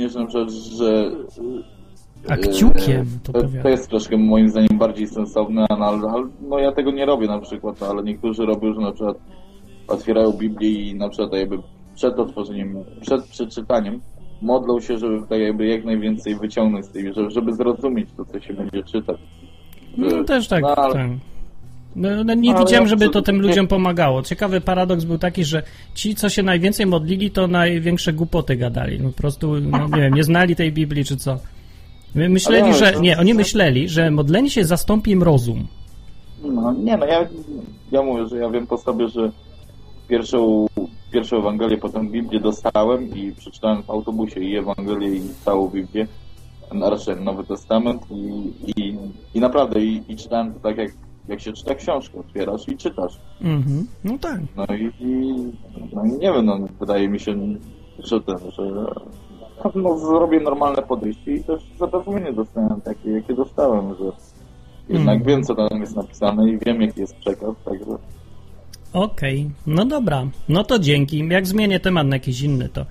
dziwnie, że na przykład, że A kciukiem to to, to jest troszkę moim zdaniem bardziej sensowne, no, ale, ale no ja tego nie robię na przykład, ale niektórzy robią, że na przykład otwierają Biblię i na przykład jakby przed otworzeniem, przed przeczytaniem modlą się, żeby tak jakby jak najwięcej wyciągnąć z tej, żeby, żeby zrozumieć to, co się będzie czytać. No też tak, No, ale- tak. No, no, nie Ale widziałem, żeby to tym ludziom pomagało. Ciekawy paradoks był taki, że ci, co się najwięcej modlili, to największe głupoty gadali. No, po prostu, no, nie wiem, nie znali tej Biblii, czy co. My Myśleli, że... Nie, oni myśleli, że modlenie się zastąpi im rozum. No, nie no, ja, ja mówię, że ja wiem po sobie, że pierwszą, pierwszą Ewangelię, potem Biblię dostałem i przeczytałem w autobusie i Ewangelię i całą Biblię, raczej Nowy Testament i, i, i naprawdę i, i czytałem to tak jak, jak się czyta książkę, otwierasz i czytasz. Mhm. No tak. No i, i no i nie wiem, no, wydaje mi się, że ten, że no, zrobię normalne podejście i też zapewnienie dostałem takie, jakie dostałem, że jednak Mm. wiem, co tam jest napisane i wiem, jaki jest przekaz, także Okej, no dobra. No to dzięki. Jak zmienię temat na jakiś inny, to,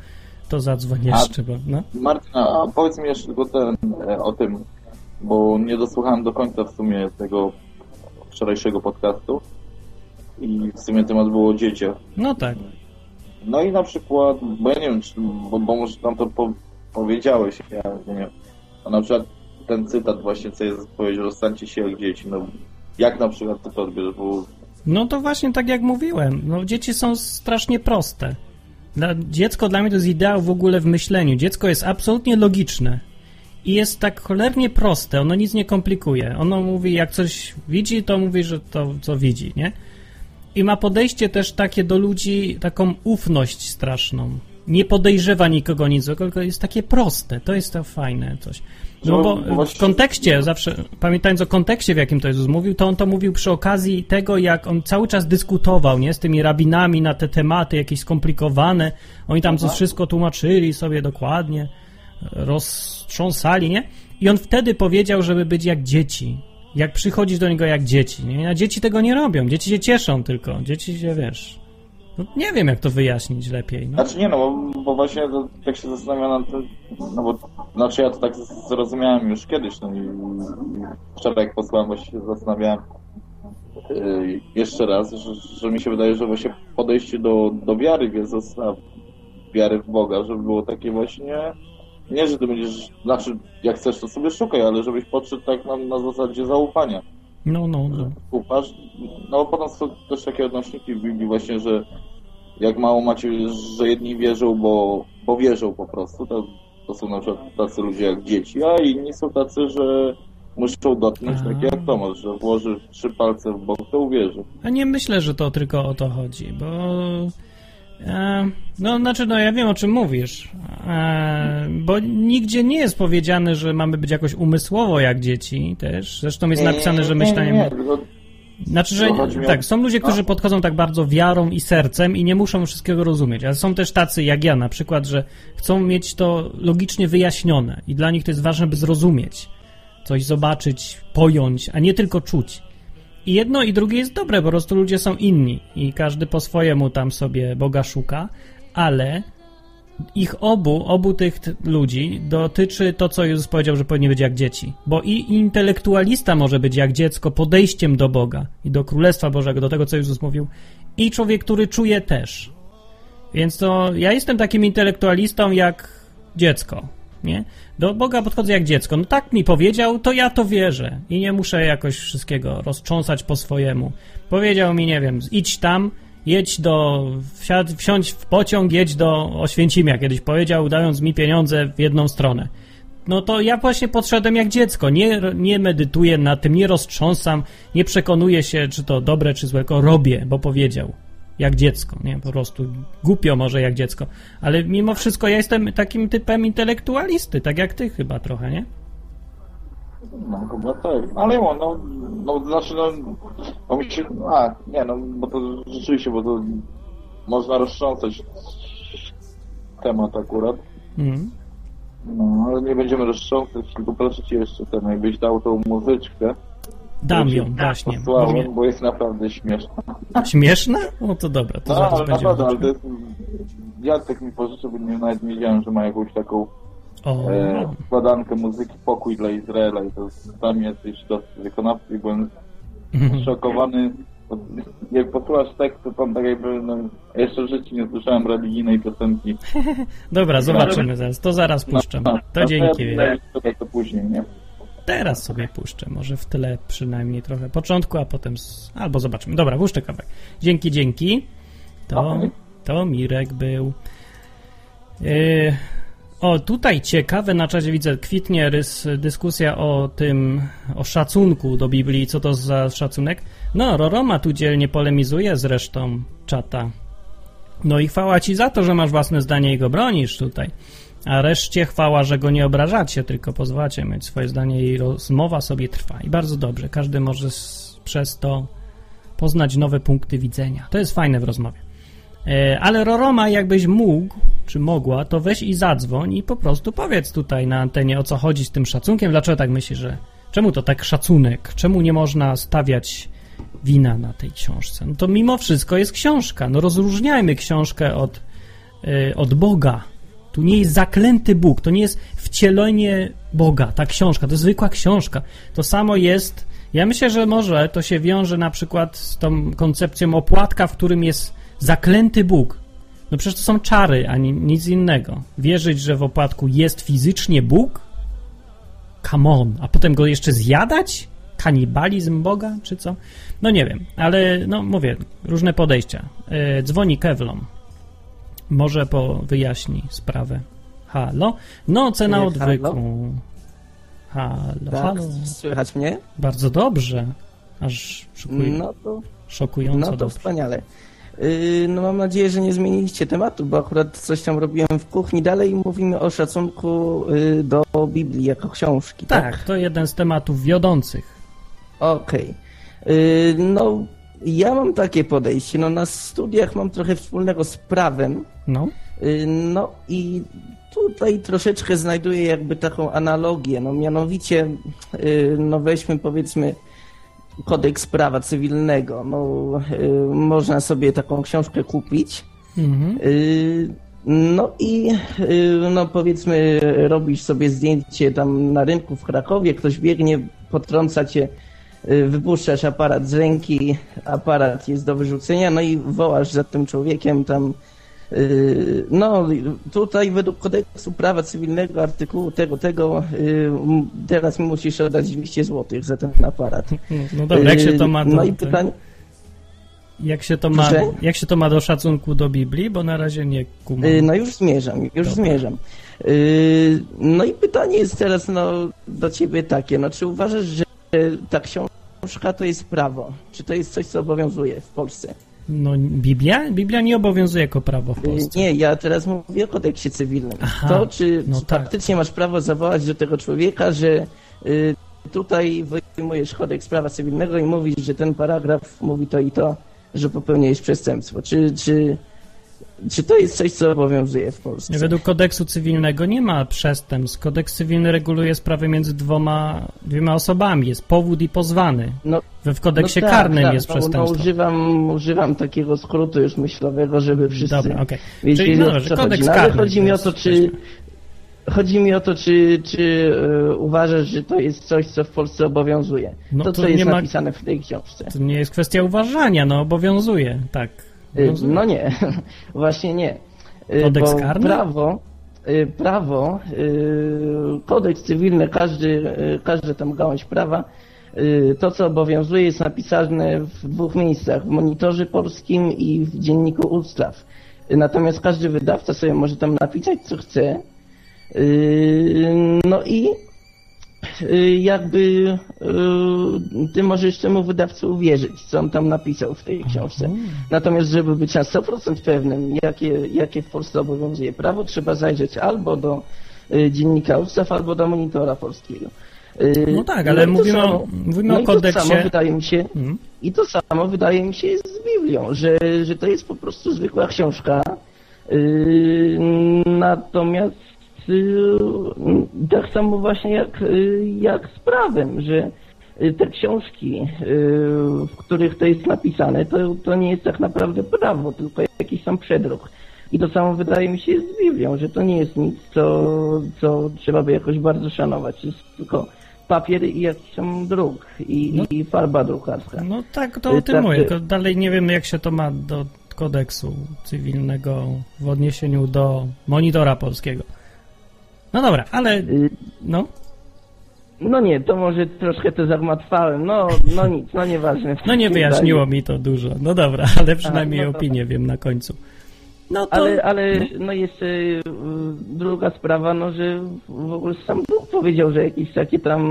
to zadzwonię A- jeszcze, bo no. Martyna, a powiedz mi jeszcze tylko ten, e, o tym, bo nie dosłuchałem do końca w sumie tego wczorajszego podcastu i w sumie temat było o dzieciach. No tak. No i na przykład, bo ja nie wiem, czy, bo, bo może tam to po, powiedziałeś, ja nie wiem, a na przykład ten cytat właśnie, co jest powiedział, że stańcie się jak dzieci, no jak na przykład ty to odbierzesz, bo No to właśnie tak jak mówiłem, no dzieci są strasznie proste. Dla, dziecko dla mnie to jest ideał w ogóle w myśleniu. Dziecko jest absolutnie logiczne i jest tak cholernie proste, ono nic nie komplikuje. Ono mówi, jak coś widzi, to mówi, że to co widzi, nie? I ma podejście też takie do ludzi, taką ufność straszną. Nie podejrzewa nikogo nic, tylko jest takie proste. To jest to fajne coś. No No, bo w kontekście, zawsze pamiętając o kontekście, w jakim to Jezus mówił, to on to mówił przy okazji tego, jak on cały czas dyskutował, nie, z tymi rabinami na te tematy jakieś skomplikowane. Oni tam coś wszystko tłumaczyli sobie dokładnie, roztrząsali, nie? I on wtedy powiedział, żeby być jak dzieci. Jak przychodzić do niego jak dzieci, nie? A dzieci tego nie robią. Dzieci się cieszą tylko. Dzieci się, wiesz... No, nie wiem, jak to wyjaśnić lepiej. No. Znaczy nie no, bo, bo właśnie tak się zastanawiam nad tym, no bo znaczy ja to tak zrozumiałem już kiedyś, no i wczoraj jak posłałem właśnie się zastanawiałem yy, jeszcze raz, że, że mi się wydaje, że właśnie podejście do, do wiary w Jezusa, wiary w Boga, żeby było takie właśnie nie, że ty będziesz, znaczy jak chcesz to sobie szukaj, ale żebyś podszedł tak na, na zasadzie zaufania No, no, no. upasz. No potem są też takie odnośniki w Biblii właśnie, że jak mało macie, że jedni wierzą, bo, bo wierzą po prostu, to, to są na przykład tacy ludzie jak dzieci, a inni są tacy, że muszą dotknąć, takie jak Tomasz, że włoży trzy palce w bok, to uwierzy. A nie myślę, że to tylko o to chodzi, bo. E, no, znaczy, no ja wiem o czym mówisz. E, bo nigdzie nie jest powiedziane, że mamy być jakoś umysłowo jak dzieci też. Zresztą jest napisane, że myślenie. Nie, Znaczy, że tak, są ludzie, którzy podchodzą tak bardzo wiarą i sercem i nie muszą wszystkiego rozumieć, ale są też tacy jak ja na przykład, że chcą mieć to logicznie wyjaśnione i dla nich to jest ważne, by zrozumieć, coś zobaczyć, pojąć, a nie tylko czuć. I jedno i drugie jest dobre, po prostu ludzie są inni i każdy po swojemu tam sobie Boga szuka, ale ich obu, obu tych ludzi dotyczy to, co Jezus powiedział, że powinni być jak dzieci. Bo i intelektualista może być jak dziecko podejściem do Boga i do Królestwa Bożego, do tego, co Jezus mówił, i człowiek, który czuje też. Więc to ja jestem takim intelektualistą jak dziecko, nie? Do Boga podchodzę jak dziecko. No tak mi powiedział, to ja to wierzę i nie muszę jakoś wszystkiego roztrząsać po swojemu. Powiedział mi, nie wiem, idź tam, jedź do, wsiad, wsiądź w pociąg, jedź do Oświęcimia, kiedyś powiedział, dając mi pieniądze w jedną stronę. No to ja właśnie podszedłem jak dziecko, nie, nie medytuję nad tym, nie roztrząsam, nie przekonuję się, czy to dobre, czy złe, robię, bo powiedział. Jak dziecko, nie? Po prostu głupio może jak dziecko. Ale mimo wszystko ja jestem takim typem intelektualisty, tak jak ty chyba trochę, nie? No chyba tak. Ale no, no, no znaczy no, bo mi się, a nie no, bo to rzeczywiście, bo to można roztrząsać temat akurat. Mhm. No, ale nie będziemy roztrząsać, tylko proszę Cię jeszcze ten, jakbyś dał tą muzyczkę. Dam Ci ją, właśnie. Posłałem, Brzmi- bo jest naprawdę śmieszna. Śmieszna? No to dobra, to No, zaraz ale będziemy. naprawdę, ale to jest, Jacek mi pożyczył, bo nie, nawet nie wiedziałem, że ma jakąś taką O, e, składankę muzyki Pokój dla Izraela i to jest mnie jacyś dosyć wykonawcy i byłem Mhm. szokowany. Jak posłuchasz tekstu, to tak jakby, no, jeszcze w życiu nie słyszałem religijnej piosenki. Dobra, zobaczymy zaraz. To zaraz puszczę. No, To no, dzięki. ja to później, nie? Teraz sobie puszczę. Może w tyle przynajmniej trochę początku, a potem. Z... Albo zobaczymy. Dobra, puszczę kawałek. Dzięki, dzięki. To, to Mirek był. Yy, o, tutaj ciekawe na czacie widzę, kwitnie rys, dyskusja o tym, o szacunku do Biblii, co to za szacunek. No, Roroma tu dzielnie polemizuje z resztą czata. No i chwała ci za to, że masz własne zdanie i go bronisz tutaj. A reszcie chwała, że go nie obrażacie, tylko pozwalacie mieć swoje zdanie i rozmowa sobie trwa. I bardzo dobrze, każdy może przez to poznać nowe punkty widzenia. To jest fajne w rozmowie. E, Ale Roroma, jakbyś mógł, czy mogła, to weź i zadzwoń i po prostu powiedz tutaj na antenie, o co chodzi z tym szacunkiem, dlaczego tak myślisz, że czemu to tak szacunek, czemu nie można stawiać wina na tej książce. No to mimo wszystko jest książka. No rozróżniajmy książkę od, y, od Boga. Tu nie jest zaklęty Bóg, to nie jest wcielenie Boga, ta książka, to jest zwykła książka. To samo jest, ja myślę, że może to się wiąże na przykład z tą koncepcją opłatka, w którym jest zaklęty Bóg. No przecież to są czary, a ni- nic innego. Wierzyć, że w opłatku jest fizycznie Bóg? Come on. A potem go jeszcze zjadać? Kanibalizm Boga, czy co? No nie wiem, ale no mówię, różne podejścia. E, dzwoni Kevlon. Może po wyjaśni sprawę. Halo? No, cena odwyku. Halo, Tak, halo. słychać mnie? Bardzo dobrze. Aż szokuj, No to, szokująco no to dobrze. wspaniale. Yy, No mam nadzieję, że nie zmieniliście tematu, bo akurat coś tam robiłem w kuchni. Dalej mówimy o szacunku yy, do Biblii jako książki, tak? Tak, to jeden z tematów wiodących. Okej. Yy, No, ja mam takie podejście. No na studiach mam trochę wspólnego z prawem. No, Yy, No i tutaj troszeczkę znajduję jakby taką analogię. No mianowicie, yy, no weźmy powiedzmy kodeks prawa cywilnego. No, yy, można sobie taką książkę kupić. mhm. No i no powiedzmy robisz sobie zdjęcie tam na rynku w Krakowie, ktoś biegnie, potrąca cię, wypuszczasz aparat z ręki, aparat jest do wyrzucenia, no i wołasz za tym człowiekiem tam yy, no tutaj według kodeksu prawa cywilnego artykułu tego, tego m- teraz mi musisz oddać 200 zł za ten aparat. no dobra, jak się to ma do, No i pytanie, jak się to ma, jak się to ma do szacunku do Biblii, bo na razie nie kumam. Y, No już zmierzam, już Dobra. zmierzam. Y, No i pytanie jest teraz no, do ciebie takie, no czy uważasz, że ta książka to jest prawo? Czy to jest coś, co obowiązuje w Polsce? No Biblia? Biblia nie obowiązuje jako prawo w Y, Polsce. Nie, ja teraz mówię o kodeksie cywilnym. Aha, to czy, no czy tak. faktycznie masz prawo zawołać do tego człowieka, że y, tutaj wyjmujesz kodeks prawa cywilnego i mówisz, że ten paragraf mówi to i to, że popełniłeś przestępstwo. Czy, czy, czy to jest coś, co obowiązuje w Polsce? Według kodeksu cywilnego nie ma przestępstw. Kodeks cywilny reguluje sprawy między dwoma, dwiema osobami. Jest powód i pozwany. No, w kodeksie No tak, karnym tak, jest no, No, przestępstwo. używam, używam takiego skrótu już myślowego, żeby wszyscy Dobra, okej. wiedzieli, Czyli no dobrze, kodeks chodzi. No, karny chodzi mi o to, czy chodzi mi o to, czy, czy e, uważasz, że to jest coś, co w Polsce obowiązuje. No to, to co jest ma- napisane w tej książce. To nie jest kwestia uważania, no obowiązuje, tak. Obowiązuje. No nie, właśnie nie. E, Kodeks bo karny? Prawo, e, prawo, kodeks cywilny, każdy, każda tam gałąź prawa, to co obowiązuje jest napisane w dwóch miejscach, w Monitorze Polskim i w Dzienniku Ustaw. Natomiast każdy wydawca sobie może tam napisać co chce. No i jakby e, ty możesz temu wydawcy uwierzyć, co on tam napisał w tej książce. Natomiast, żeby być na 100% pewnym, jakie, jakie w Polsce obowiązuje prawo, trzeba zajrzeć albo do y, dziennika ustaw, albo do monitora polskiego. Y, No tak, ale i to mówimy o- samo- mówimy no o i to kodeksie- samo wydaje mi się, Mhm. i to samo wydaje mi się jest z Biblią, że, że to jest po prostu zwykła książka. Natomiast tak samo właśnie jak, yy, jak z prawem, że yy, te książki, w których to jest napisane, to, to nie jest tak naprawdę prawo, tylko jakiś tam przedruk. I to samo wydaje mi się z Biblią, że to nie jest nic, co, co trzeba by jakoś bardzo szanować. To jest tylko papier i jakiś tam druk i, No. i farba drukarska. No tak, to Y, o tym tak, mówię. y- tylko Dalej nie wiem, jak się to ma do kodeksu cywilnego w odniesieniu do monitora polskiego. No dobra, ale Y, no, No nie, to może troszkę to zagmatwałem. No, no nic, no nieważne. no nie wyjaśniło mi to dużo. No dobra, ale przynajmniej no dobra. opinię wiem na końcu. No to... Ale, ale no jeszcze y, druga sprawa, no że w ogóle sam Bóg powiedział, że jakieś takie tam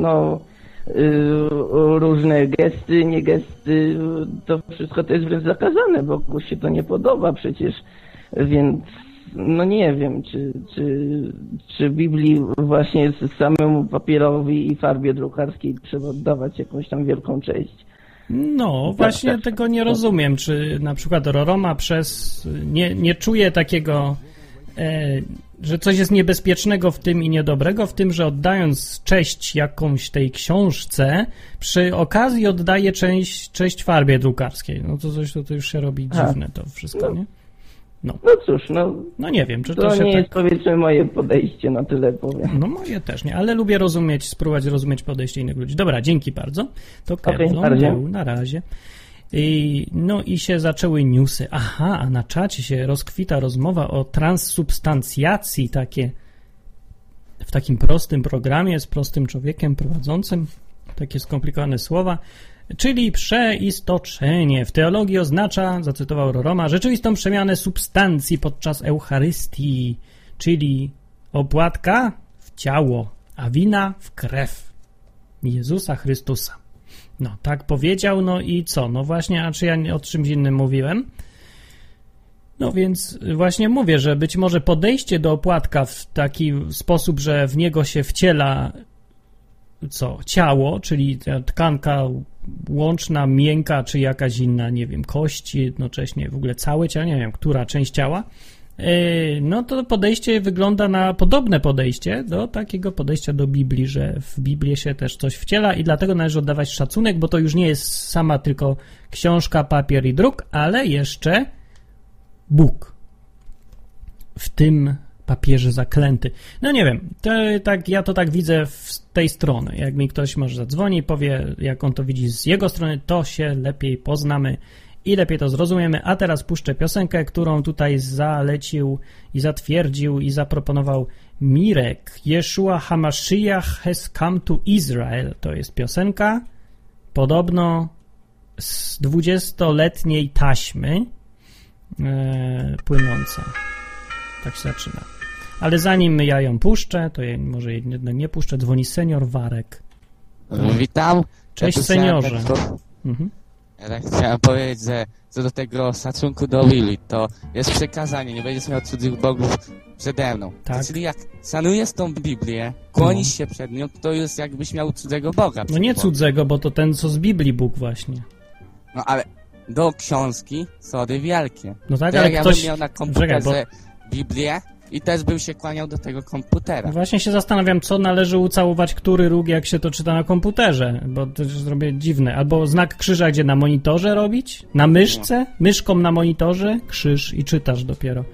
no y, różne gesty, nie gesty, to wszystko to jest wręcz zakazane, bo Bogu się to nie podoba przecież, więc no nie wiem, czy, czy, czy Biblii właśnie samemu papierowi i farbie drukarskiej trzeba oddawać jakąś tam wielką cześć. No, właśnie tak. tego nie rozumiem. Czy na przykład Roroma przez. Nie, nie czuje takiego, e, że coś jest niebezpiecznego w tym i niedobrego w tym, że oddając cześć jakąś tej książce, przy okazji oddaje część, cześć farbie drukarskiej. No to coś to, to już się robi A. dziwne to wszystko, nie? No cóż, no No nie wiem, czy to, to się nie tak. jest powiedzmy moje podejście, na tyle powiem. No moje też nie, ale lubię rozumieć, spróbować rozumieć podejście innych ludzi. Dobra, dzięki bardzo. To Kevlon na razie. był, na razie. I, no i się zaczęły newsy. Aha, a na czacie się rozkwita rozmowa o transsubstancjacji, takie w takim prostym programie z prostym człowiekiem prowadzącym, takie skomplikowane słowa, czyli przeistoczenie. W teologii oznacza, zacytował Roroma, rzeczywistą przemianę substancji podczas Eucharystii, czyli opłatka w ciało, a wina w krew Jezusa Chrystusa. No, tak powiedział, no i co? No właśnie, a czy ja o czymś innym mówiłem? No więc właśnie mówię, że być może podejście do opłatka w taki sposób, że w niego się wciela co? Ciało, czyli tkanka łączna, miękka, czy jakaś inna, nie wiem, kości, jednocześnie w ogóle całe ciało, nie wiem, która część ciała, Yy, no to podejście wygląda na podobne podejście do takiego podejścia do Biblii, że w Biblię się też coś wciela i dlatego należy oddawać szacunek, bo to już nie jest sama tylko książka, papier i druk, ale jeszcze Bóg w tym papierze zaklęty. No nie wiem, to, tak, ja to tak widzę z tej strony. Jak mi ktoś może zadzwoni i powie, jak on to widzi z jego strony, to się lepiej poznamy i lepiej to zrozumiemy. A teraz puszczę piosenkę, którą tutaj zalecił i zatwierdził i zaproponował Mirek. Yeshua HaMashiach has come to Israel. To jest piosenka podobno z 20-letniej taśmy e, płynąca. Tak się zaczyna. Ale zanim ja ją puszczę, to ja może jednak nie puszczę, dzwoni senior Warek. Witam. Cześć, Ja seniorze. Mhm. Ja tak chciałem powiedzieć, że co do tego szacunku do Willi, to jest przekazanie, nie będziesz miał cudzych bogów przede mną. Tak. Czyli jak szanujesz tą Biblię, kłonisz się przed nią, to jest jakbyś miał cudzego boga. No nie cudzego, bo to ten, co z Biblii Bóg właśnie. No ale do książki sody wielkie. No tak, to ale jak ja ktoś... bym miał na Czekaj, komputerze bo Biblię i też bym się kłaniał do tego komputera. właśnie się zastanawiam, co należy ucałować, który róg, jak się to czyta na komputerze, bo to już zrobię dziwne. Albo znak krzyża, gdzie na monitorze robić? Na myszce? Myszką na monitorze? Krzyż i czytasz dopiero.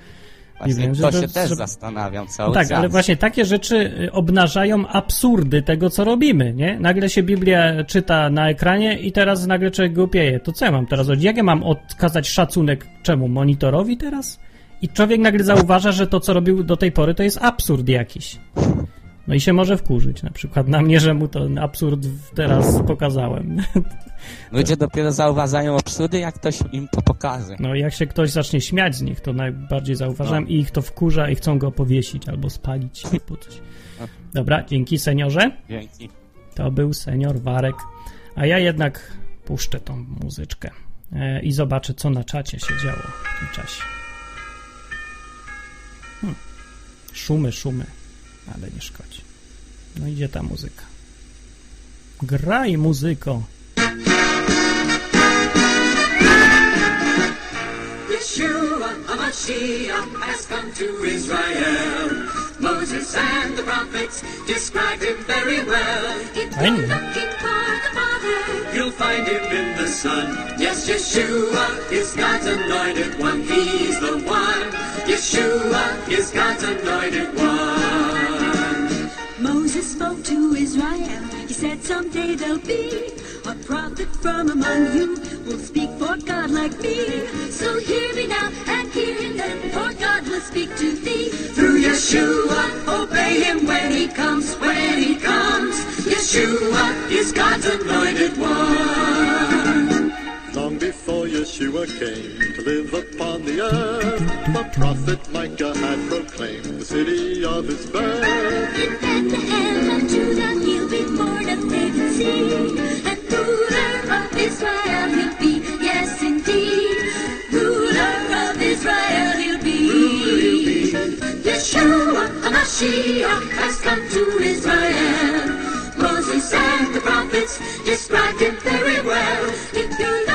Właśnie wiem, to to- się też zastanawiam No cały tak, czas. ale właśnie takie rzeczy y, obnażają absurdy tego, co robimy, nie? Nagle się Biblia czyta na ekranie i teraz nagle człowiek głupieje. To co ja mam teraz robić? Jak ja mam odkazać szacunek czemu? Monitorowi teraz? I człowiek nagle zauważa, że to, co robił do tej pory, to jest absurd jakiś. No i się może wkurzyć na przykład na mnie, że mu ten absurd teraz pokazałem. Ludzie dopiero zauważają absurdy, jak ktoś im to pokaże. No jak się ktoś zacznie śmiać z nich, to najbardziej zauważam i ich to wkurza i chcą go powiesić albo spalić albo coś. Dobra, dzięki seniorze. Dzięki. To był senior Warek. A ja jednak puszczę tą muzyczkę e, i zobaczę, co na czacie się działo w tym czasie. Hmm. Szumy, szumy, ale nie szkodzi. No idzie ta muzyka. Graj muzyko. Yeshua HaMashiach has come to Israel. Moses and the prophets described him very well. Know. looking for the Father, you'll find him in the sun. Yes, Yeshua is God's anointed one. He's the one. Yeshua is God's anointed one. Moses spoke to Israel. He said someday there'll be a prophet from among you will speak for God like me. So hear me now and hear him then, for God will speak to thee. Through Yeshua, obey him when he comes, when he comes. Yeshua is God's anointed one. Long before Yeshua came to live upon the earth, the prophet Micah had proclaimed the city of his birth. In Bethlehem of Judah he'll be born of David's seed, and ruler of Israel he'll be. Yes, indeed, ruler of Israel he'll be. Yeshua, a Mashiach, has come to Israel. Moses and the prophets described him very well. If you're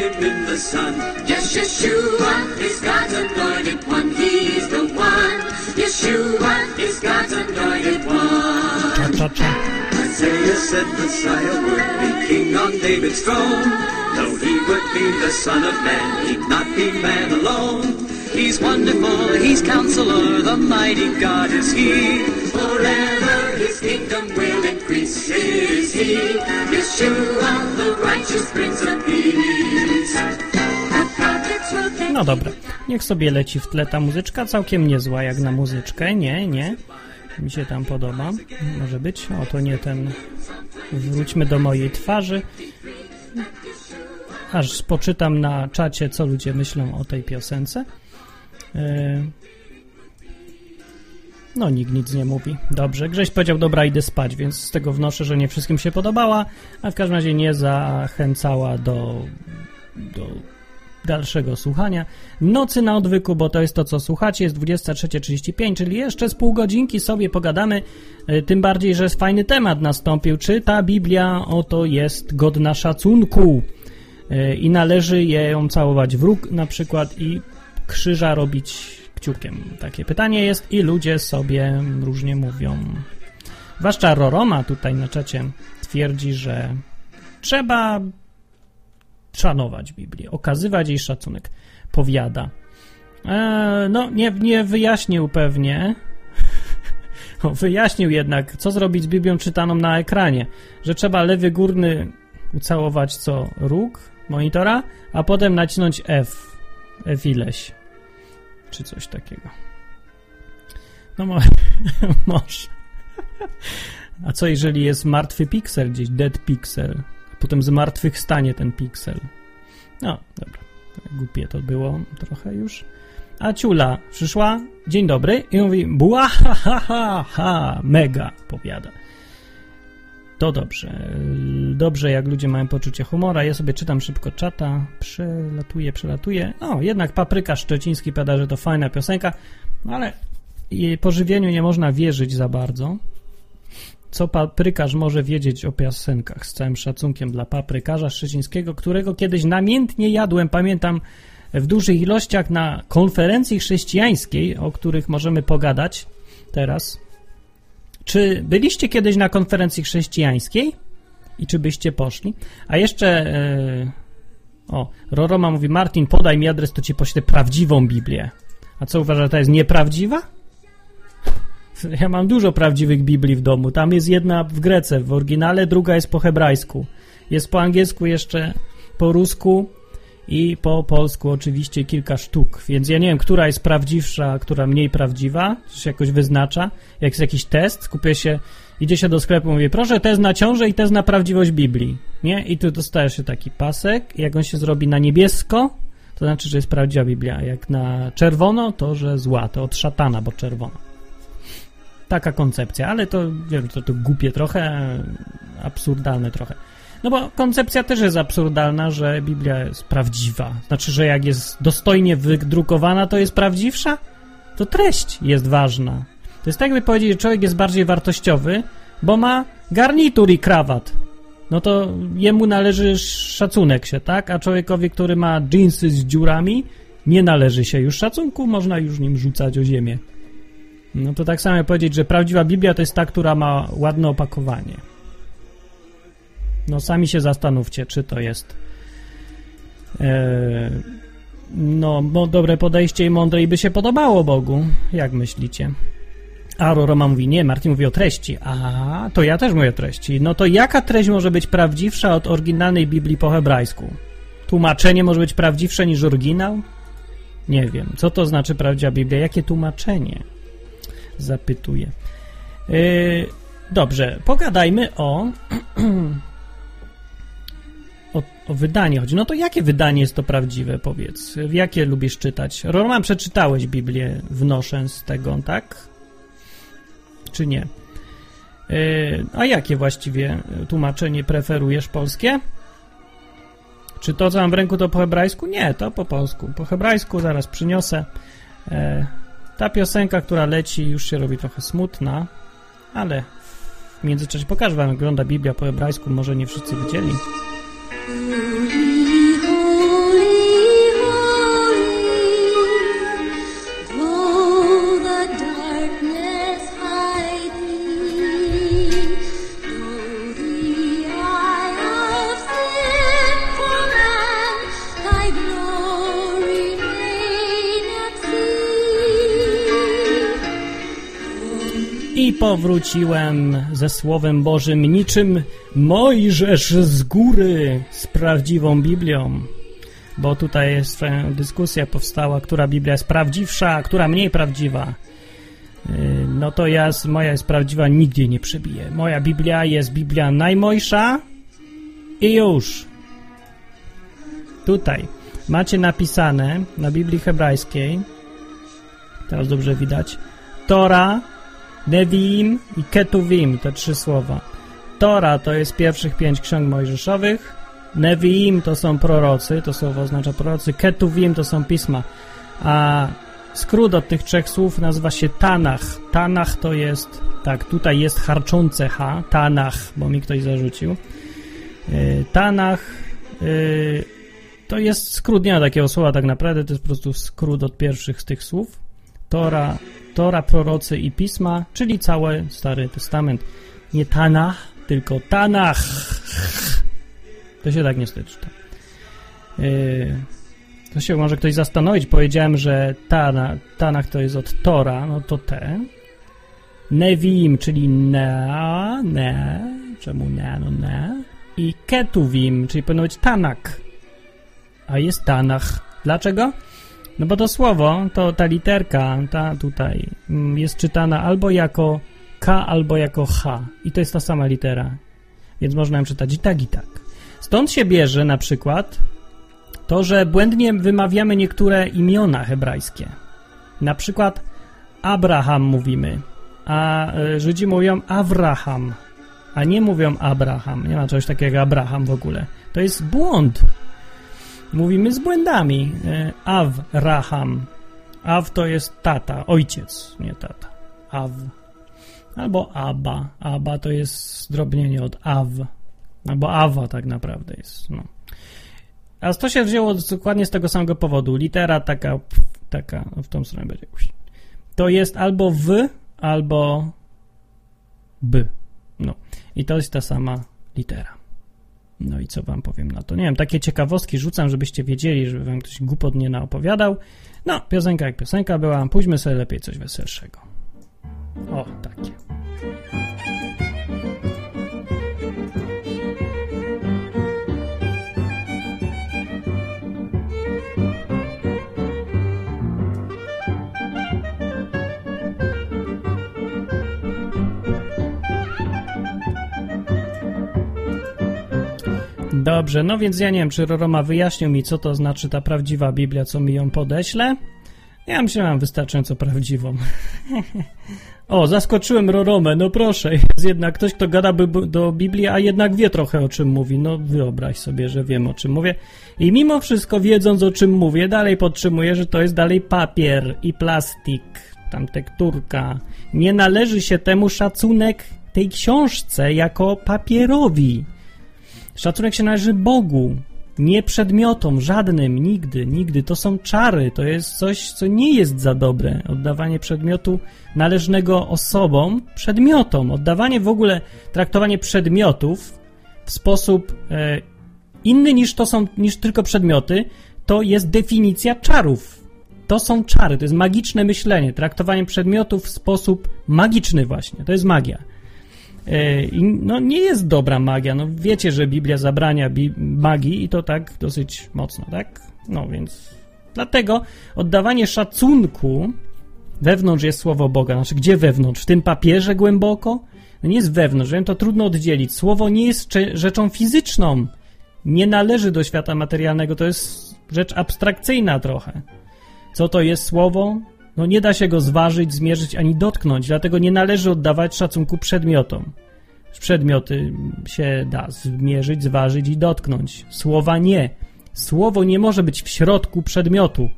him in the Son. Yes, Yeshua is God's anointed one. He's the one. Yeshua is God's anointed one. Isaiah said Messiah would be king on David's throne. Though he would be the Son of Man, he'd not be man alone. He's wonderful, he's counselor, the mighty God is he. Forever his kingdom will increase, is he. Yeshua, the righteous Prince of Peace. No dobra, niech sobie leci w tle ta muzyczka, całkiem niezła jak na muzyczkę, nie, nie, mi się tam podoba, może być, o to nie ten, wróćmy do mojej twarzy, aż poczytam na czacie, co ludzie myślą o tej piosence. E, No, nikt nic nie mówi. Dobrze, Grześ powiedział, dobra, idę spać, więc z tego wnoszę, że nie wszystkim się podobała, a w każdym razie nie zachęcała do, do dalszego słuchania. Nocy na odwyku, bo to jest to, co słuchacie, jest 23.35, czyli jeszcze z pół godzinki sobie pogadamy, e, tym bardziej, że fajny temat nastąpił. Czy ta Biblia oto jest godna szacunku e, i należy ją całować w róg na przykład i krzyża robić kciukiem? Takie pytanie jest i ludzie sobie różnie mówią. Zwłaszcza Roroma tutaj na czacie twierdzi, że trzeba szanować Biblię, okazywać jej szacunek. Powiada. E, no, nie, nie wyjaśnił pewnie. Wyjaśnił jednak, co zrobić z Biblią czytaną na ekranie. Że trzeba lewy górny ucałować co róg monitora, a potem nacisnąć F. F ileś. Czy coś takiego. No mo może. A co jeżeli jest martwy piksel gdzieś, dead pixel? Potem zmartwychwstanie ten piksel. No, dobra. Głupie to było trochę już. A Ciula przyszła, dzień dobry, i mówi, bła, ha, ha, ha, ha, mega, powiada. To dobrze. Dobrze, jak ludzie mają poczucie humora. Ja sobie czytam szybko czata, przelatuję, przelatuję. O, jednak Papryka Szczeciński pada, że to fajna piosenka, no ale jej pożywieniu nie można wierzyć za bardzo co paprykarz może wiedzieć o piosenkach. Z całym szacunkiem dla paprykarza szczecińskiego, którego kiedyś namiętnie jadłem, pamiętam, w dużych ilościach na konferencji chrześcijańskiej, o których możemy pogadać teraz. Czy byliście kiedyś na konferencji chrześcijańskiej? I czy byście poszli? A jeszcze... Yy, o, Roroma mówi, Martin, podaj mi adres, to ci poślę prawdziwą Biblię. A co uważa, że to jest nieprawdziwa? Ja mam dużo prawdziwych Biblii w domu. Tam jest jedna w Grece w oryginale, druga jest po hebrajsku. Jest po angielsku jeszcze, po rusku i po polsku oczywiście kilka sztuk. Więc ja nie wiem, która jest prawdziwsza, a która mniej prawdziwa. To się jakoś wyznacza. Jak jest jakiś test, kupię się, idzie się do sklepu, mówię, proszę test na ciążę i test na prawdziwość Biblii. Nie? I tu dostajesz się taki pasek. Jak on się zrobi na niebiesko, to znaczy, że jest prawdziwa Biblia. Jak na czerwono, to że zła. To od szatana, bo czerwona taka koncepcja, ale to wiem, to, to głupie trochę, absurdalne trochę. No bo koncepcja też jest absurdalna, że Biblia jest prawdziwa. Znaczy, że jak jest dostojnie wydrukowana, to jest prawdziwsza? To treść jest ważna. To jest tak, jakby powiedzieć, że człowiek jest bardziej wartościowy, bo ma garnitur i krawat. No to jemu należy szacunek się, tak? A człowiekowi, który ma dżinsy z dziurami, nie należy się już szacunku, można już nim rzucać o ziemię. No to tak samo jak powiedzieć, że prawdziwa Biblia to jest ta, która ma ładne opakowanie. No sami się zastanówcie, czy to jest e, no, dobre podejście i mądre i by się podobało Bogu. Jak myślicie? A Roma mówi, nie, Martin mówi o treści. A, to ja też mówię o treści. No to jaka treść może być prawdziwsza od oryginalnej Biblii po hebrajsku? Tłumaczenie może być prawdziwsze niż oryginał? Nie wiem. Co to znaczy prawdziwa Biblia? Jakie tłumaczenie? Zapytuję. Yy, dobrze, pogadajmy o, o, o wydanie chodzi. No to jakie wydanie jest to prawdziwe, powiedz? Jakie lubisz czytać? Roman, przeczytałeś Biblię, wnoszę z tego, tak? Czy nie? Yy, a jakie właściwie tłumaczenie preferujesz polskie? Czy to, co mam w ręku, to po hebrajsku? Nie, to po polsku. Po hebrajsku zaraz przyniosę. E, ta piosenka, która leci, już się robi trochę smutna, ale w międzyczasie pokażę wam, jak wygląda Biblia po hebrajsku. Może nie wszyscy widzieli. Powróciłem ze Słowem Bożym niczym Mojżesz z góry z prawdziwą Biblią. Bo tutaj jest dyskusja powstała, która Biblia jest prawdziwsza, a która mniej prawdziwa. Yy, No to ja, moja jest prawdziwa, nigdzie nie przebije. Moja Biblia jest Biblia najmojsza i już. Tutaj macie napisane na Biblii hebrajskiej, teraz dobrze widać, Tora, Neviim i Ketuvim, te trzy słowa. Tora to jest pierwszych pięć ksiąg mojżeszowych, Neviim to są prorocy, to słowo oznacza prorocy, Ketuvim to są pisma, a skrót od tych trzech słów nazywa się Tanach. Tanach to jest, tak, tutaj jest harczące H, Tanach, bo mi ktoś zarzucił. Yy, Tanach yy, to jest skrót, nie ma takiego słowa tak naprawdę, to jest po prostu skrót od pierwszych z tych słów. Tora, Tora, prorocy i pisma, czyli cały Stary Testament. Nie Tanach, tylko Tanach. To się tak niestety czyta. Yy, to się może ktoś zastanowić. Powiedziałem, że Tana, Tanach to jest od Tora, no to te. Nevim, czyli na, ne, czemu ne, no ne. I Ketuvim, czyli powinno być Tanak. A jest Tanach. Dlaczego? No bo to słowo, to ta literka, ta tutaj mm, jest czytana albo jako K, albo jako H. I to jest ta sama litera. Więc można ją czytać i tak, i tak. Stąd się bierze na przykład to, że błędnie wymawiamy niektóre imiona hebrajskie. Na przykład Abraham mówimy, a e, Żydzi mówią Avraham, a nie mówią Abraham. Nie ma czegoś takiego jak Abraham w ogóle. To jest błąd. Mówimy z błędami. E, Avraham. Aw to jest tata, ojciec, nie tata. Aw. Albo Abba. Abba to jest zdrobnienie od Aw. Albo Awa tak naprawdę jest. No. A to się wzięło dokładnie z tego samego powodu. Litera taka, taka w tą stronę będzie. To jest albo W, albo B. No. I to jest ta sama litera. No i co wam powiem na to? Nie wiem, takie ciekawostki rzucam, żebyście wiedzieli, żeby wam ktoś głupot nie naopowiadał. No, piosenka jak piosenka była, pójdźmy sobie lepiej coś weselszego. O, takie. Dobrze, no więc ja nie wiem, czy Roroma wyjaśnił mi, co to znaczy ta prawdziwa Biblia, co mi ją podeśle. Ja myślę, że mam wystarczająco prawdziwą. o, zaskoczyłem Roromę, no proszę. Jest jednak ktoś, kto gada do Biblii, a jednak wie trochę o czym mówi. No wyobraź sobie, że wiem o czym mówię. I mimo wszystko, wiedząc o czym mówię, dalej podtrzymuję, że to jest dalej papier i plastik, tam tekturka. Nie należy się temu szacunek tej książce jako papierowi. Szacunek się należy Bogu, nie przedmiotom, żadnym, nigdy, nigdy. To są czary, to jest coś, co nie jest za dobre. Oddawanie przedmiotu należnego osobom, przedmiotom. Oddawanie w ogóle, traktowanie przedmiotów w sposób e, inny niż to są, niż tylko przedmioty, to jest definicja czarów. To są czary, to jest magiczne myślenie, traktowanie przedmiotów w sposób magiczny właśnie, to jest magia. E, no nie jest dobra magia, no wiecie, że Biblia zabrania bi magii i to tak dosyć mocno, tak? No więc dlatego oddawanie szacunku wewnątrz jest słowo Boga, znaczy gdzie wewnątrz? W tym papierze głęboko? No nie jest wewnątrz, wiem, to trudno oddzielić. Słowo nie jest rzeczą fizyczną, nie należy do świata materialnego, to jest rzecz abstrakcyjna trochę. Co to jest słowo? No nie da się go zważyć, zmierzyć ani dotknąć, dlatego nie należy oddawać szacunku przedmiotom. Przedmioty się da zmierzyć, zważyć i dotknąć. Słowa nie. Słowo nie może być w środku przedmiotu.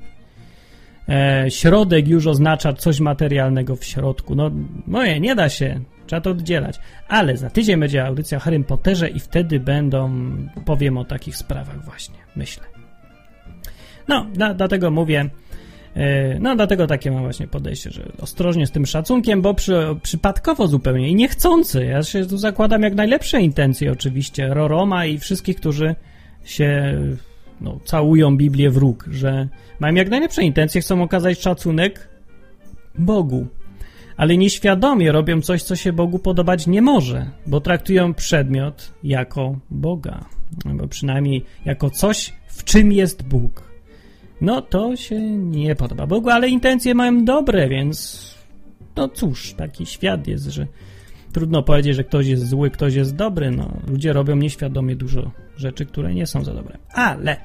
E, środek już oznacza coś materialnego w środku. No, no nie, da się. Trzeba to oddzielać. Ale za tydzień będzie audycja o Harrym Potterze i wtedy będą, powiem o takich sprawach właśnie, myślę. No, dla, dlatego mówię, no dlatego takie mam właśnie podejście, że ostrożnie z tym szacunkiem, bo przy, przypadkowo zupełnie i niechcący. Ja się tu zakładam jak najlepsze intencje oczywiście Roroma i wszystkich, którzy się no, całują Biblię w róg, że mają jak najlepsze intencje, chcą okazać szacunek Bogu, ale nieświadomie robią coś, co się Bogu podobać nie może, bo traktują przedmiot jako Boga, albo przynajmniej jako coś, w czym jest Bóg. No to się nie podoba Bogu, ale intencje mają dobre, więc no cóż, taki świat jest, że trudno powiedzieć, że ktoś jest zły, ktoś jest dobry. No, ludzie robią nieświadomie dużo rzeczy, które nie są za dobre. Ale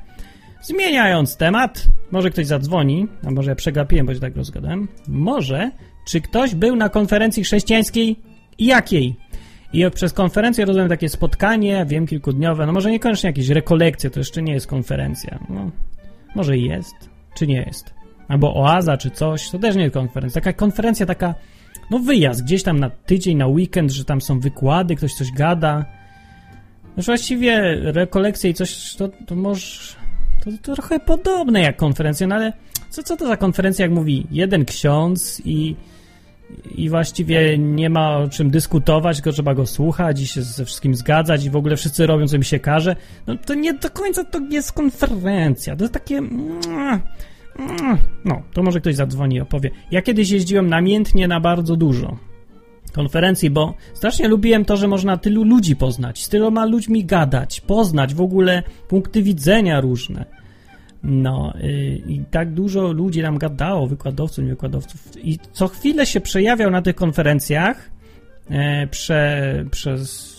zmieniając temat, może ktoś zadzwoni, a może ja przegapiłem, bo się tak rozgadałem. Może, czy ktoś był na konferencji chrześcijańskiej i jakiej? I przez konferencję rozumiem takie spotkanie, wiem, kilkudniowe, no może niekoniecznie jakieś rekolekcje, to jeszcze nie jest konferencja. No, może jest, czy nie jest. Albo oaza, czy coś, to też nie jest konferencja. Taka konferencja, taka, no wyjazd, gdzieś tam na tydzień, na weekend, że tam są wykłady, ktoś coś gada. No właściwie rekolekcje i coś, to, to może, to, to trochę podobne jak konferencja, no ale co, co to za konferencja, jak mówi jeden ksiądz i, i właściwie nie ma o czym dyskutować, tylko trzeba go słuchać i się ze wszystkim zgadzać i w ogóle wszyscy robią, co im się każe. No to nie do końca to jest konferencja. To jest takie... No, to może ktoś zadzwoni i opowie. Ja kiedyś jeździłem namiętnie na bardzo dużo konferencji, bo strasznie lubiłem to, że można tylu ludzi poznać, z tyloma ludźmi gadać, poznać w ogóle punkty widzenia różne. No yy, i tak dużo ludzi nam gadało, wykładowców, nie wykładowców i co chwilę się przejawiał na tych konferencjach e, prze, przez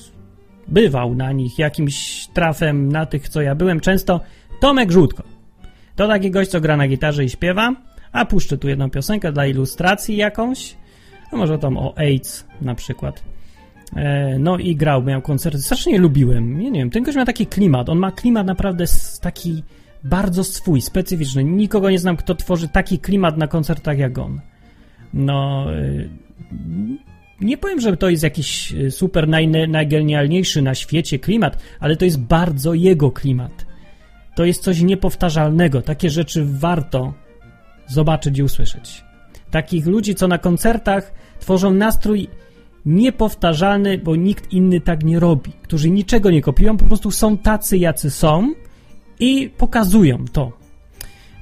bywał na nich jakimś trafem na tych, co ja byłem często Tomek Żółtko. To taki gość, co gra na gitarze i śpiewa, a puszczę tu jedną piosenkę dla ilustracji jakąś, no może tam o AIDS na przykład. E, no i grał, miał koncerty, strasznie lubiłem. Ja nie wiem, ten gość ma taki klimat, on ma klimat naprawdę taki bardzo swój, specyficzny. Nikogo nie znam, kto tworzy taki klimat na koncertach jak on. No, y, nie powiem, że to jest jakiś y, super naj, najgenialniejszy na świecie klimat, ale to jest bardzo jego klimat. To jest coś niepowtarzalnego. Takie rzeczy warto zobaczyć i usłyszeć. Takich ludzi, co na koncertach tworzą nastrój niepowtarzalny, bo nikt inny tak nie robi. Którzy niczego nie kopiują, po prostu są tacy, jacy są i pokazują to.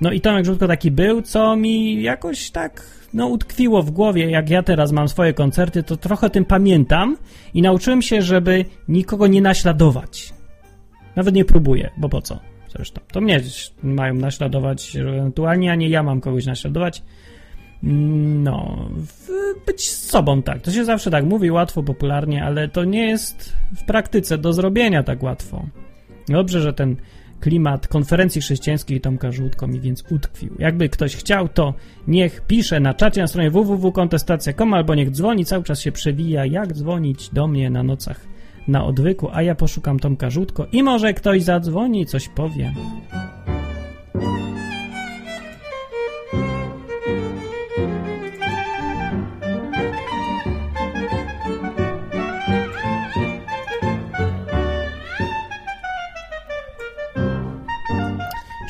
No i Tomek Żółtko taki był, co mi jakoś tak no, utkwiło w głowie, jak ja teraz mam swoje koncerty, to trochę tym pamiętam i nauczyłem się, żeby nikogo nie naśladować. Nawet nie próbuję, bo po co? Zresztą, to mnie mają naśladować ewentualnie, a nie ja mam kogoś naśladować. No, być sobą tak. To się zawsze tak mówi, łatwo, popularnie, ale to nie jest w praktyce do zrobienia tak łatwo. Dobrze, że ten klimat konferencji chrześcijańskiej Tomka Żółtko mi więc utkwił. Jakby ktoś chciał, to niech pisze na czacie na stronie www.kontestacja.com albo niech dzwoni, cały czas się przewija, jak dzwonić do mnie na nocach na odwyku, a ja poszukam Tomka Żółtko i może ktoś zadzwoni coś powie.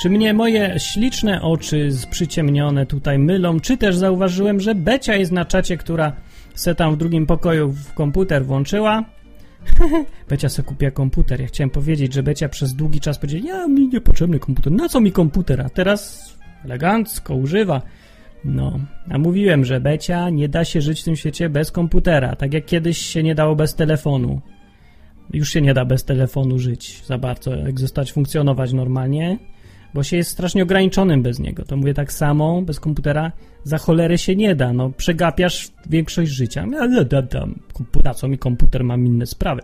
Czy mnie moje śliczne oczy przyciemnione tutaj mylą, czy też zauważyłem, że Becia jest na czacie, która se tam w drugim pokoju w komputer włączyła? Becia sobie kupiła komputer. Ja chciałem powiedzieć, że Becia przez długi czas powiedziała, ja mi niepotrzebny komputer. Na co mi komputer? A teraz elegancko używa. No, a mówiłem, że Becia nie da się żyć w tym świecie bez komputera. Tak jak kiedyś się nie dało bez telefonu. Już się nie da bez telefonu żyć za bardzo, egzystować, funkcjonować normalnie, bo się jest strasznie ograniczonym bez niego. To mówię tak samo, bez komputera za cholerę się nie da. No, przegapiasz większość życia. Na co mi komputer, mam inne sprawy.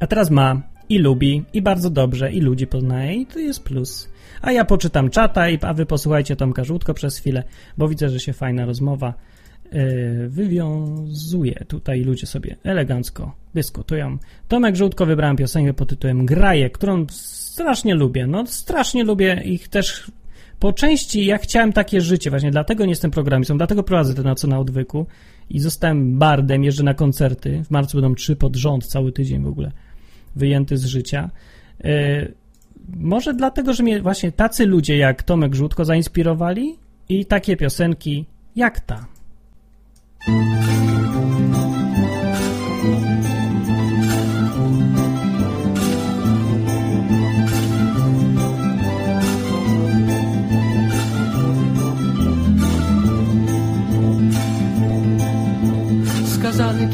A teraz ma i lubi, i bardzo dobrze, i ludzi poznaje, i to jest plus. A ja poczytam czata, i, a wy posłuchajcie Tomka Żółtko przez chwilę, bo widzę, że się fajna rozmowa yy, wywiązuje. Tutaj ludzie sobie elegancko dyskutują. Tomek Żółtko wybrałem piosenkę pod tytułem Graje, którą strasznie lubię. No, strasznie lubię ich też po części ja chciałem takie życie, właśnie dlatego nie jestem programistą, dlatego prowadzę to na co na odwyku i zostałem bardem, jeżdżę na koncerty. W marcu będą trzy pod rząd, cały tydzień w ogóle wyjęty z życia. Yy, może dlatego, że mnie właśnie tacy ludzie jak Tomek Żółtko zainspirowali i takie piosenki jak ta.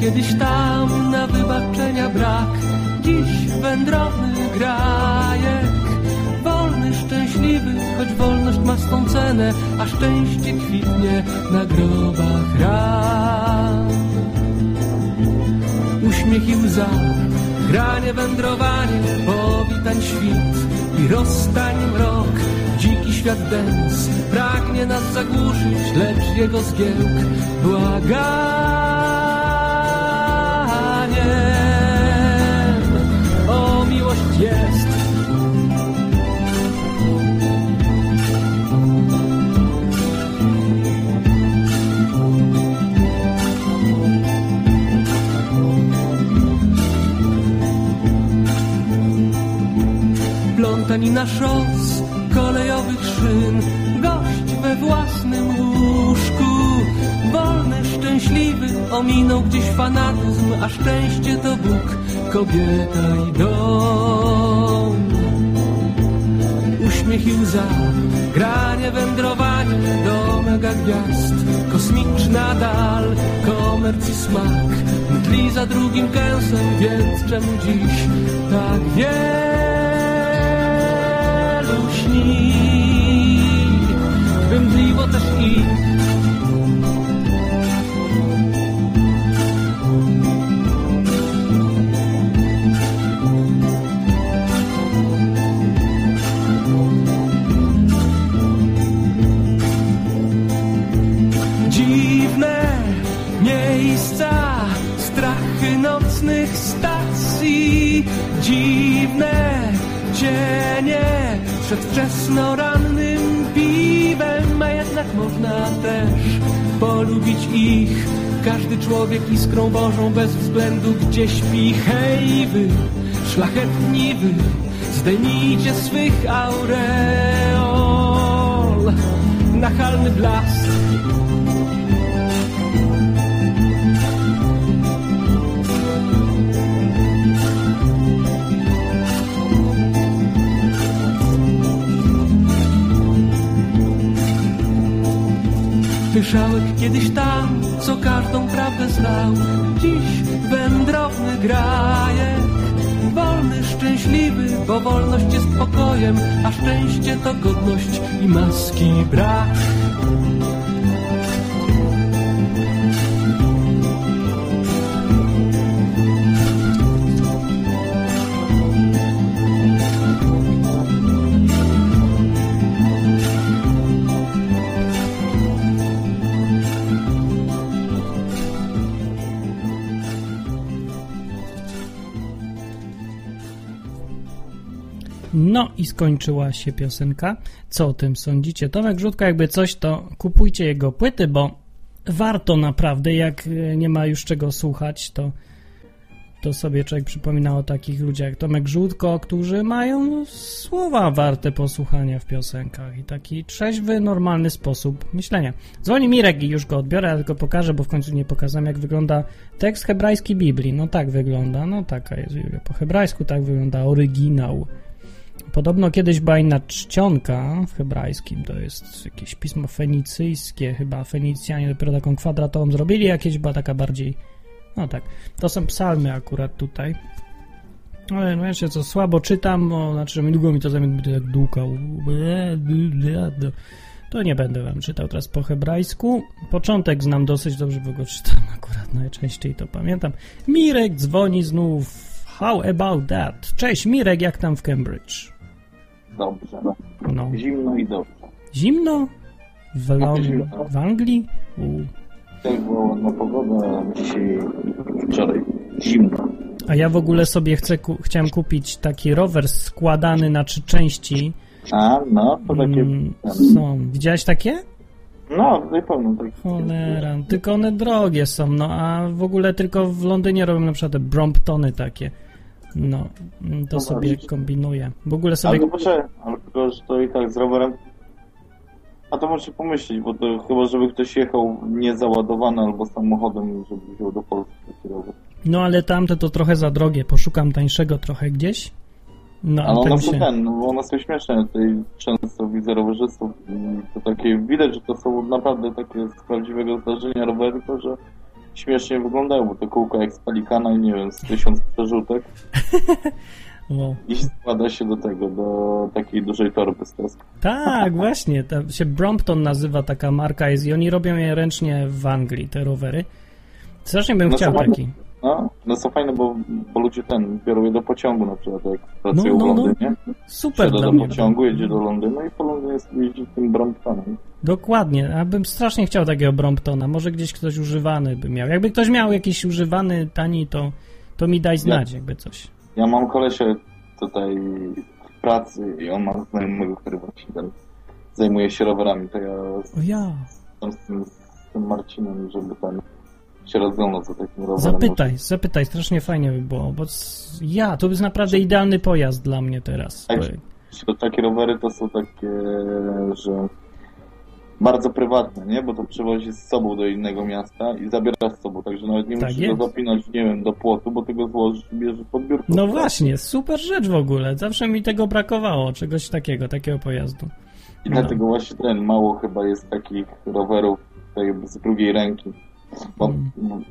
Kiedyś tam na wybaczenia brak. Dziś wędrowny grajek Wolny, szczęśliwy, choć wolność ma swą cenę A szczęście kwitnie na grobach ran. Uśmiech i łza, granie, wędrowanie Powitań świt i rozstań mrok. Dziki świat dęs pragnie nas zagłuszyć Lecz jego zgiełk błaganiem miłość jest plątanina szos, kolejowych szyn, gość we własnym łóżku. Wolny, szczęśliwy, ominął gdzieś fanatyzm, a szczęście to Bóg, kobieta i dom. Uśmiech i łza, granie, wędrowanie do mega gwiazd, kosmiczna dal, komerc i smak, mdli za drugim kęsem, więc czemu dziś tak wielu śni? Bym też i cienie przed wczesno rannym piwem, a jednak można też polubić ich. Każdy człowiek iskrą Bożą bez względu gdzie śpi. Hej wy, szlachetni wy, zdejmijcie swych aureol. Nachalny blask Pyszałek kiedyś tam, co każdą prawdę znał. Dziś wędrowny grajek Wolny, szczęśliwy, bo wolność jest pokojem A szczęście to godność i maski brak No i skończyła się piosenka. Co o tym sądzicie? Tomek Rzutko, jakby coś, to kupujcie jego płyty, bo warto naprawdę, jak e, nie ma już czego słuchać, to to sobie człowiek przypomina o takich ludziach jak Tomek Żółtko, którzy mają słowa warte posłuchania w piosenkach i taki trzeźwy, normalny sposób myślenia. Dzwoni Mirek i już go odbiorę, ja tylko pokażę, bo w końcu nie pokazałem, jak wygląda tekst hebrajski Biblii. No tak wygląda, no taka jest Biblia. Po hebrajsku tak wygląda oryginał. Podobno kiedyś była inna czcionka w hebrajskim, to jest jakieś pismo fenicyjskie, chyba Fenicjanie dopiero taką kwadratową zrobili, jakieś była taka bardziej, no tak, to są psalmy akurat tutaj. Ale no wiecie co, słabo czytam, bo znaczy, że długo mi to zajmie, będę tak dłukał. To nie będę wam czytał teraz po hebrajsku. Początek znam dosyć dobrze, bo go czytam akurat najczęściej, to pamiętam. Mirek dzwoni znów. How about that? Cześć Mirek, jak tam w Cambridge? Dobrze. No. Zimno i dobrze. Zimno? W, Lon- zimno. w Anglii? U. Tak była ładna pogoda, dzisiaj, wczoraj zimno. A ja w ogóle sobie chcę ku- chciałem kupić taki rower składany na trzy części. A, no, to takie... Mm, są. Widziałeś takie? No, na pewno tak. Cholera, tylko one drogie są, no a w ogóle tylko w Londynie robią na przykład te Bromptony takie. No, to sobie właśnie. kombinuję. W ogóle Ale sobie... to poczekaj, ale tylko, że to i tak z rowerem... A to muszę pomyśleć, bo to chyba, żeby ktoś jechał niezaładowany albo samochodem, żeby wziął do Polski taki rower. No ale tamte to trochę za drogie, poszukam tańszego trochę gdzieś. No, Ale one się... ten, no bo one są śmieszne. Tutaj często widzę rowerzystów to takie widać, że to są naprawdę takie z prawdziwego zdarzenia rowery, tylko że śmiesznie wyglądają, bo to kółko jak z palikana i nie wiem, z tysiąc przerzutek Wow. i składa się do tego, do takiej dużej torby z Tesco. Tak, właśnie, to się Brompton nazywa taka marka jest i oni robią je ręcznie w Anglii, te rowery. Strasznie bym No chciał taki. No, no są fajne, bo, bo ludzie ten, biorą je do pociągu na przykład, jak pracują No, no, w no. Londynie. Super Siada do mnie. pociągu, jedzie do Londynu i po Londynie jeździ tym Bromptonem. Dokładnie, a bym strasznie chciał takiego Bromptona. Może gdzieś ktoś używany by miał. Jakby ktoś miał jakiś używany, tani, to, to mi daj znać, jakby coś. Ja mam kolesia tutaj w pracy i on ma znajomego, który właśnie ten zajmuje się rowerami, to ja O ja, z tym, z tym Marcinem, żeby ten się za takim rowerem. zapytaj, zapytaj, strasznie fajnie by było, bo ja, to jest naprawdę idealny pojazd dla mnie teraz. Tak. Bo- takie rowery to są takie, że bardzo prywatne, nie? Bo to przywozi z sobą do innego miasta i zabiera z sobą, także nawet nie Tak musisz jest. go zapinać, nie wiem, do płotu, bo ty go złożysz i bierzesz pod biurko. No właśnie, super rzecz w ogóle. Zawsze mi tego brakowało, czegoś takiego, takiego pojazdu. I dlatego właśnie ten mało chyba jest takich rowerów tak jakby z drugiej ręki. Bo,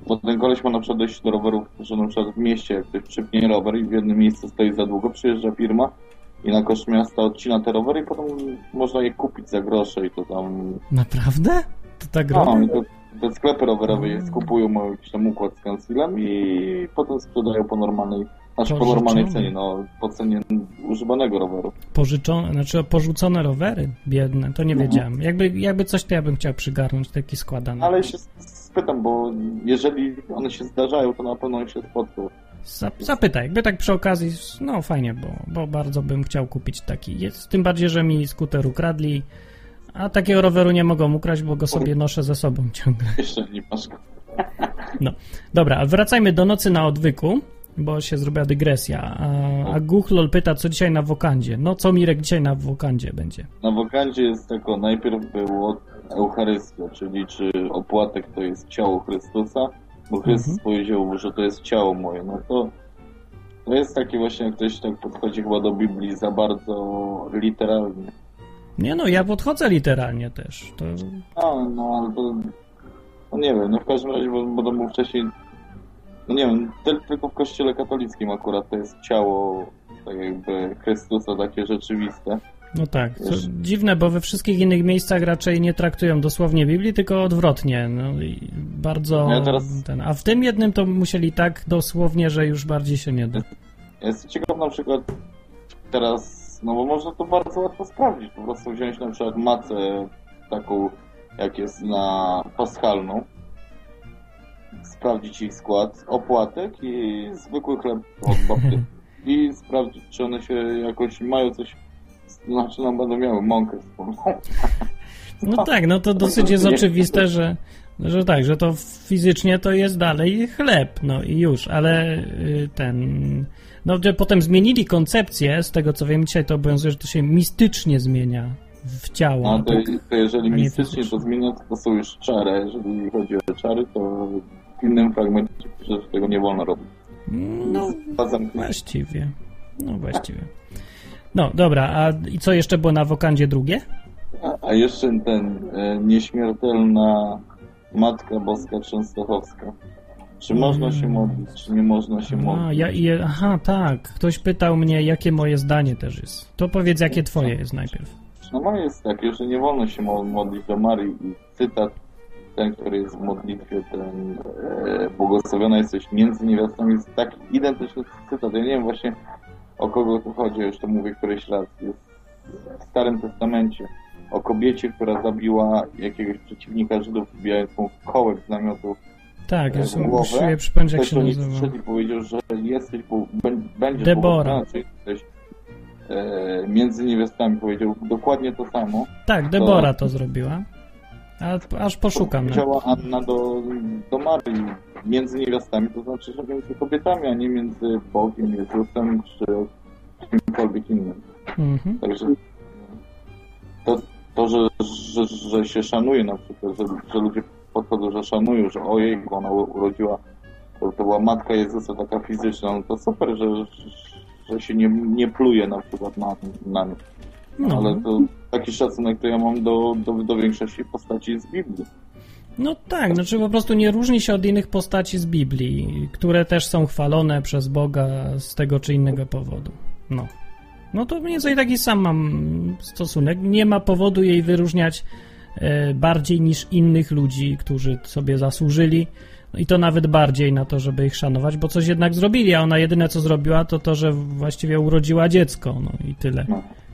bo ten koleś ma na przykład dojść do rowerów, że na przykład w mieście, ktoś przypnie rower i w jednym miejscu stoi za długo, przyjeżdża firma i na koszt miasta odcina te rowery i potem można je kupić za grosze i to tam... Naprawdę? To tak No, i to, te sklepy rowerowe je skupują, mają jakiś tam układ z kancelem i potem sprzedają po normalnej, znaczy po normalnej cenie, no po cenie używanego roweru. Pożyczone, znaczy porzucone rowery biedne, to nie Mhm. wiedziałem. Jakby, jakby coś to ja bym chciał przygarnąć, taki składany. Ale się spytam, bo jeżeli one się zdarzają, to na pewno się spotkał. Zap- Zapytaj, jakby tak przy okazji, no fajnie, bo, bo bardzo bym chciał kupić taki. Jest, tym bardziej, że mi skuter ukradli, a takiego roweru nie mogą ukraść, bo go sobie noszę ze sobą ciągle. Jeszcze nie masz go. No, dobra, wracajmy do nocy na odwyku, bo się zrobiła dygresja. A, a Guchlol pyta, co dzisiaj na Wokandzie. No, co Mirek dzisiaj na Wokandzie będzie? Na wokandzie jest tako, najpierw było Eucharystia, czyli czy opłatek to jest ciało Chrystusa, bo Chrystus powiedział, że to jest ciało moje. No to, to jest takie właśnie, jak ktoś tak podchodzi chyba do Biblii za bardzo literalnie. Nie no, ja podchodzę literalnie też. To No, no, to, no nie wiem, no w każdym razie, bo, bo to był wcześniej, no nie wiem, tyl- tylko w kościele katolickim akurat to jest ciało, tak jakby Chrystusa takie rzeczywiste. No tak, to Wiesz- dziwne, bo we wszystkich innych miejscach raczej nie traktują dosłownie Biblii, tylko odwrotnie. No i bardzo. Ja teraz- Ten, a w tym jednym to musieli tak dosłownie, że już bardziej się nie da. Ja Jestem ciekaw na przykład teraz, no bo można to bardzo łatwo sprawdzić, po prostu wziąć na przykład macę taką, jak jest na paschalną, sprawdzić ich skład, opłatek i zwykły chleb od babty i sprawdzić, czy one się jakoś mają coś, znaczy no będą miały mąkę wspólną. No tak, no to dosyć jest oczywiste, że Że tak, że to fizycznie to jest dalej chleb, no i już, ale y, ten... No, że potem zmienili koncepcję, z tego co wiem dzisiaj to obowiązuje, że to się mistycznie zmienia w ciało. No to, tak? to jeżeli mistycznie to zmienia, to, to są już czary. Jeżeli chodzi o czary, to w innym fragmencie pisze, że tego nie wolno robić. No, właściwie. No, właściwie. No, dobra, a i co jeszcze było na wokandzie drugie? A, a jeszcze ten e, nieśmiertelna Matka Boska Częstochowska. Czy można się modlić, czy nie można się A, modlić? ja, i, aha, tak. Ktoś pytał mnie, jakie moje zdanie też jest. To powiedz, jakie twoje jest najpierw. No moje jest takie, że nie wolno się mo- modlić do Marii i cytat ten, który jest w modlitwie, ten e, błogosławiona jesteś między niewiastami, jest tak identyczny cytat. Ja nie wiem właśnie o kogo tu chodzi, już to mówię któryś raz. Jest w Starym Testamencie o kobiecie, która zabiła jakiegoś przeciwnika Żydów, wbijając mu kołek z namiotu Tak, ja w sobie głowę. przypomnieć, jak się nazywa. i powiedział, że jesteś, bo bę- będziesz Debora. jesteś e, między niewiastami. Powiedział dokładnie to samo. Tak, Debora to zrobiła. A, aż poszukam. Powiedziała Anna do, do Marii między niewiastami, to znaczy, że między kobietami, a nie między Bogiem, Jezusem czy kimkolwiek innym. Mhm. Także to, to że, że, że się szanuje na przykład, że, że ludzie podchodzą, że szanują, że ojej, bo ona urodziła, to, to była matka Jezusa taka fizyczna, no to super, że, że się nie, nie pluje na przykład na, na nie. No. Ale to taki szacunek to ja mam do, do, do większości postaci z Biblii. No tak, znaczy po prostu nie różni się od innych postaci z Biblii, które też są chwalone przez Boga z tego czy innego powodu. No. No to mniej więcej taki sam mam stosunek. Nie ma powodu jej wyróżniać e, bardziej niż innych ludzi, którzy sobie zasłużyli. No I to nawet bardziej na to, żeby ich szanować, bo coś jednak zrobili, a ona jedyne co zrobiła, to to, że właściwie urodziła dziecko, no i tyle.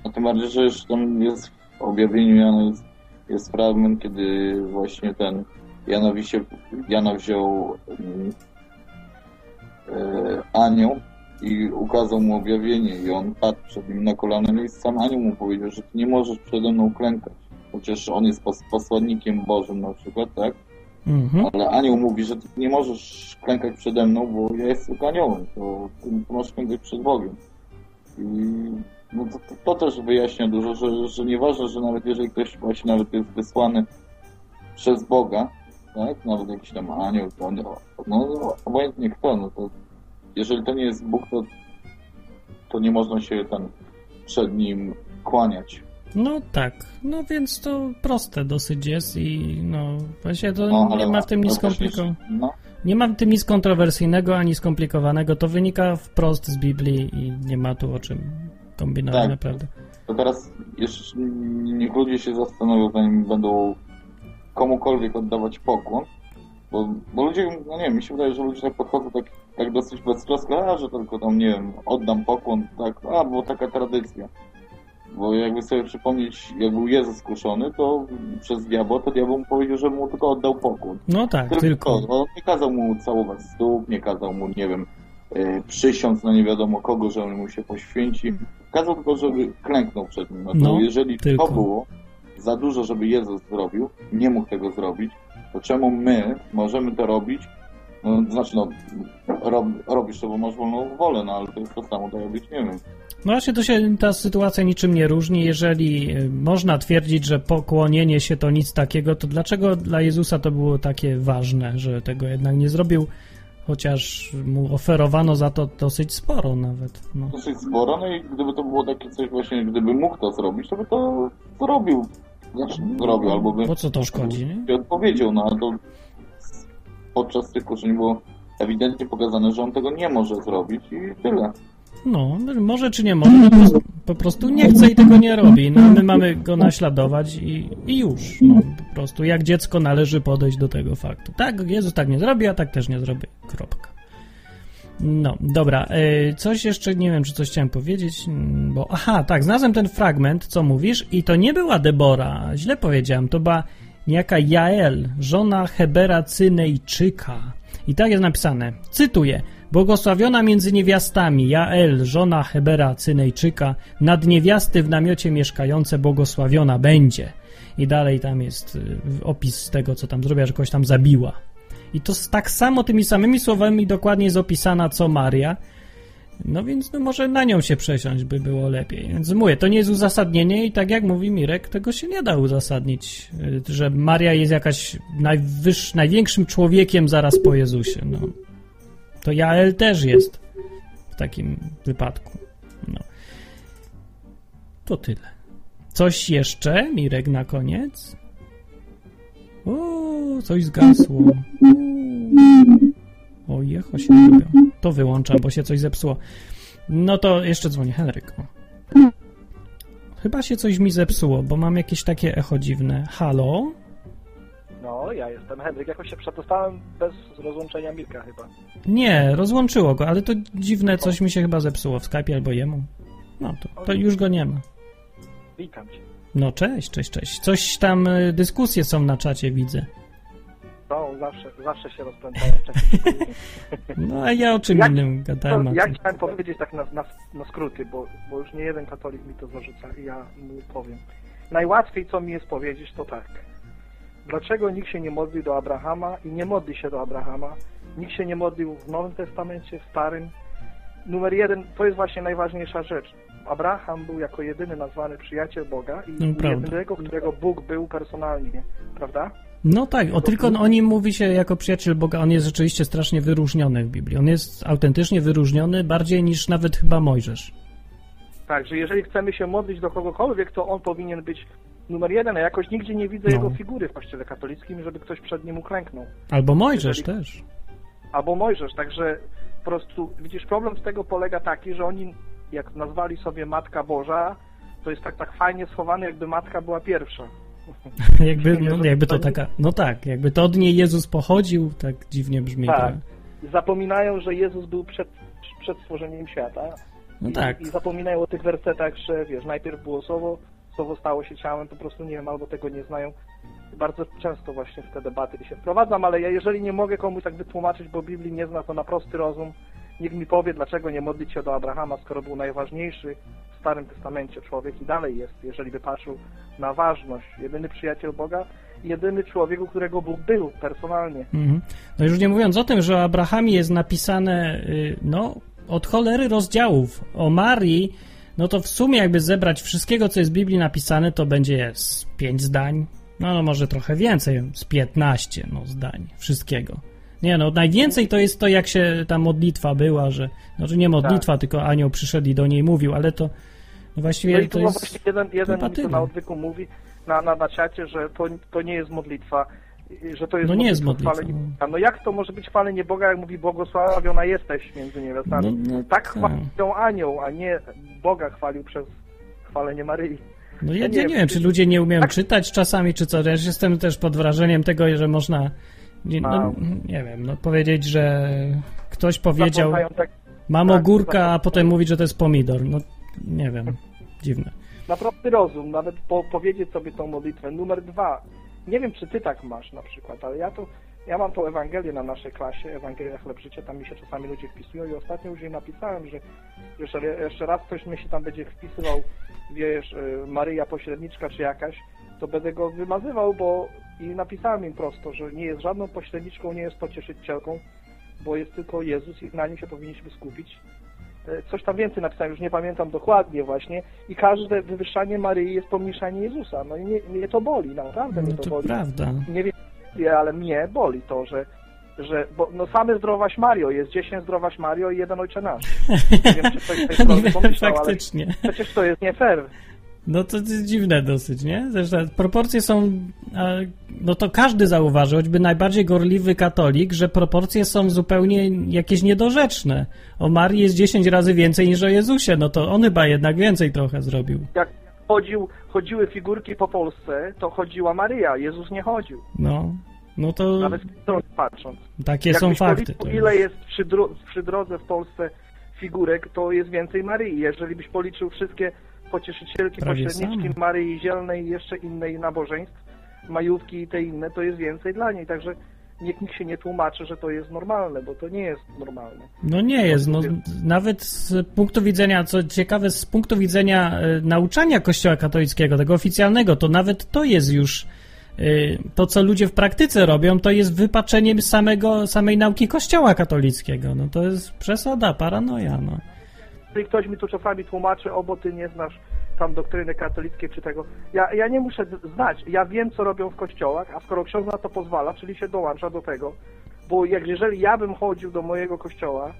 No. A tym bardziej, że już tam jest w objawieniu Jana jest, jest fragment, kiedy właśnie ten Janowi się, Jana wziął mm, e, anioł i ukazał mu objawienie i on padł przed nim na kolana no i sam anioł mu powiedział, że ty nie możesz przede mną klękać. Chociaż on jest pos- posłannikiem Bożym na przykład, tak? Mhm. Ale anioł mówi, że ty nie możesz klękać przede mną, bo ja jestem aniołem, to ty możesz klękać przed Bogiem. I no to, to, to też wyjaśnia dużo, że, że nieważne, że nawet jeżeli ktoś właśnie nawet jest wysłany przez Boga, tak, nawet jakiś tam anioł, to on, no, no obojętnie kto, no to jeżeli to nie jest Bóg, to, to nie można się tam przed nim kłaniać. No tak, no więc to proste dosyć jest i no właśnie to No, nie ma w tym nic skomplikowanego. No, Nie ma w tym nic kontrowersyjnego ani skomplikowanego. To wynika wprost z Biblii i nie ma tu o czym Tak. naprawdę. To teraz jeszcze niech ludzie się zastanowią, zanim będą komukolwiek oddawać pokłon, bo, bo ludzie, no nie wiem, mi się wydaje, że ludzie tak podchodzą tak, tak dosyć beztrosko, a że tylko tam, nie wiem, oddam pokłon, tak, a, bo taka tradycja. Bo jakby sobie przypomnieć, jak był Jezus kuszony, to przez diabła, to diabeł mu powiedział, że mu tylko oddał pokłon. No tak, Tylko, tylko. on nie kazał mu całować stóp, nie kazał mu, nie wiem, przysiąc na nie wiadomo kogo, że on mu się poświęci. Kazał tylko, żeby klęknął przed nim. No to No, jeżeli tylko. to było za dużo, żeby Jezus zrobił, nie mógł tego zrobić, to czemu my możemy to robić? No, znaczy, no, rob, robisz to, bo masz wolną wolę, no ale to jest to samo, to robić nie wiem. No właśnie to się ta sytuacja niczym nie różni. Jeżeli y, można twierdzić, że pokłonienie się to nic takiego, to dlaczego dla Jezusa to było takie ważne, że tego jednak nie zrobił, chociaż mu oferowano za to dosyć sporo nawet. No. Dosyć sporo, no i gdyby to było takie coś właśnie, gdyby mógł to zrobić, to by to zrobił. Znaczy, zrobił, albo by Po co to szkodzi, nie? odpowiedział, no ale to podczas tych kurzeń było ewidentnie pokazane, że on tego nie może zrobić i tyle. No, może czy nie może, po prostu, po prostu nie chce i tego nie robi. No, my mamy go naśladować i, i już. No, po prostu jak dziecko należy podejść do tego faktu. Tak, Jezus tak nie zrobi, a tak też nie zrobi. Kropka. No, dobra. e, Coś jeszcze, nie wiem, czy coś chciałem powiedzieć, mm, bo... Aha, tak, znalazłem ten fragment, co mówisz, i to nie była Debora, źle powiedziałem, to była niejaka Jael, żona Hebera Cynejczyka. I tak jest napisane, cytuję, Błogosławiona między niewiastami, Jael, żona Hebera Cynejczyka, nad niewiasty w namiocie mieszkające błogosławiona będzie. i dalej tam jest y, opis tego, co tam zrobiła, że kogoś tam zabiła. I to tak samo tymi samymi słowami dokładnie jest opisana co Maria. No więc no może na nią się przesiąść by było lepiej. Więc mówię, to nie jest uzasadnienie i tak jak mówi Mirek, tego się nie da uzasadnić, y, że Maria jest jakaś największym człowiekiem zaraz po Jezusie. No. To Jael też jest w takim wypadku. No. To tyle. Coś jeszcze, Mirek, na koniec? O, coś zgasło. O, jecho się robią. To wyłączam, bo się coś zepsuło. No to jeszcze dzwonię, Henryk. Chyba się coś mi zepsuło, bo mam jakieś takie echo dziwne. Halo? No, ja jestem Henryk. Jakoś się przedostałem bez rozłączenia Milka chyba. Nie, rozłączyło go, ale to dziwne, coś mi się chyba zepsuło w Skype albo jemu. No to, to już go nie ma. Witam cię. No cześć, cześć, cześć. Coś tam, y, dyskusje są na czacie, widzę. No, zawsze, zawsze się rozpędzają. No a ja o czym Jak- innym gadałem. No, a ja chciałem powiedzieć tak na, na, na skróty, bo, bo już nie jeden katolik mi to zarzuca i ja mu powiem. Najłatwiej, co mi jest powiedzieć, to tak. Dlaczego nikt się nie modli do Abrahama i nie modli się do Abrahama? Nikt się nie modlił w Nowym Testamencie, w Starym. Numer jeden, to jest właśnie najważniejsza rzecz. Abraham był jako jedyny nazwany przyjaciel Boga i No, jedynego, którego Bóg był personalnie, prawda? No tak, o tylko o nim mówi się jako przyjaciel Boga. On jest rzeczywiście strasznie wyróżniony w Biblii. On jest autentycznie wyróżniony bardziej niż nawet chyba Mojżesz. Tak, że jeżeli chcemy się modlić do kogokolwiek, to on powinien być numer jeden, a jakoś nigdzie nie widzę No. jego figury w kościele katolickim, żeby ktoś przed nim uklęknął. Albo Mojżesz Jeżeli- też. Albo Mojżesz, także po prostu, widzisz, problem z tego polega taki, że oni, jak nazwali sobie Matka Boża, to jest tak, tak fajnie schowane, jakby Matka była pierwsza. jakby, no, jakby to taka, no tak, jakby to od niej Jezus pochodził, tak dziwnie brzmi. Tak. Zapominają, że Jezus był przed, przed stworzeniem świata. No I, tak. I zapominają o tych wersetach, że wiesz, najpierw było słowo, słowo stało się ciałem, po prostu nie wiem, albo tego nie znają. Bardzo często właśnie w te debaty się wprowadzam, ale ja jeżeli nie mogę komuś tak wytłumaczyć, bo Biblii nie zna, to na prosty rozum, niech mi powie, dlaczego nie modlić się do Abrahama, skoro był najważniejszy w Starym Testamencie człowiek i dalej jest, jeżeli by patrzył na ważność, jedyny przyjaciel Boga, jedyny człowiek, u którego Bóg był personalnie. Mhm. No już nie mówiąc o tym, że o Abrahamie jest napisane, y, no, od cholery rozdziałów. O Marii, no to w sumie jakby zebrać wszystkiego, co jest w Biblii napisane, to będzie z pięć zdań, no, no może trochę więcej, z 15 no, zdań wszystkiego. Nie no, najwięcej to jest to, jak się ta modlitwa była, że, znaczy nie modlitwa, tylko anioł przyszedł i do niej mówił, ale to no właściwie Tak. No i to tu jest... właśnie jeden, jeden mi kompatywne. na odwyku mówi na, na, na czacie, że to, to nie jest modlitwa, że to jest No nie jest modlitwa chwalenia Boga. No jak to może być chwalenie Boga, jak mówi błogosławiona jesteś między niewiastami? No, no tak tak. chwalił ją anioł, a nie Boga chwalił przez chwalenie Maryi. No ja, Ja nie nie, wiem, czy- ludzie nie umieją tak- czytać czasami, czy co. Ja jestem też pod wrażeniem tego, że można, nie, no, nie wiem, no powiedzieć, że ktoś powiedział, tak, mam tak, ogórka, a potem mówić, że to jest pomidor. No, nie wiem, dziwne. na prosty rozum, nawet po, powiedzieć sobie tą modlitwę. Numer dwa, nie wiem, czy ty tak masz na przykład, ale ja to, ja mam tą Ewangelię na naszej klasie, Ewangelia Chleb Życia, tam mi się czasami ludzie wpisują i ostatnio już jej napisałem, że jeszcze, jeszcze raz ktoś mi się tam będzie wpisywał, wiesz, y, Maryja pośredniczka czy jakaś, to będę go wymazywał, bo i napisałem im prosto, że nie jest żadną pośredniczką, nie jest pocieszycielką, bo jest tylko Jezus i na nim się powinniśmy skupić. E, Coś tam więcej napisałem, już nie pamiętam dokładnie właśnie. I każde wywyższanie Maryi jest pomniejszanie Jezusa. No i mnie, mnie to boli, naprawdę mnie No to, to boli. prawda. Nie wiem, ale mnie boli to, że, że bo, no same zdrowaś Mario, jest 10 zdrowaś Mario i jeden Ojcze Nasz. Nie wiem, czy ktoś tej strony pomyślał, ale faktycznie. przecież to jest nie fair. No to jest dziwne dosyć, nie? Zresztą proporcje są, no to każdy zauważy, choćby najbardziej gorliwy katolik, że proporcje są zupełnie jakieś niedorzeczne. O Marii jest 10 razy więcej niż o Jezusie, no to on chyba jednak więcej trochę zrobił. Jak chodził, chodziły figurki po Polsce, to chodziła Maryja, Jezus nie chodził. No, no to Nawet patrząc. takie są Jakbyś fakty. policzył, ile jest przy, dro- przy drodze w Polsce figurek, to jest więcej Maryi. Jeżeli byś policzył wszystkie pocieszycielki, Prawie pośredniczki same. Maryi Zielnej i jeszcze innej nabożeństw, majówki i te inne, to jest więcej dla niej. Także niech nikt się nie tłumaczy, że to jest normalne, bo to nie jest normalne. No nie jest, no nawet z punktu widzenia, co ciekawe, z punktu widzenia e, nauczania Kościoła katolickiego, tego oficjalnego, to nawet to jest już e, to, co ludzie w praktyce robią, to jest wypaczeniem samego, samej nauki Kościoła katolickiego. No to jest przesada, paranoja, no. Jeżeli ktoś mi tu czasami tłumaczy, o, bo ty nie znasz tam doktryny katolickiej czy tego, ja, ja nie muszę znać, ja wiem, co robią w kościołach, a skoro ksiądz na to pozwala, czyli się dołącza do tego, bo jak, jeżeli ja bym chodził do mojego kościoła,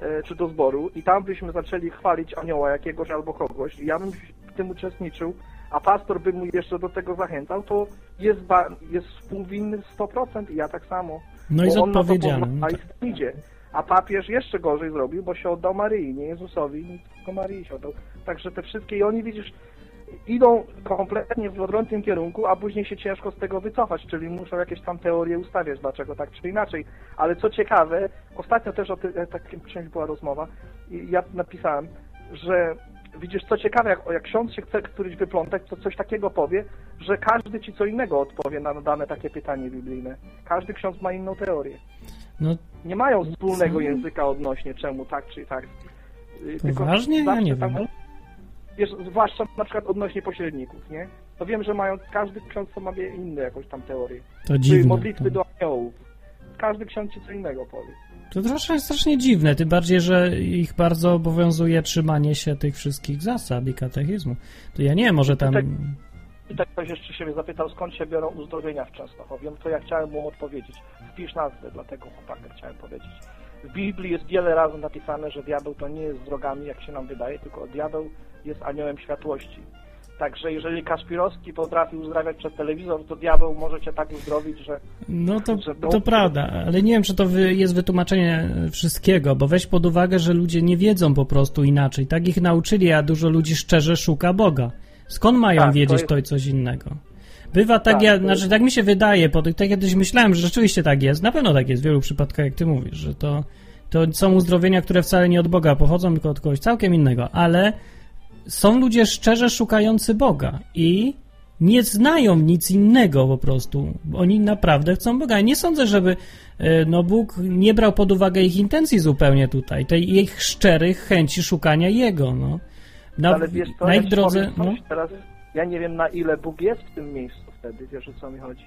e, czy do zboru i tam byśmy zaczęli chwalić anioła jakiegoś albo kogoś i ja bym w tym uczestniczył, a pastor by mu jeszcze do tego zachęcał, to jest, ba- jest współwinny 100% i ja tak samo. No i z on na to odpowiedzialny, pozwala no i idzie. A papież jeszcze gorzej zrobił, bo się oddał Maryi, nie Jezusowi, tylko Maryi się oddał. Także te wszystkie, i oni widzisz, idą kompletnie w odwrotnym kierunku, a później się ciężko z tego wycofać, czyli muszą jakieś tam teorie ustawiać, dlaczego tak czy inaczej. Ale co ciekawe, ostatnio też o ty, e, takim czymś była rozmowa i ja napisałem, że widzisz, co ciekawe, jak, jak ksiądz się chce któryś wyplątać, to coś takiego powie, że każdy ci co innego odpowie na dane takie pytanie biblijne. Każdy ksiądz ma inną teorię No nie mają wspólnego Co? języka odnośnie czemu tak czy tak. Y, tylko Poważnie? Ja zawsze nie tam- wiem. Wiesz, zwłaszcza na przykład odnośnie pośredników, nie? To wiem, że mają, każdy ksiądz ma inne jakąś tam teorię. to dziwne. modlitwy To, do aniołów. Każdy ksiądz ci co innego powie. to troszkę strasznie dziwne, tym bardziej, że ich bardzo obowiązuje trzymanie się tych wszystkich zasad i katechizmu. To ja nie może tam... I tak ktoś jeszcze się mnie zapytał, skąd się biorą uzdrowienia w Częstochowie. No to ja chciałem mu odpowiedzieć. Wpisz nazwę dla tego chłopaka, chciałem powiedzieć. W Biblii jest wiele razy napisane, że diabeł to nie jest z drogami, jak się nam wydaje, tylko diabeł jest aniołem światłości. Także jeżeli Kaspirowski potrafi uzdrawiać przez telewizor, to diabeł może cię tak uzdrowić, że No to, że to prawda, ale nie wiem, czy to wy, jest wytłumaczenie wszystkiego, bo weź pod uwagę, że ludzie nie wiedzą po prostu inaczej. Tak ich nauczyli, a dużo ludzi szczerze szuka Boga. Skąd mają Tak, to wiedzieć jest- to i coś innego? Bywa tak, Tak, ja, to znaczy jest- tak mi się wydaje, po tak kiedyś myślałem, że rzeczywiście tak jest, na pewno tak jest w wielu przypadkach, jak ty mówisz, że to, to są uzdrowienia, które wcale nie od Boga pochodzą, tylko od kogoś całkiem innego, ale są ludzie szczerze szukający Boga i nie znają nic innego po prostu. Oni naprawdę chcą Boga. Ja nie sądzę, żeby e, no Bóg nie brał pod uwagę ich intencji zupełnie tutaj, tej ich szczerych chęci szukania Jego, no. Na, ale wiesz co, na ja drodze, no. teraz, ja nie wiem na ile Bóg jest w tym miejscu wtedy, wiesz o co mi chodzi?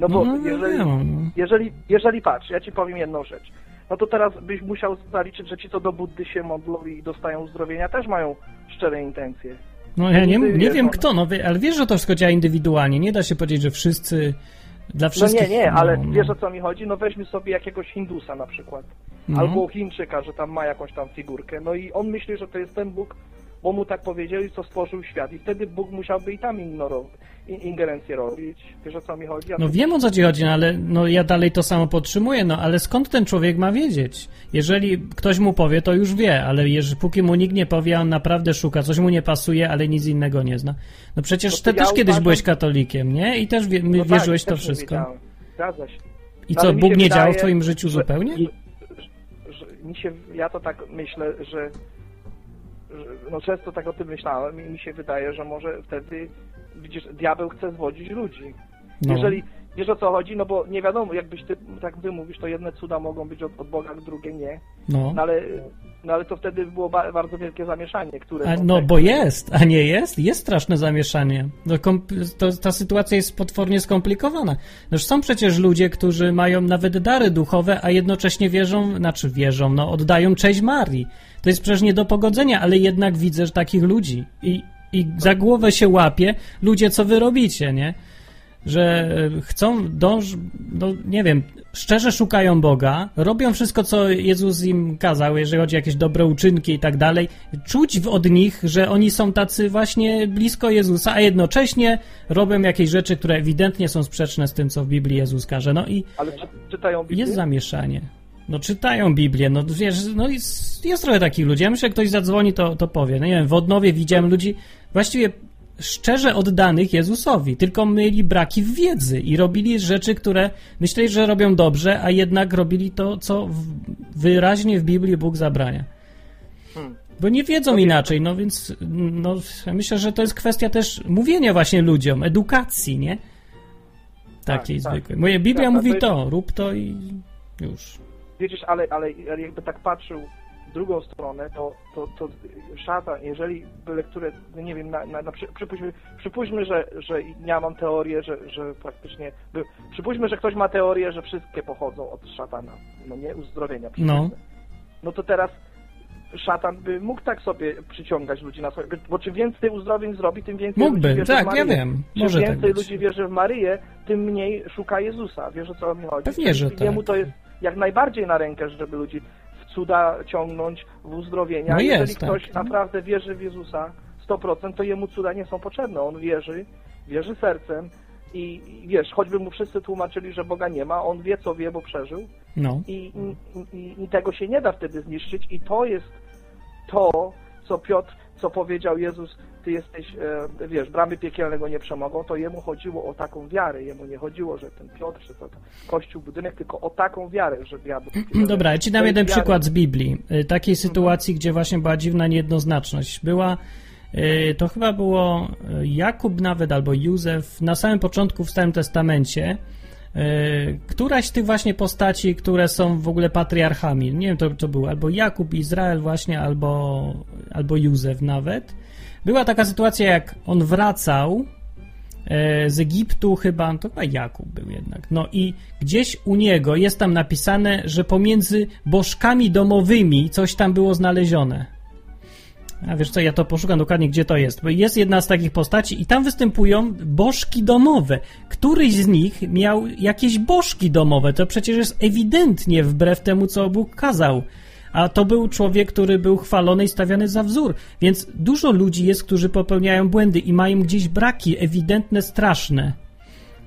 No bo No, no, jeżeli, wiem, no. jeżeli, jeżeli patrz, ja ci powiem jedną rzecz. No to teraz byś musiał zaliczyć, że ci co do Buddy się modlą i dostają uzdrowienia też mają szczere intencje. No ja nie, nie wiem no. kto, no ale wiesz, że to wszystko działa indywidualnie. Nie da się powiedzieć, że wszyscy dla No wszystkich. nie, nie, ale no, no. wiesz o co mi chodzi? No weźmy sobie jakiegoś Hindusa na przykład. No. Albo Chińczyka, że tam ma jakąś tam figurkę. No i on myśli, że to jest ten Bóg, bo mu tak powiedział i co stworzył świat. I wtedy Bóg musiałby i tam ignorować, in- ingerencję robić. Wiesz o co mi chodzi? No wiem o co ci chodzi, no, ale no, ja dalej to samo podtrzymuję, no ale skąd ten człowiek ma wiedzieć? Jeżeli ktoś mu powie, to już wie, ale jeżeli, póki mu nikt nie powie, on naprawdę szuka, coś mu nie pasuje, ale nic innego nie zna. No przecież No to ty ja też kiedyś uważam- byłeś katolikiem, nie? I też wie, No tak, wierzyłeś to też nie wszystko. Zgadza się. I No, co, Bóg nie wydaje, działał w twoim życiu że- zupełnie? że mi się, ja to tak myślę, że, że no często tak o tym myślałem i mi się wydaje, że może wtedy widzisz, diabeł chce zwodzić ludzi. No. Jeżeli wiesz o co chodzi, no bo nie wiadomo, jakbyś ty, tak ty mówisz, to jedne cuda mogą być od, od Boga, drugie nie. No. No ale, no ale to wtedy było ba- bardzo wielkie zamieszanie, które... A, są no te- bo jest, a nie jest? Jest straszne zamieszanie. No, to, ta sytuacja jest potwornie skomplikowana. Noż są przecież ludzie, którzy mają nawet dary duchowe, a jednocześnie wierzą, znaczy wierzą, no oddają cześć Marii. To jest przecież nie do pogodzenia, ale jednak widzę że takich ludzi i, i za głowę się łapie ludzie, co wy robicie, nie? Że e, chcą, dąż, no nie wiem, szczerze szukają Boga, robią wszystko, co Jezus im kazał, jeżeli chodzi o jakieś dobre uczynki i tak dalej, czuć od nich, że oni są tacy właśnie blisko Jezusa, a jednocześnie robią jakieś rzeczy, które ewidentnie są sprzeczne z tym, co w Biblii Jezus każe. No i Ale czy, czytają Biblię? jest zamieszanie. No czytają Biblię, no wiesz, no jest, jest trochę takich ludzi. Ja myślę, że ktoś zadzwoni, to, to powie. No nie wiem, w Odnowie widziałem ludzi właściwie szczerze oddanych Jezusowi, tylko mieli braki w wiedzy i robili rzeczy, które myśleli, że robią dobrze, a jednak robili to, co wyraźnie w Biblii Bóg zabrania. Hmm. Bo nie wiedzą inaczej, no więc no, myślę, że to jest kwestia też mówienia właśnie ludziom, edukacji, nie? takiej tak. zwykłej. Moja Biblia Tak, mówi to to, rób to i już. Widzisz, ale, ale ale jakby tak patrzył drugą stronę, to, to, to szatan, jeżeli byle które, no nie wiem, na, na, na, przy- przypuśćmy, przypuśćmy że, że ja mam teorię, że, że praktycznie, przypuśćmy, że ktoś ma teorię, że wszystkie pochodzą od szatana, no nie, uzdrowienia. No. no to teraz szatan by mógł tak sobie przyciągać ludzi na swoje, bo czym więcej uzdrowień zrobi, tym więcej Mógłby, ludzi wierzy tak, w ja Maryję. wiem, Czym może tak więcej być. ludzi wierzy w Maryję, tym mniej szuka Jezusa. Wiesz o co mi chodzi? Pewnie, że I Jemu tak. to jest jak najbardziej na rękę, żeby ludzi cuda ciągnąć, w uzdrowienia. No Jeżeli jest, ktoś tak. naprawdę wierzy w Jezusa 100%, to jemu cuda nie są potrzebne. On wierzy, wierzy sercem i i wiesz, choćby mu wszyscy tłumaczyli, że Boga nie ma, on wie co wie, bo przeżył No. i, i, i, i tego się nie da wtedy zniszczyć i to jest to, co Piotr, co powiedział Jezus, ty jesteś, e, wiesz, bramy piekielnego nie przemogą, to jemu chodziło o taką wiarę, jemu nie chodziło, że ten Piotr, że to kościół, budynek, tylko o taką wiarę, że diabeł... Dobra, ja ci dam jeden wiara. przykład z Biblii. Y, Takiej sytuacji, gdzie właśnie była dziwna niejednoznaczność. Była, y, to chyba było Jakub nawet, albo Józef, na samym początku w Starym Testamencie, któraś z tych właśnie postaci, które są w ogóle patriarchami, nie wiem, to, to był albo Jakub, Izrael właśnie, albo, albo Józef nawet. Była taka sytuacja, jak on wracał e, z Egiptu chyba, to chyba Jakub był jednak. No i gdzieś u niego jest tam napisane, że pomiędzy bożkami domowymi coś tam było znalezione. A wiesz co, ja to poszukam dokładnie, gdzie to jest. Bo jest jedna z takich postaci i tam występują bożki domowe. Któryś z nich miał jakieś bożki domowe. To przecież jest ewidentnie wbrew temu, co Bóg kazał. A to był człowiek, który był chwalony i stawiany za wzór. Więc dużo ludzi jest, którzy popełniają błędy i mają gdzieś braki ewidentne, straszne.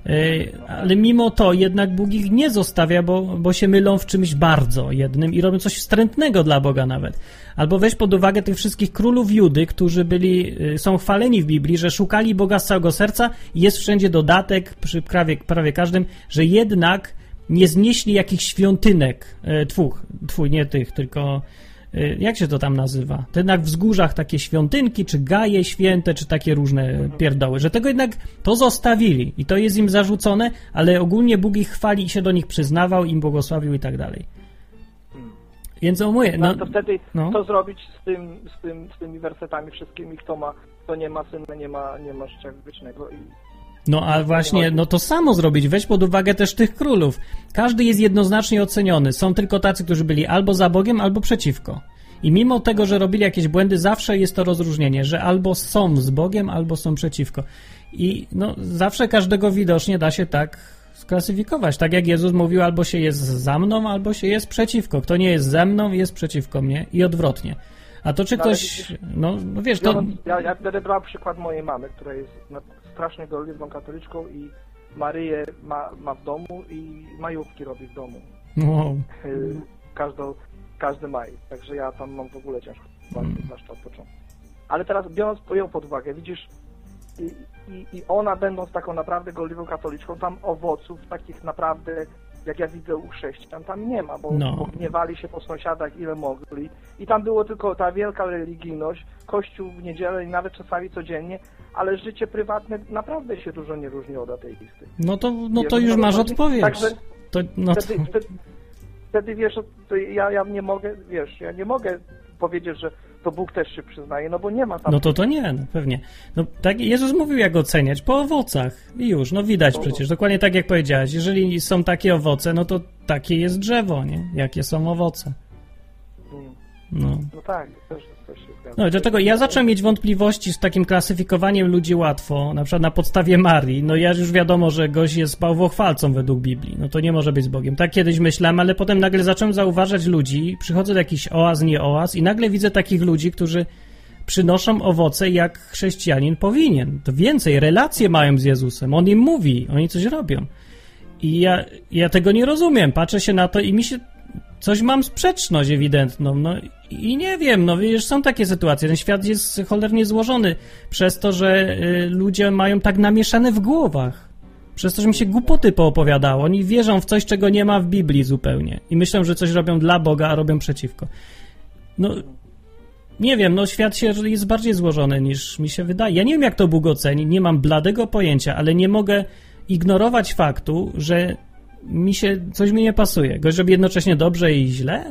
Yy, Ale mimo to jednak Bóg ich nie zostawia, bo, bo się mylą w czymś bardzo jednym i robią coś wstrętnego dla Boga nawet. Albo weź pod uwagę tych wszystkich królów Judy, którzy byli, yy, są chwaleni w Biblii, że szukali Boga z całego serca jest wszędzie dodatek przy prawie, prawie każdym, że jednak nie znieśli jakichś świątynek, e, twóch, twój, nie tych, tylko e, jak się to tam nazywa? To jednak wzgórzach takie świątynki, czy gaje święte, czy takie różne pierdoły, że tego jednak to zostawili i to jest im zarzucone, ale ogólnie Bóg ich chwali i się do nich przyznawał, im błogosławił i tak dalej. Więc o moje, No, no, to wtedy no. co zrobić z, tym, z, tym, z tymi wersetami wszystkimi, kto ma, kto nie ma syna, nie ma, nie ma życia wiecznego i No a właśnie, no to samo zrobić. Weź pod uwagę też tych królów. Każdy jest jednoznacznie oceniony. Są tylko tacy, którzy byli albo za Bogiem, albo przeciwko. I mimo tego, że robili jakieś błędy, zawsze jest to rozróżnienie, że albo są z Bogiem, albo są przeciwko. I no, zawsze każdego widocznie da się tak sklasyfikować. Tak jak Jezus mówił, albo się jest za mną, albo się jest przeciwko. Kto nie jest ze mną, jest przeciwko mnie i odwrotnie. A to czy No, ktoś, no, no wiesz, to... Biorąc, ja, ja będę brał przykład mojej mamy, która jest strasznie gorliwą katoliczką i Maryję ma, ma w domu i majówki robi w domu. Wow. Y, Każdą, każdy maj. Także ja tam mam w ogóle ciężko, Mm. zwłaszcza od początku. Ale teraz biorąc ją pod uwagę, widzisz, i, i, i ona będąc taką naprawdę gorliwą katoliczką, tam owoców takich naprawdę, jak ja widzę u chrześcijan, tam nie ma, bo, No. bo gniewali się po sąsiadach ile mogli. I tam było tylko ta wielka religijność, kościół w niedzielę i nawet czasami codziennie, ale życie prywatne naprawdę się dużo nie różni od ateisty. No to, no to już masz odpowiedź. Także To, no to... wtedy, wtedy, wtedy wiesz, to ja, ja nie mogę, wiesz, ja nie mogę powiedzieć, że to Bóg też się przyznaje, no bo nie ma tam... No to to nie, no pewnie. No tak Jezus mówił jak oceniać, po owocach. I już, no widać przecież, dokładnie tak jak powiedziałeś. Jeżeli są takie owoce, no to takie jest drzewo, nie? Jakie są owoce. No. No tak, też, też się zgadzam. No i dlatego ja zacząłem mieć wątpliwości z takim klasyfikowaniem ludzi łatwo, na przykład na podstawie Marii. No ja już wiadomo, że gość jest bałwochwalcą według Biblii. No to nie może być z Bogiem. Tak kiedyś myślałem, ale potem nagle zacząłem zauważać ludzi, przychodzę do jakichś oaz, nie oaz i nagle widzę takich ludzi, którzy przynoszą owoce jak chrześcijanin powinien. To więcej, relacje mają z Jezusem. On im mówi, oni coś robią. I ja, ja tego nie rozumiem. Patrzę się na to i mi się coś mam sprzeczność ewidentną, no i nie wiem, no wiesz, są takie sytuacje, ten świat jest cholernie złożony przez to, że y, ludzie mają tak namieszane w głowach, przez to, że mi się głupoty poopowiadało, oni wierzą w coś, czego nie ma w Biblii zupełnie. I myślą, że coś robią dla Boga, a robią przeciwko. No, nie wiem, no świat się jest bardziej złożony niż mi się wydaje. Ja nie wiem, jak to Bóg oceni, nie mam bladego pojęcia, ale nie mogę ignorować faktu, że mi się, coś mi nie pasuje. Gość robi jednocześnie dobrze i źle?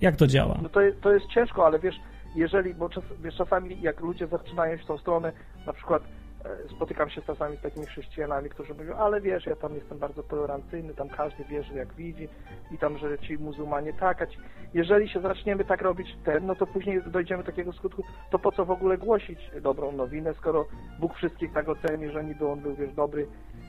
Jak to działa? No to, to jest ciężko, ale wiesz, jeżeli, bo czas, wiesz, czasami jak ludzie zaczynają iść w tą stronę, na przykład e, spotykam się czasami z takimi chrześcijanami, którzy mówią, ale wiesz, ja tam jestem bardzo tolerancyjny, tam każdy wierzy jak widzi i tam, że ci muzułmanie tak, a ci... jeżeli się zaczniemy tak robić ten, no to później dojdziemy do takiego skutku, to po co w ogóle głosić dobrą nowinę, skoro Bóg wszystkich tak oceni, że niby on był, wiesz, dobry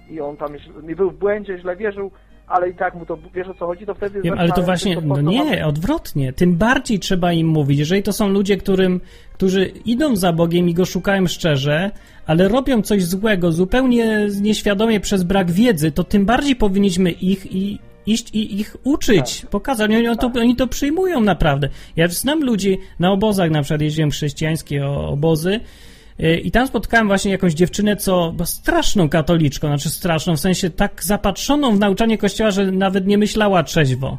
i on tam nie był w błędzie, źle wierzył, ale i tak mu to, wiesz o co chodzi, to wtedy... Wiem, ale to właśnie, no nie, odwrotnie. Tym bardziej trzeba im mówić. Jeżeli to są ludzie, którym, którzy idą za Bogiem i go szukają szczerze, ale robią coś złego zupełnie nieświadomie przez brak wiedzy, to tym bardziej powinniśmy ich i iść i ich uczyć, pokazać. Oni, to, oni to przyjmują naprawdę. Ja znam ludzi na obozach, na przykład jeździłem chrześcijańskie obozy, I tam spotkałem właśnie jakąś dziewczynę, co była straszną katoliczką, znaczy straszną, w sensie tak zapatrzoną w nauczanie kościoła, że nawet nie myślała trzeźwo.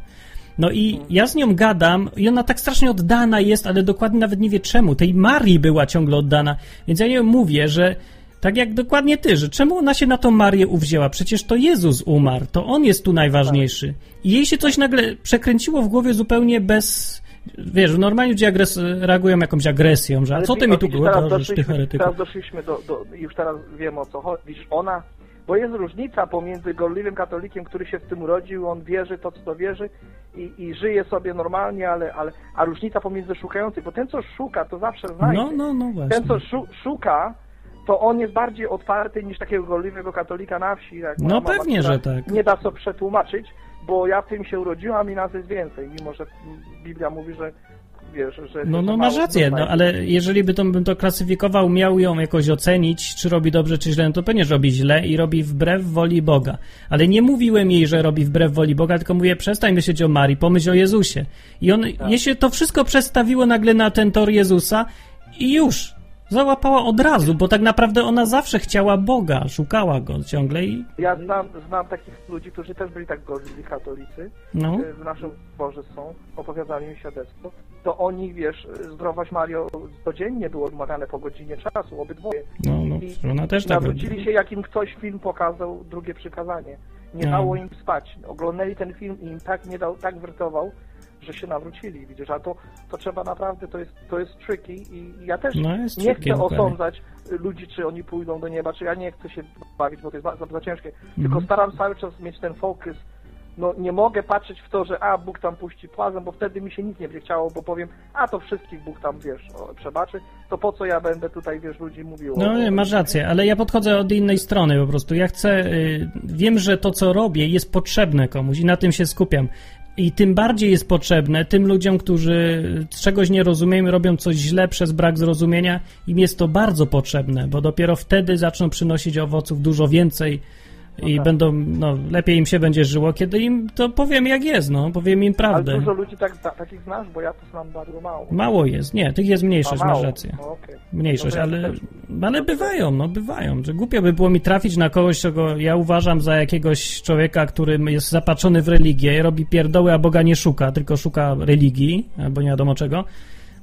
No i ja z nią gadam i ona tak strasznie oddana jest, ale dokładnie nawet nie wie czemu. Tej Marii była ciągle oddana. Więc ja jej mówię, że tak jak dokładnie ty, że czemu ona się na tą Marię uwzięła? Przecież to Jezus umarł, to On jest tu najważniejszy. I jej się coś nagle przekręciło w głowie zupełnie bez... Wiesz, normalnie ludzie agres- reagują jakąś agresją, że a co ty mi tu gadasz, ty heretyku? Teraz doszliśmy do, do, już teraz wiem o co chodzi. Ona, bo jest różnica pomiędzy gorliwym katolikiem, który się w tym urodził, on wierzy to, co to wierzy i, i żyje sobie normalnie, ale, ale, a różnica pomiędzy szukającym, bo ten, co szuka, to zawsze znajdzie. No, no, no właśnie. Ten, co szu, szuka, to on jest bardziej otwarty niż takiego gorliwego katolika na wsi. No pewnie, że tak. Nie da sobie przetłumaczyć, bo ja w tym się urodziłam i nas jest więcej, mimo że Biblia mówi, że wiesz, że... No, no masz rację, no, ale jeżeli by to, bym to klasyfikował, miał ją jakoś ocenić, czy robi dobrze, czy źle, no to pewnie, robi źle i robi wbrew woli Boga. Ale nie mówiłem jej, że robi wbrew woli Boga, tylko mówię, przestań myśleć o Marii, pomyśl o Jezusie. I on, Tak. się to wszystko przestawiło nagle na ten tor Jezusa i już. Załapała od razu, bo tak naprawdę ona zawsze chciała Boga, szukała go ciągle i Ja znam, znam takich ludzi, którzy też byli tak gorliwi katolicy, no. e, w naszym zborze są, opowiadali mi świadectwo, to oni, wiesz, zdrowaś Mario codziennie było wymagane po godzinie czasu, obydwoje. No, no, I ona też tak nawrócili się, jak im ktoś film pokazał, drugie przykazanie. Nie No. dało im spać. Oglądali ten film i im tak nie dał, tak wertował, że się nawrócili, widzisz, a to, to trzeba naprawdę, to jest, to jest tricky i ja też No, nie tricky, chcę dokładnie. osądzać ludzi, czy oni pójdą do nieba, czy ja nie chcę się bawić, bo to jest za, za, ciężkie, Mhm. tylko staram cały czas mieć ten fokus, no nie mogę patrzeć w to, że a, Bóg tam puści płazem, bo wtedy mi się nic nie będzie chciało, bo powiem, a to wszystkich Bóg tam, wiesz, o, przebaczy, to po co ja będę tutaj, wiesz, ludzi mówił No nie, masz rację, ale ja podchodzę od innej strony po prostu. Ja chcę, y, wiem, że to, co robię, jest potrzebne komuś i na tym się skupiam. I tym bardziej jest potrzebne tym ludziom, którzy czegoś nie rozumieją, robią coś źle przez brak zrozumienia, im jest to bardzo potrzebne, bo dopiero wtedy zaczną przynosić owoców dużo więcej i tak. będą, no, lepiej im się będzie żyło, kiedy im to powiem jak jest, no, powiem im Ale prawdę. dużo ludzi tak, ta, takich znasz, bo ja to znam bardzo mało. Mało jest, nie, tych jest mniejszość, masz rację. No, okej. Mniejszość, No ale, ale bywają, no bywają. Że głupio by było mi trafić na kogoś, czego ja uważam za jakiegoś człowieka, który jest zapatrzony w religię, robi pierdoły, a Boga nie szuka, tylko szuka religii, albo nie wiadomo czego.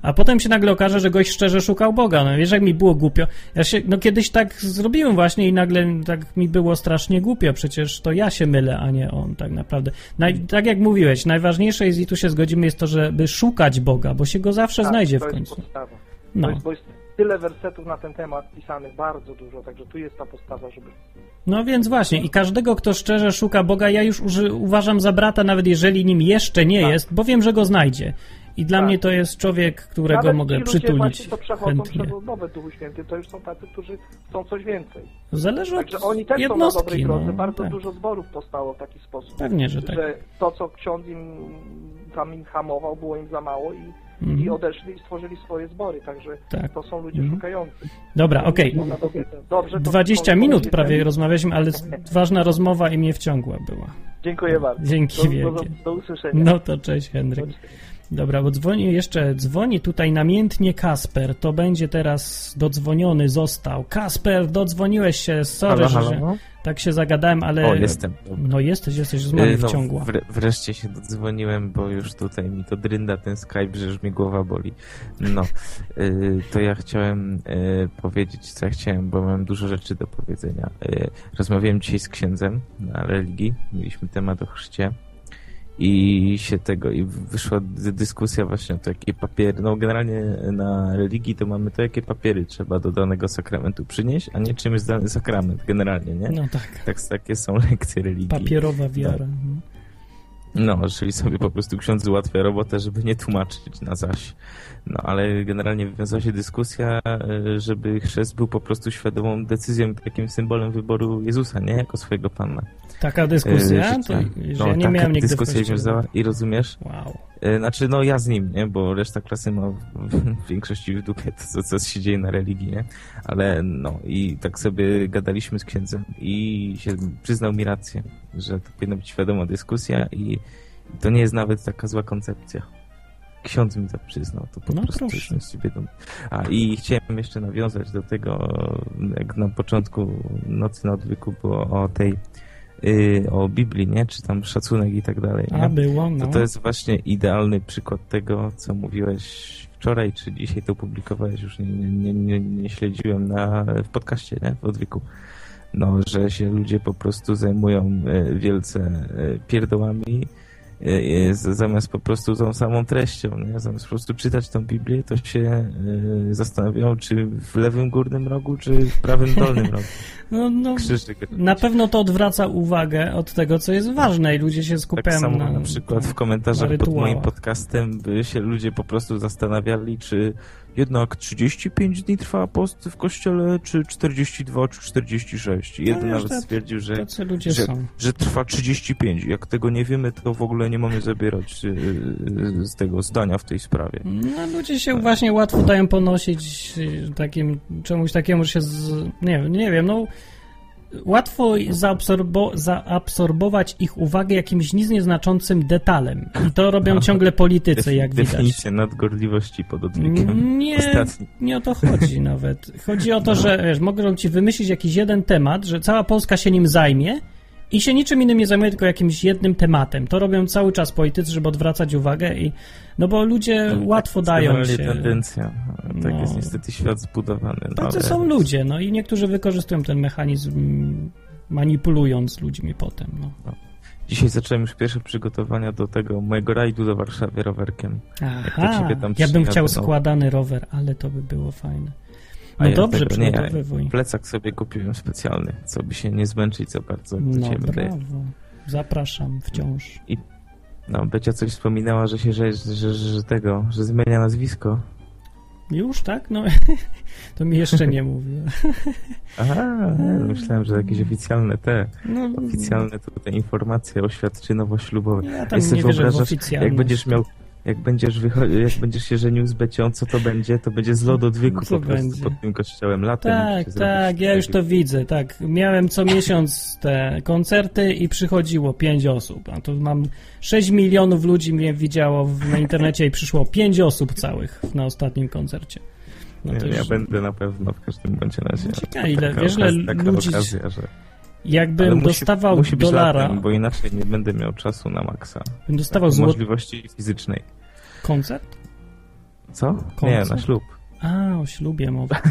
A potem się nagle okaże, że gość szczerze szukał Boga. No wiesz, jak mi było głupio. Ja się, no kiedyś tak zrobiłem właśnie i nagle tak mi było strasznie głupio. Przecież to ja się mylę, a nie on tak naprawdę. Naj, tak jak mówiłeś, najważniejsze jest i tu się zgodzimy, jest to, żeby szukać Boga, bo się go zawsze Tak, znajdzie to w końcu. No. To jest, bo jest tyle wersetów na ten temat pisanych, bardzo dużo, także tu jest ta podstawa, żeby... No więc właśnie, i każdego, kto szczerze szuka Boga, ja już uży, uważam za brata, nawet jeżeli nim jeszcze nie Tak. jest, bo wiem, że go znajdzie. I dla Tak. mnie to jest człowiek, którego Nawet mogę ci przytulić co przechodzą chętnie. przez odnowę w Duchu Świętym, to już są tacy, którzy chcą coś więcej. Zależy od Także oni też są na jednostki. dobrej drodze. No, Bardzo tak. dużo zborów powstało w taki sposób. Pewnie, że tak. Że to, co ksiądz im tam im hamował, było im za mało i, Mhm. i odeszli i stworzyli swoje zbory. Także Tak. to są ludzie Mhm. szukający. Dobra, okej. Dobrze, to 20 to- minut to- prawie rozmawialiśmy, ale ważna rozmowa i mnie wciągła była. Dziękuję bardzo. Dzięki do, do, wielkie. do usłyszenia. No to cześć Henryk. Dobra, bo dzwoni jeszcze, dzwoni tutaj namiętnie Kasper, to będzie teraz dodzwoniony, został. Kasper, dodzwoniłeś się, sorry, Halo, że halo? tak się zagadałem, ale... O, jestem. No jesteś, jesteś, z mamy no, wciągła. wre- wreszcie się dodzwoniłem, bo już tutaj mi to drynda ten Skype, że już mi głowa boli. No, y, to ja chciałem y, powiedzieć, co ja chciałem, bo mam dużo rzeczy do powiedzenia. Y, Rozmawiałem dzisiaj z księdzem na religii, mieliśmy temat o chrzcie i się tego, i wyszła dy- dyskusja właśnie o to, jakie papiery, no generalnie na religii to mamy to, jakie papiery trzeba do danego sakramentu przynieść, a nie czym jest dany sakrament generalnie, nie? No tak, Tak, takie są lekcje religii. papierowa wiara. No, czyli sobie po prostu ksiądz ułatwia robotę, żeby nie tłumaczyć na zaś. No, ale generalnie wywiązała się dyskusja, e, żeby chrzest był po prostu świadomą decyzją, takim symbolem wyboru Jezusa, nie? Jako swojego Pana. Taka dyskusja? E, To, życia. że ja nie miałem nigdy dyskusja wiązała i rozumiesz? Wow. E, Znaczy, no ja z nim, nie? Bo reszta klasy ma w, większości w dupie to, co, co się dzieje na religii, nie? Ale no i tak sobie gadaliśmy z księdzem i się przyznał mi rację, że to powinna być świadoma dyskusja i to nie jest nawet taka zła koncepcja. Ksiądz mi to przyznał, to po No prostu proszę. jestem dumny. A i chciałem jeszcze nawiązać do tego, jak na początku Nocy na Odwyku było o tej, y, o Biblii, nie? Czy tam szacunek i tak dalej, nie? A było, no. To to jest właśnie idealny przykład tego, co mówiłeś wczoraj, czy dzisiaj to publikowałeś, już nie, nie, nie, nie śledziłem na, w podcaście, nie? W odwyku. No, że się ludzie po prostu zajmują e, wielce e, pierdołami, zamiast po prostu tą samą treścią, nie? Zamiast po prostu czytać tą Biblię, to się e, zastanawiają, czy w lewym górnym rogu, czy w prawym dolnym rogu. No, no, na pewno to odwraca uwagę od tego, co jest ważne i ludzie się Tak skupiają samo na, na przykład w komentarzach pod moim podcastem by się ludzie po prostu zastanawiali, czy jednak 35 dni trwa post w kościele, czy 42, czy 46. I jeden No, nawet stwierdził, że, że, są. że trwa 35. Jak tego nie wiemy, to w ogóle nie mamy zabierać yy, z tego zdania w tej sprawie. No, ludzie się właśnie łatwo dają ponosić y, takim, czemuś takiemu, że się z, nie, nie wiem, no łatwo zaabsorbo, zaabsorbować ich uwagę jakimś nic nieznaczącym detalem. I to robią No. ciągle politycy, jak widać. Definicja nadgorliwości pod odwykiem. Nie, Ostatni. nie o to chodzi nawet. Chodzi o to, że wiesz, mogą ci wymyślić jakiś jeden temat, że cała Polska się nim zajmie i się niczym innym nie zajmuje, tylko jakimś jednym tematem. To robią cały czas politycy, żeby odwracać uwagę i no bo ludzie łatwo Tak dają jest się. tendencja. Tak No. jest niestety świat zbudowany. No, Tacy ale... są ludzie, no i niektórzy wykorzystują ten mechanizm mm, manipulując ludźmi potem, no. Dzisiaj zacząłem już pierwsze przygotowania do tego mojego rajdu do Warszawy rowerkiem. Aha, ciebie tam ja bym chciał no. składany rower, ale to by było fajne. A No ja dobrze, tego nie, ja. Plecak sobie kupiłem specjalny, co by się nie zmęczyć za bardzo. No ciebie brawo. Zapraszam wciąż. No, Becia coś wspominała, że się, że, że, że, tego, że zmienia nazwisko. Już, tak? No, to mi jeszcze nie mówiła. Aha, myślałem, że jakieś oficjalne te, No, oficjalne tutaj informacje oświadczynowo-ślubowe. Ja tam nie wierzę w oficjalność. jak będziesz miał, jak będziesz, jak będziesz się żenił z Becią, co to będzie? To będzie z lodu odwyku Co po prostu będzie? pod tym kościołem latem. Tak, tak, ja już to widzę, tak. Miałem co miesiąc te koncerty i przychodziło pięć osób, a tu mam 6 milionów ludzi mnie widziało na internecie i przyszło pięć osób całych na ostatnim koncercie. No ja już- będę na pewno w każdym bądź razie. Ciekawe, ile- wiesz, ile ludzi- okazja, że... Jakbym musi, dostawał musi być dolara, Latem, bo inaczej nie będę miał czasu na maksa. bym dostawał złot... możliwości fizycznej. koncert? Co? Nie, Koncert? na ślub. A, o ślubie mowa.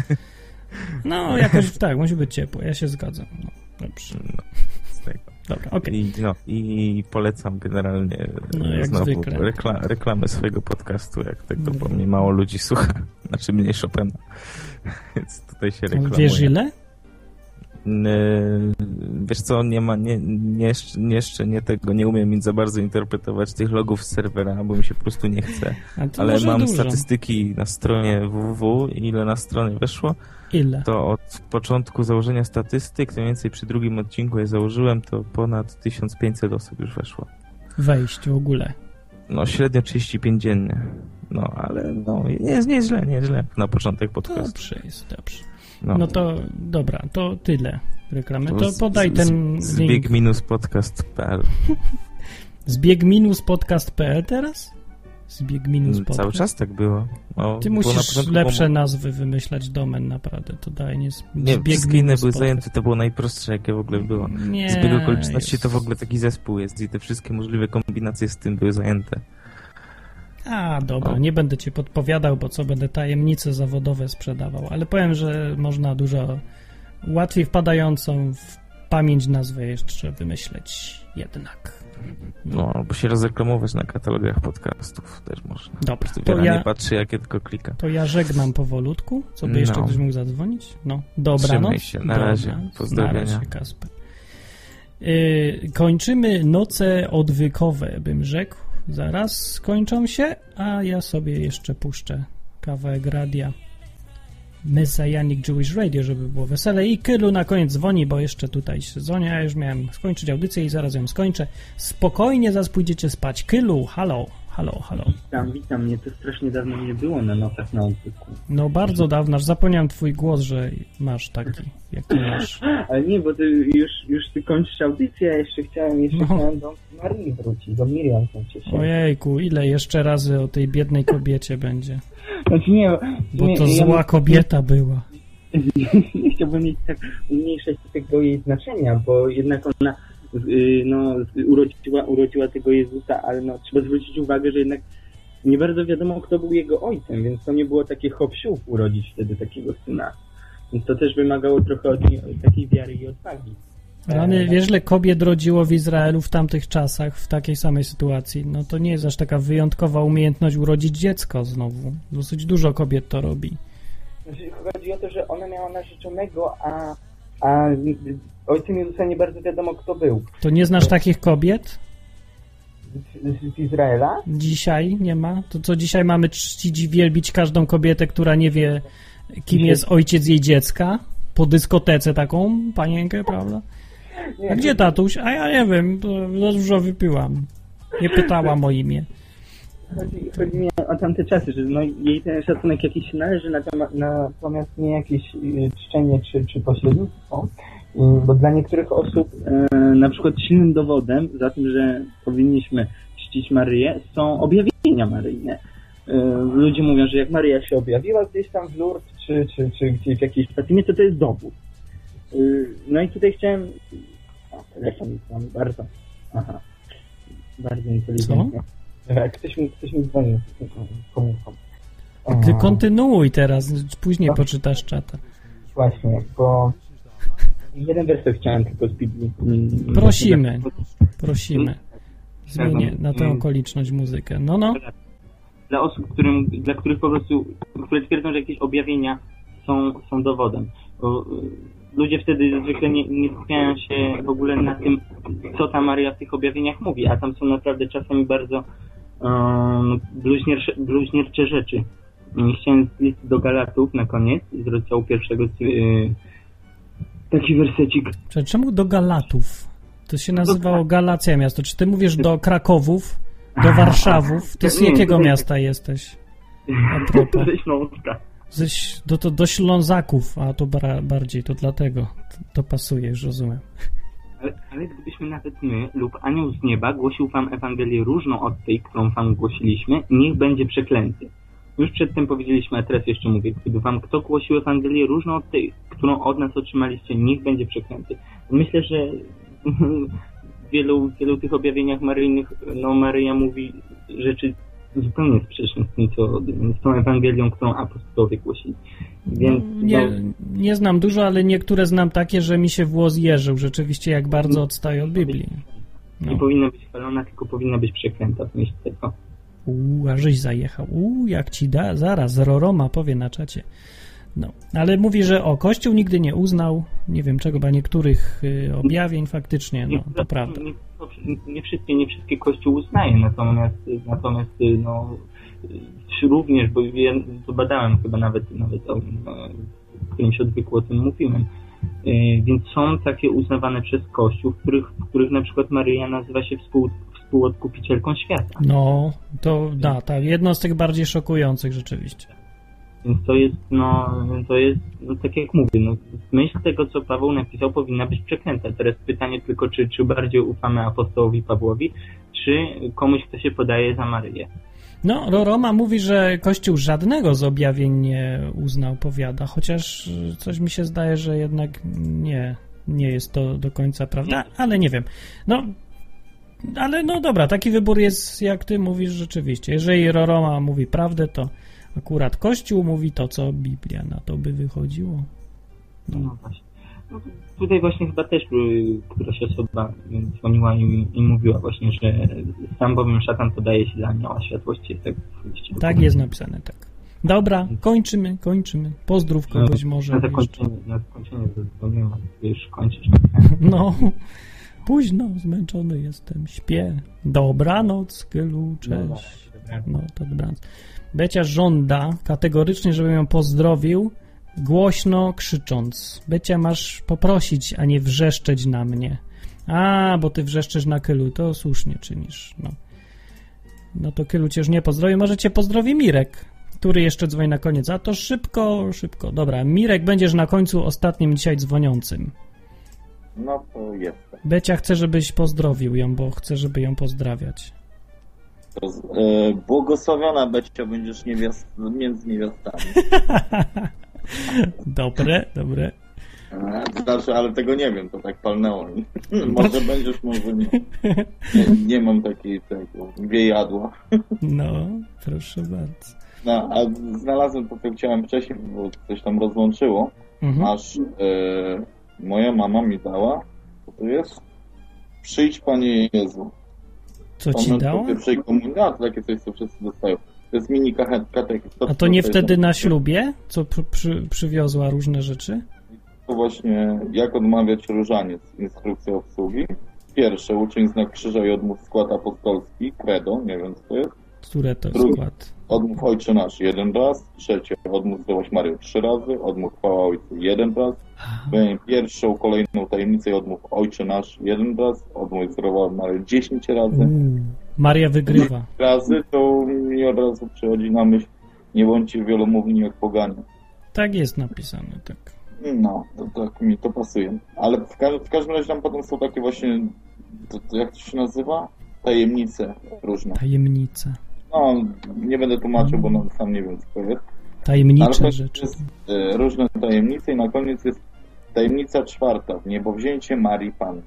No, jakoś tak, musi być ciepło, ja się zgadzam. No, dobrze. No, z tego. Dobra, okej. I, no, I polecam generalnie No, jak znowu rekla, reklamę swojego podcastu, jak tego, bo Dobra. mnie mało ludzi słucha. Znaczy mniej Chopina. Więc tutaj się reklamuje. Wiesz ile? Wiesz co, nie ma, nie, nie, jeszcze- nie, tego, nie umiem nic za bardzo interpretować tych logów z serwera, bo mi się po prostu nie chce. Ale mam dużo. statystyki na stronie www, ile na stronie weszło. Ile? To od początku założenia statystyk, mniej więcej przy drugim odcinku je założyłem, to ponad 1500 osób już weszło. Wejść w ogóle. No średnio 35 dziennie. No, ale no, nie jest, nie jest źle, nie jest źle na początek podcastu. Dobrze jest, dobrze. No, No to dobra, to tyle reklamy. To z- podaj z- ten link. Zbieg-podcast.pl Zbieg minus podcast.pl teraz? Zbieg minus Mm, podcast. Cały czas tak było. Ty było musisz lepsze było- nazwy wymyślać domen, naprawdę. To daje nie z- Nie, zbieg wszystkie inne minus były zajęte, to było najprostsze, jakie w ogóle było. Nie, Zbieg okoliczności jest- to w ogóle taki zespół jest i te wszystkie możliwe kombinacje z tym były zajęte. A, dobra, nie będę ci podpowiadał, bo co będę tajemnice zawodowe sprzedawał, ale powiem, że można dużo łatwiej wpadającą w pamięć nazwę jeszcze wymyśleć jednak. No, albo się rozreklamować na katalogach podcastów też można. Dobra, to ja, nie patrzy, jakie tylko klika. to ja żegnam powolutku. Co by No. jeszcze ktoś mógł zadzwonić? No, dobra, Trzymaj no. się, na razie. Pozdrowienia. Na razie, Kasper. Yy, kończymy noce odwykowe, bym rzekł. Zaraz skończą się, a ja sobie jeszcze puszczę kawałek radia Messianic Jewish Radio, żeby było wesele. I Kylu na koniec dzwoni, bo jeszcze tutaj się dzwoni, a już miałem skończyć audycję i zaraz ją skończę. Spokojnie, zaraz pójdziecie spać. Kylu, halo, halo, halo. Witam, witam. Mnie to strasznie dawno nie było na nocach na odwyku. No bardzo dawno, aż zapomniałem twój głos, że masz taki, jaki masz. Ale nie, bo ty już, już ty kończysz audycję, a jeszcze chciałem, jeszcze No. chciałem do Marii wrócić, do Miriam się. Ojejku, ile jeszcze razy o tej biednej kobiecie będzie? Znaczy nie, Bo nie, to ja zła nie- kobieta była. Nie chciałbym mieć tak umniejszać tego jej znaczenia, bo jednak ona no, urodziła, urodziła tego Jezusa, ale no, trzeba zwrócić uwagę, że jednak nie bardzo wiadomo, kto był jego ojcem, więc to nie było takie hop urodzić wtedy takiego syna. Więc to też wymagało trochę od niej takiej wiary i odwagi. Rany, wiesz, ile kobiet rodziło w Izraelu w tamtych czasach, w takiej samej sytuacji? No to nie jest aż taka wyjątkowa umiejętność urodzić dziecko znowu. Dosyć dużo kobiet to robi. Znaczy, chodzi o to, że ona miała narzeczonego, a, a ojcem Jezusa nie bardzo wiadomo, kto był. To nie znasz takich kobiet? Z, z Izraela? Dzisiaj nie ma? To co dzisiaj mamy czcić i wielbić każdą kobietę, która nie wie, kim jest ojciec jej dziecka? Po dyskotece taką panienkę, prawda? A gdzie tatuś? A ja nie wiem, to za dużo wypiłam. Nie pytałam o imię. Chodzi, chodzi mi o tamte czasy, że no, jej ten szacunek jakiś należy, natomiast nie jakieś y, czczenie czy, czy pośrednictwo. Y, Bo dla niektórych osób e, na przykład silnym dowodem za tym, że powinniśmy czcić Maryję, są objawienia maryjne. E, Ludzie mówią, że jak Maryja się objawiła gdzieś tam w Lourdes, czy, czy, czy gdzieś w jakiejś Fatimie, to to jest dowód. Y, No i tutaj chciałem... O, telefon mam bardzo... Aha. Bardzo inteligentnie. Tak, Ktoś mi, ktoś mi dzwonił komórką. Ty E, kontynuuj teraz, później No. poczytasz czata. Właśnie, bo jeden werset chciałem tylko z Biblii. mm, Prosimy, prosimy. Zmienię na tę Mm. okoliczność muzykę. No, no. Dla osób, którym, dla których po prostu, które twierdzą, że jakieś objawienia są, są dowodem. Bo, y, ludzie wtedy zwykle nie, nie skupiają się w ogóle na tym, co ta Maria w tych objawieniach mówi, a tam są naprawdę czasami bardzo um, bluźniercze, bluźniercze rzeczy. Y, Chciałem z listy do Galatów na koniec, z rozdziału pierwszego, y, taki wersecik. Czemu do Galatów? To się nazywało Galacja miasto. Czy ty mówisz do Krakowów, do Warszawów? Ty z jakiego to- miasta jesteś? Ze Śląska. Ześ, do, to, do Ślązaków, a to bara, bardziej, to dlatego. To, to pasuje, już rozumiem. Ale, ale gdybyśmy nawet my lub anioł z nieba głosił wam Ewangelię różną od tej, którą wam głosiliśmy, niech będzie przeklęty. Już przedtem powiedzieliśmy, a teraz jeszcze mówię, gdyby wam kto głosił Ewangelię różną od tej, którą od nas otrzymaliście, niech będzie przeklęty. Myślę, że w wielu, wielu tych objawieniach maryjnych, no Maryja mówi rzeczy zupełnie sprzeczne z tym, co, z tą Ewangelią, którą apostołowie głosili. Więc, No, nie, no, nie znam dużo, ale niektóre znam takie, że mi się włos jeżył. Rzeczywiście jak bardzo odstaje od Biblii. nie powinna być chwalona, tylko powinna być przeklęta w myśl tego. Uuu, a żeś zajechał. Uuu, jak ci da, zaraz, Roroma powie na czacie. No, ale mówi, że o, Kościół nigdy nie uznał, nie wiem czego, bo niektórych y, objawień faktycznie, no, to prawda. Nie, nie wszystkie, nie wszystkie kościół uznaje, natomiast, natomiast no, również, bo ja to badałem chyba nawet, nawet o, no, w którymś odwyku o tym mówiłem, Y, więc są takie uznawane przez kościół, w których, w których na przykład Maryja nazywa się współ, współodkupicielką świata. No, to da, tak, jedno z tych bardziej szokujących rzeczywiście. Więc to jest, no, to jest, no, tak jak mówię, no, myśl tego, co Paweł napisał, powinna być przeklęta. Teraz pytanie tylko, czy, czy bardziej ufamy apostołowi Pawłowi, czy komuś, kto się podaje za Maryję. No, Roroma mówi, że Kościół żadnego z objawień nie uznał, powiada, chociaż coś mi się zdaje, że jednak nie, nie jest to do końca prawda, ale nie wiem. No, ale no dobra, taki wybór jest, jak ty mówisz, rzeczywiście. Jeżeli Roroma mówi prawdę, to akurat Kościół mówi to, co Biblia na to by wychodziło. No właśnie. No, tutaj właśnie chyba też któraś osoba dzwoniła i, i mówiła właśnie, że sam bowiem szatan podaje się dla anioła światłości. Tak, Tak jest napisane, tak. Dobra, kończymy, kończymy. Pozdrów kogoś może. Na jeszcze. zakończenie, na zakończenie zadzwoniłem, już kończysz. No, późno, zmęczony jestem, śpię. Dobranoc, Kylu, cześć. No, to dobranoc. Becia żąda kategorycznie, żebym ją pozdrowił, głośno krzycząc. Becia, masz poprosić, a nie wrzeszczeć na mnie. A, bo ty wrzeszczesz na Kylu, to słusznie czynisz, no. No to Kylu cię już nie pozdrowi, może cię pozdrowi Mirek, który jeszcze dzwoni na koniec. A to szybko, szybko. Dobra, Mirek, będziesz na końcu ostatnim dzisiaj dzwoniącym. No to jestem. Becia chce, żebyś pozdrowił ją, bo chce, żeby ją pozdrawiać. To, e, błogosławiona Becio będziesz niewiast, między niewiastami. Dobre, dobre. Znaczy, ale tego nie wiem, to tak palnęło może będziesz, może nie. Nie, nie mam takiej tego wiejadła. No, proszę bardzo. No, a znalazłem to, co chciałem wcześniej, bo coś tam rozłączyło, Mhm. aż moja mama mi dała, co to jest? Przyjdź Panie Jezu. Co ci dała? pierwszej komunii, a to takie coś, co wszyscy dostają. To jest mini katechizm. A to nie wtedy jest- na ślubie, co przy, przy, przywiozła różne rzeczy? To właśnie, jak odmawiać różaniec, instrukcja obsługi. Pierwsze, uczyń znak krzyża i odmów skład apostolski, credo, nie wiem co to jest. Które to Drugi, skład? odmów Ojcze Nasz jeden raz. Trzecie, odmów Zdrowaś Maryję trzy razy. Odmów Chwała Ojcu jeden raz. Pierwszą, kolejną tajemnicę i odmów Ojcze Nasz jeden raz. Odmów Zdrowa Maryję dziesięć razy. Uuu, Maria wygrywa. Razy to mi od razu przychodzi na myśl, nie bądźcie wielomówni jak poganie. Tak jest napisane, tak. No, to tak mi to pasuje. Ale w, ka- w każdym razie tam potem są takie właśnie, to, to jak to się nazywa? Tajemnice różne. Tajemnice. No, nie będę tłumaczył, bo no, sam nie wiem co to jest. Tajemnicze rzeczy. Jest, e, różne tajemnice i na koniec jest tajemnica czwarta, niebowzięcie Marii Pan.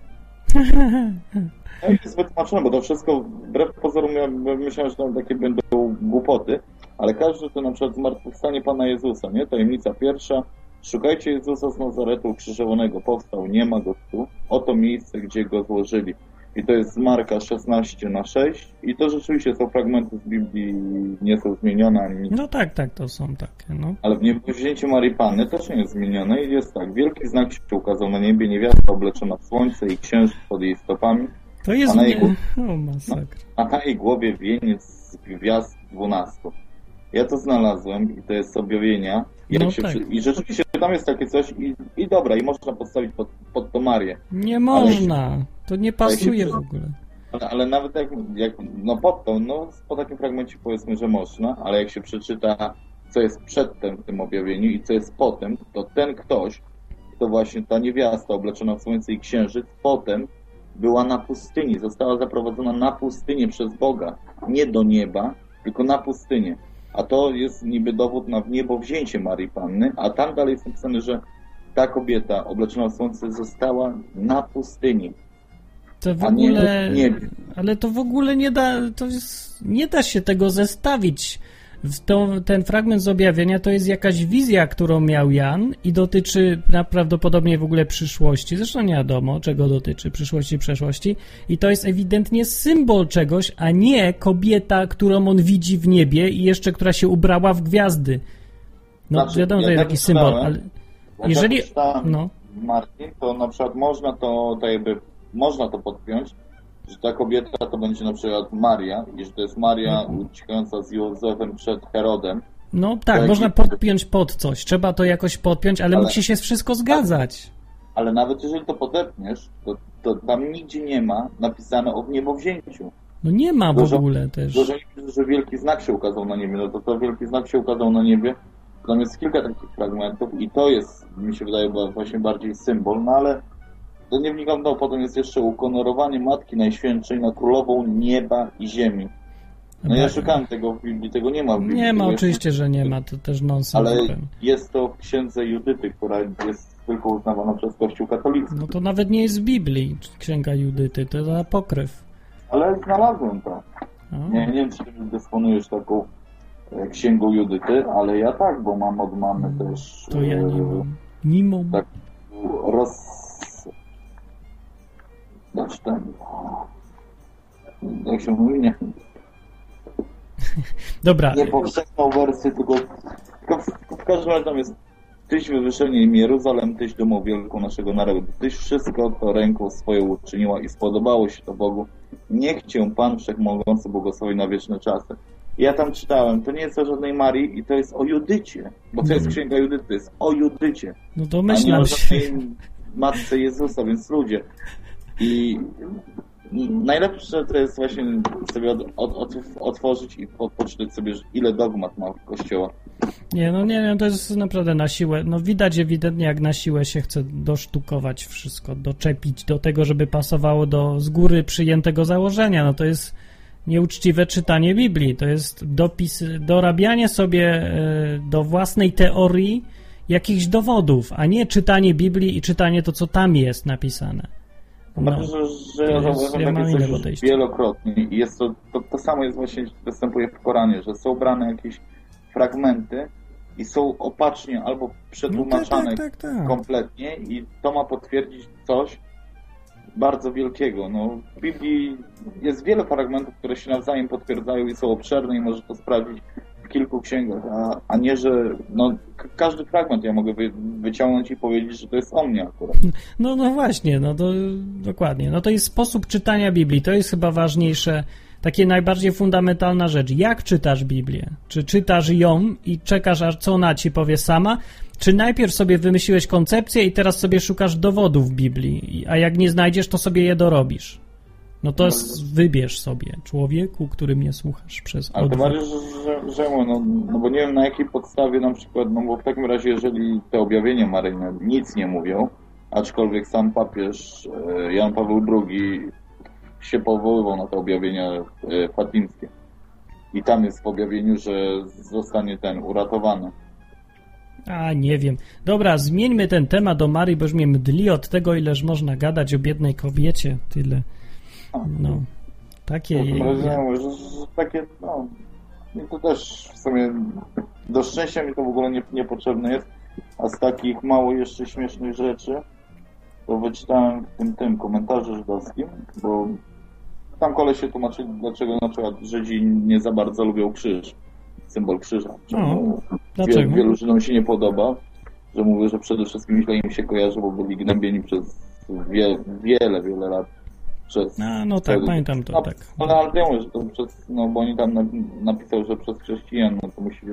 No i jest wytłumaczone, bo to wszystko wbrew pozorom ja myślałem, że tam takie będą głupoty, ale każdy to na przykład zmartwychwstanie Pana Jezusa, nie? Tajemnica pierwsza, szukajcie Jezusa z Nazaretu ukrzyżowanego, powstał, nie ma go tu, oto miejsce, gdzie go złożyli. I to jest z Marka 16 na 6 i to rzeczywiście są fragmenty z Biblii, nie są zmienione ani nic. No tak, tak, to są takie, no. Ale w niebowzięciu Marii Panny też nie jest zmienione i jest tak, wielki znak się ukazał na niebie, niewiasta obleczona w słońce i księżyc pod jej stopami, To jest... A na jego- O, masakra. a na jej głowie wieniec z gwiazd dwunastu. Ja to znalazłem i to jest z objawienia. Jak No tak. przy... I rzeczywiście tam jest takie coś i, i dobra, i można podstawić pod, pod to Marię. Nie można. To nie pasuje w ogóle. Ale, ale nawet jak, jak, no pod to, no po takim fragmencie powiedzmy, że można, ale jak się przeczyta, co jest przedtem w tym objawieniu i co jest potem, to ten ktoś, to właśnie ta niewiasta obleczona w słońce i księżyc, potem była na pustyni, została zaprowadzona na pustynię przez Boga, nie do nieba, tylko na pustynię. A to jest niby dowód na niebowzięcie Marii Panny, a tam dalej jest napisane, że ta kobieta obleczona w słońce została na pustyni. To w A nie ogóle... w niebie. Ale to w ogóle nie da... To jest... Nie da się tego zestawić. To, ten fragment z objawienia to jest jakaś wizja, którą miał Jan i dotyczy prawdopodobnie w ogóle przyszłości. Zresztą nie wiadomo, czego dotyczy przyszłości, przeszłości. I to jest ewidentnie symbol czegoś, a nie kobieta, którą on widzi w niebie i jeszcze która się ubrała w gwiazdy. No Znaczy, wiadomo, to ja jest tak taki symbol, ale jeżeli... No, Martin, to na przykład można to, tak jakby, można to podpiąć, że ta kobieta to będzie na przykład Maria i że to jest Maria Mhm. uciekająca z Józefem przed Herodem. no tak, Tak, można podpiąć pod coś. Trzeba to jakoś podpiąć, ale, Ale- musi się wszystko zgadzać. Ale nawet jeżeli to podepniesz, to, to tam nigdzie nie ma napisane o niebowzięciu. No nie ma w Dużo- ogóle też. Że, że wielki znak się ukazał na niebie, no to to wielki znak się ukazał na niebie. Tam jest kilka takich fragmentów i to jest, mi się wydaje, właśnie bardziej symbol, no ale to nie wnikam, no potem jest jeszcze ukonorowanie Matki Najświętszej na Królową Nieba i Ziemi. No ja szukałem tego w Biblii, tego nie ma w Biblii. Nie ma, oczywiście, że nie ma, to też nonsens. Ale zupełnie. jest to w księdze Judyty, która jest tylko uznawana przez Kościół katolicki. No to nawet nie jest w Biblii Księga Judyty, to jest apokryf. Ale znalazłem to. O. Nie, nie wiem, czy dysponujesz taką e, księgą Judyty, ale ja tak, bo mam od mamy też To ja nie e, mam. Nie mam. tak roz... Znaczy ten... Jak się mówi? Nie, Dobra, nie powszechną wersję, tylko, tylko w, w każdym razie tam jest Tyś wywyższenie im Jeruzalem, Tyś domą wielką naszego narodu. Tyś wszystko to ręką swoją uczyniła i spodobało się to Bogu. Niech Cię Pan Wszechmogący błogosławi na wieczne czasy. Ja tam czytałem, to nie jest o żadnej Marii i to jest o Judycie. Bo to jest księga Judyty, to jest o Judycie. no A nie domyślam o się. żadnej matce Jezusa, więc ludzie. I najlepsze to jest właśnie sobie od, od, otworzyć i po, poczytać sobie, ile dogmat ma Kościoła. Nie, no nie, no to jest naprawdę na siłę. No widać ewidentnie, jak na siłę się chce dosztukować wszystko, doczepić do tego, żeby pasowało do z góry przyjętego założenia. No to jest nieuczciwe czytanie Biblii. To jest dopis, dorabianie sobie e, do własnej teorii jakichś dowodów, a nie czytanie Biblii i czytanie to, co tam jest napisane. No. że, że ja zauważyłem ja takie coś podejście. wielokrotnie i jest to, to, to samo jest właśnie, występuje w Koranie, że są brane jakieś fragmenty i są opacznie albo przetłumaczane No tak, tak, tak, tak. kompletnie i to ma potwierdzić coś bardzo wielkiego. No, w Biblii jest wiele fragmentów, które się nawzajem potwierdzają i są obszerne i może to sprawdzić kilku księgach, a, a nie, że no, każdy fragment ja mogę wy, wyciągnąć i powiedzieć, że to jest o mnie akurat. No, no właśnie, no to dokładnie. No to jest sposób czytania Biblii. To jest chyba ważniejsze, takie najbardziej fundamentalna rzecz. Jak czytasz Biblię? Czy czytasz ją i czekasz, aż co ona ci powie sama? Czy najpierw sobie wymyśliłeś koncepcję i teraz sobie szukasz dowodów Biblii, a jak nie znajdziesz, to sobie je dorobisz? No to s- wybierz sobie, człowieku, który mnie słuchasz przez Ale to odwrót. że, że, że no, no bo nie wiem na jakiej podstawie na przykład, no bo w takim razie jeżeli te objawienia maryjne nic nie mówią, aczkolwiek sam papież e, Jan Paweł II się powoływał na te objawienia e, fatimskie. I tam jest w objawieniu, że zostanie ten uratowany. A, nie wiem. Dobra, zmieńmy ten temat do Marii, bo już mnie mdli od tego, ileż można gadać o biednej kobiecie. Tyle. No. Takie jej... Rozumiem, że, że takie, no, i to też w sumie do szczęścia mi to w ogóle nie, niepotrzebne jest, a z takich mało jeszcze śmiesznych rzeczy to wyczytałem w tym, tym komentarzu żydowskim, bo tam koleś się tłumaczyli, dlaczego na przykład Żydzi nie za bardzo lubią krzyż, symbol krzyża. Czemu? Wielu, wielu Żydom się nie podoba, że mówię, że przede wszystkim źle im się kojarzy, bo byli gnębieni przez wie, wiele, wiele lat przez... A, no tak, pamiętam to, no, tak. Ale mówię, że to przez, no bo oni tam na, napisał, że przez chrześcijan, no to musi,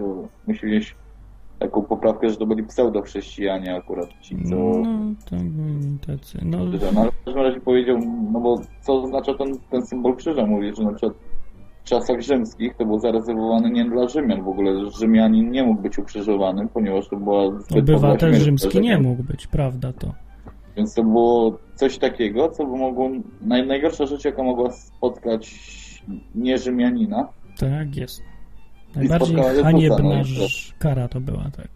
musi taką poprawkę, że to byli pseudo-chrześcijanie akurat ci, co... No, tak, byli tacy. No. No ale w każdym razie powiedział, no bo co oznacza ten, ten symbol krzyża? Mówi, że na przykład w czasach rzymskich to był zarezerwowany nie dla Rzymian. W ogóle Rzymianin nie mógł być ukrzyżowany, ponieważ to była obywatel rzymski nie mógł być, prawda to. Więc to było coś takiego, co by mogło... Naj, najgorsza rzecz, jaka mogła spotkać nie Rzymianina, Tak jest. Najbardziej haniebna no kara to była, tak.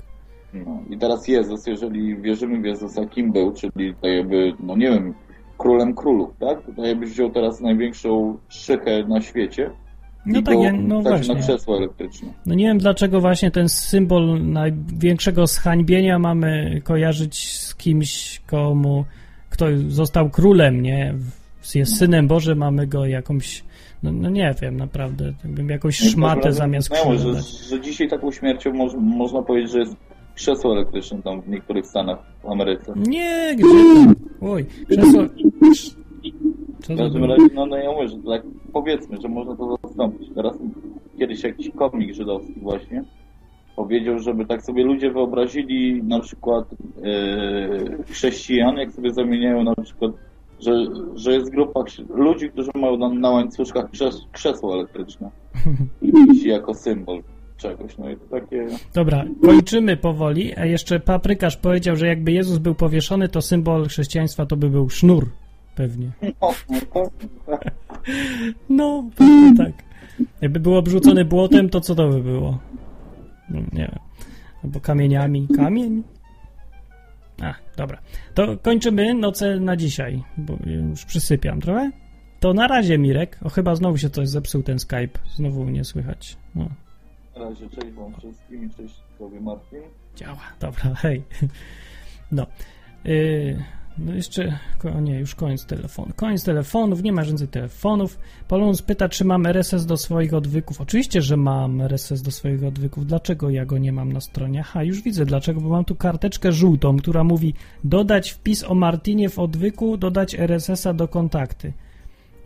No, I teraz Jezus, jeżeli wierzymy w Jezusa, kim był, czyli to jakby, no nie wiem, królem królów, tak? To jakbyś wziął teraz największą szychę na świecie No tak, ja- no wsadził właśnie. na krzesło elektryczne. No nie wiem dlaczego właśnie ten symbol największego zhańbienia mamy kojarzyć z kimś, komu, kto został królem, nie? Jest synem Bożym, mamy go jakąś, no, no nie wiem, naprawdę, bym jakąś No każdym szmatę zamiast krzyża że, że dzisiaj taką śmiercią moż, można powiedzieć, że jest krzesło elektryczne tam w niektórych stanach w Ameryce. Nie, gdzie tam? Oj, krzesło... W każdym razie, no, no ja mówię, że tak powiedzmy, że można to zastąpić. Teraz kiedyś jakiś komik żydowski właśnie powiedział, żeby tak sobie ludzie wyobrazili na przykład e, chrześcijan, jak sobie zamieniają na przykład, że, że jest grupa ludzi, którzy mają na, na łańcuszkach krzes, krzesło elektryczne i jako symbol czegoś. No i to takie... Dobra, kończymy powoli, a jeszcze paprykarz powiedział, że jakby Jezus był powieszony, to symbol chrześcijaństwa to by był sznur, pewnie. No, no, No, pewnie tak. Jakby był obrzucony błotem, to co to by było? No, nie wiem. Albo kamieniami. Kamień? A, dobra. To kończymy noce na dzisiaj, bo już przysypiam trochę. To na razie, Mirek. O, chyba znowu się coś zepsuł ten Skype. Znowu nie słychać. No, Na razie cześć wam wszystkim i cześć tobie Martin. działa. Dobra, hej. No. Yy, no jeszcze, o nie, już koniec telefonu. Koniec telefonów, nie ma więcej telefonów. Polonus pyta, czy mam RSS do swoich odwyków. Oczywiście, że mam RSS do swoich odwyków. Dlaczego ja go nie mam na stronie? Aha, już widzę dlaczego, bo mam tu karteczkę żółtą, która mówi dodać wpis o Martinie w odwyku, dodać RSS-a do kontakty.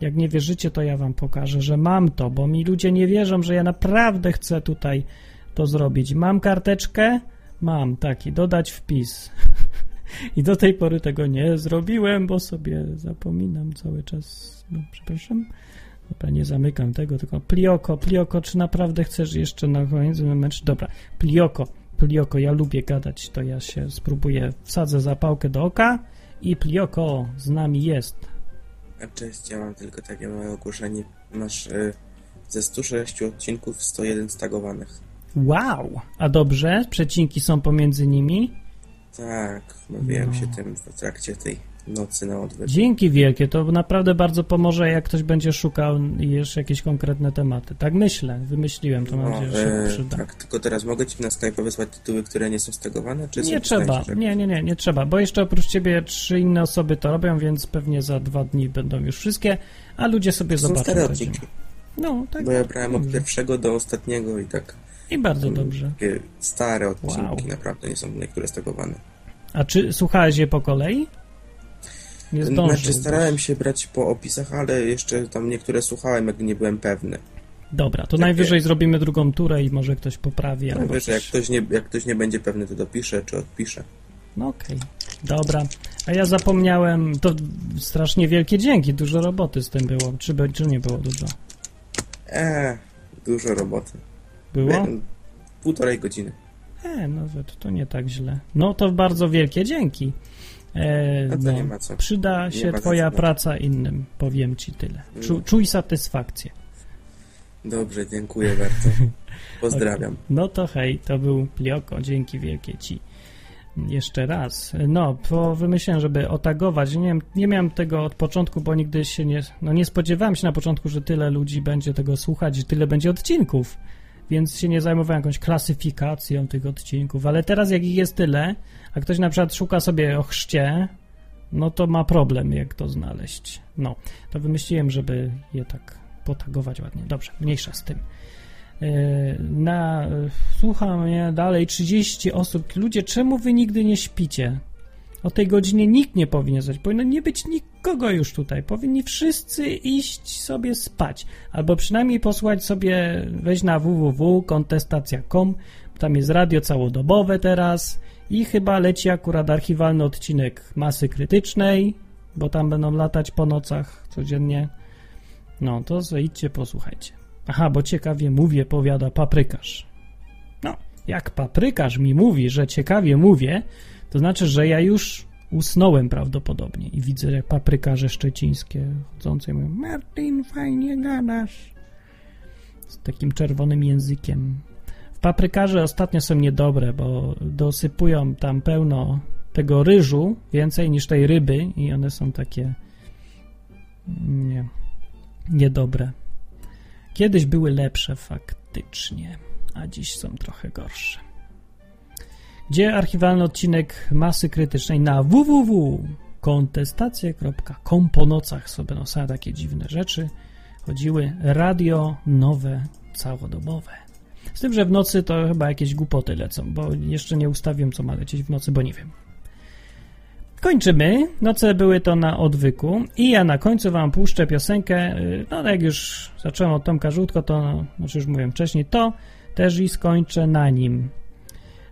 Jak nie wierzycie, to ja wam pokażę, że mam to, bo mi ludzie nie wierzą, że ja naprawdę chcę tutaj to zrobić. Mam karteczkę? Mam, taki, dodać wpis. I do tej pory tego nie zrobiłem, bo sobie zapominam cały czas. No, przepraszam. Dobra, nie zamykam tego, tylko Plioko, Plioko, czy naprawdę chcesz jeszcze na koniec mecz? Dobra, Plioko, Plioko, ja lubię gadać, to ja się spróbuję, wsadzę zapałkę do oka i Plioko z nami jest. A Cześć, ja mam tylko takie małe ogłoszenie. Masz y, ze 106 odcinków 101 stagowanych. Wow! A dobrze? Przecinki są pomiędzy nimi? Tak, bawiłem No. się tym w trakcie tej nocy na odwyk. Dzięki wielkie, to naprawdę bardzo pomoże, jak ktoś będzie szukał jeszcze jakieś konkretne tematy. Tak myślę, wymyśliłem, to mam No, nadzieję, że się e, przyda. tak, tylko teraz mogę Ci na Skype wysłać tytuły, które nie są stagowane? Czy Nie trzeba, nie, nie, nie, nie trzeba, bo jeszcze oprócz ciebie trzy inne osoby to robią, więc pewnie za dwa dni będą już wszystkie, a ludzie sobie To są zobaczą. stare co odcinki. No, tak. Bo ja brałem od pierwszego do ostatniego i tak. I bardzo dobrze. Takie stare odcinki, Wow. naprawdę nie są niektóre stagowane. A czy słuchałeś je po kolei? Nie zdążył. Znaczy starałem się brać po opisach, ale jeszcze tam niektóre słuchałem, jak nie byłem pewny. Dobra, to Takie- najwyżej zrobimy drugą turę i może ktoś poprawi. Najwyżej, jak coś. ktoś, nie, jak ktoś nie będzie pewny, to dopisze czy odpisze. No okej, dobra. A ja zapomniałem, to strasznie wielkie dzięki, dużo roboty z tym było. Czy, czy nie było dużo? Eee, dużo roboty. Było? Półtorej godziny. E, nawet to nie tak źle. No to bardzo wielkie dzięki. E, no, nie ma co. Przyda Nie się twoja praca innym, powiem ci tyle. Czu, No. Czuj satysfakcję. Dobrze, dziękuję bardzo. Pozdrawiam. Okej. No to hej, to był Plioko, dzięki wielkie ci. Jeszcze raz. No, po wymyślałem, żeby otagować. Nie, nie miałem tego od początku, bo nigdy się nie. No, nie spodziewałem się na początku, że tyle ludzi będzie tego słuchać, że tyle będzie odcinków. Więc się nie zajmowałem jakąś klasyfikacją tych odcinków. Ale teraz, jak ich jest tyle, a ktoś na przykład szuka sobie o chrzcie, no to ma problem, jak to znaleźć. No, to wymyśliłem, żeby je tak potagować ładnie. Dobrze, mniejsza z tym. Yy, Na, słucha mnie dalej 30 osób. Ludzie, czemu wy nigdy nie śpicie? O tej godzinie nikt nie powinien spać. Powinno nie być nikogo już tutaj. Powinni wszyscy iść sobie spać. Albo przynajmniej posłuchać sobie, wejść na www.kontestacja.com. Tam jest radio całodobowe teraz i chyba leci akurat archiwalny odcinek Masy Krytycznej, bo tam będą latać po nocach codziennie. No, to sobie idźcie, posłuchajcie. Aha, bo ciekawie mówię, powiada paprykarz. No, jak paprykarz mi mówi, że ciekawie mówię, to znaczy, że ja już usnąłem prawdopodobnie i widzę jak paprykarze szczecińskie chodzące i mówią Martin, fajnie gadasz. Z takim czerwonym językiem. W paprykarze ostatnio są niedobre, bo dosypują tam pełno tego ryżu, więcej niż tej ryby i one są takie nie, niedobre. Kiedyś były lepsze faktycznie, a dziś są trochę gorsze. Gdzie archiwalny odcinek masy krytycznej na www.kontestacje.com po nocach sobie no, takie dziwne rzeczy chodziły. Radio nowe, całodobowe. Z tym, że w nocy to chyba jakieś głupoty lecą, bo jeszcze nie ustawiłem, co ma lecieć w nocy, bo nie wiem. Kończymy. Noce były to na odwyku i ja na końcu wam puszczę piosenkę. No jak już zacząłem od Tomka Żółtko, to, znaczy już mówiłem wcześniej, to też i skończę na nim.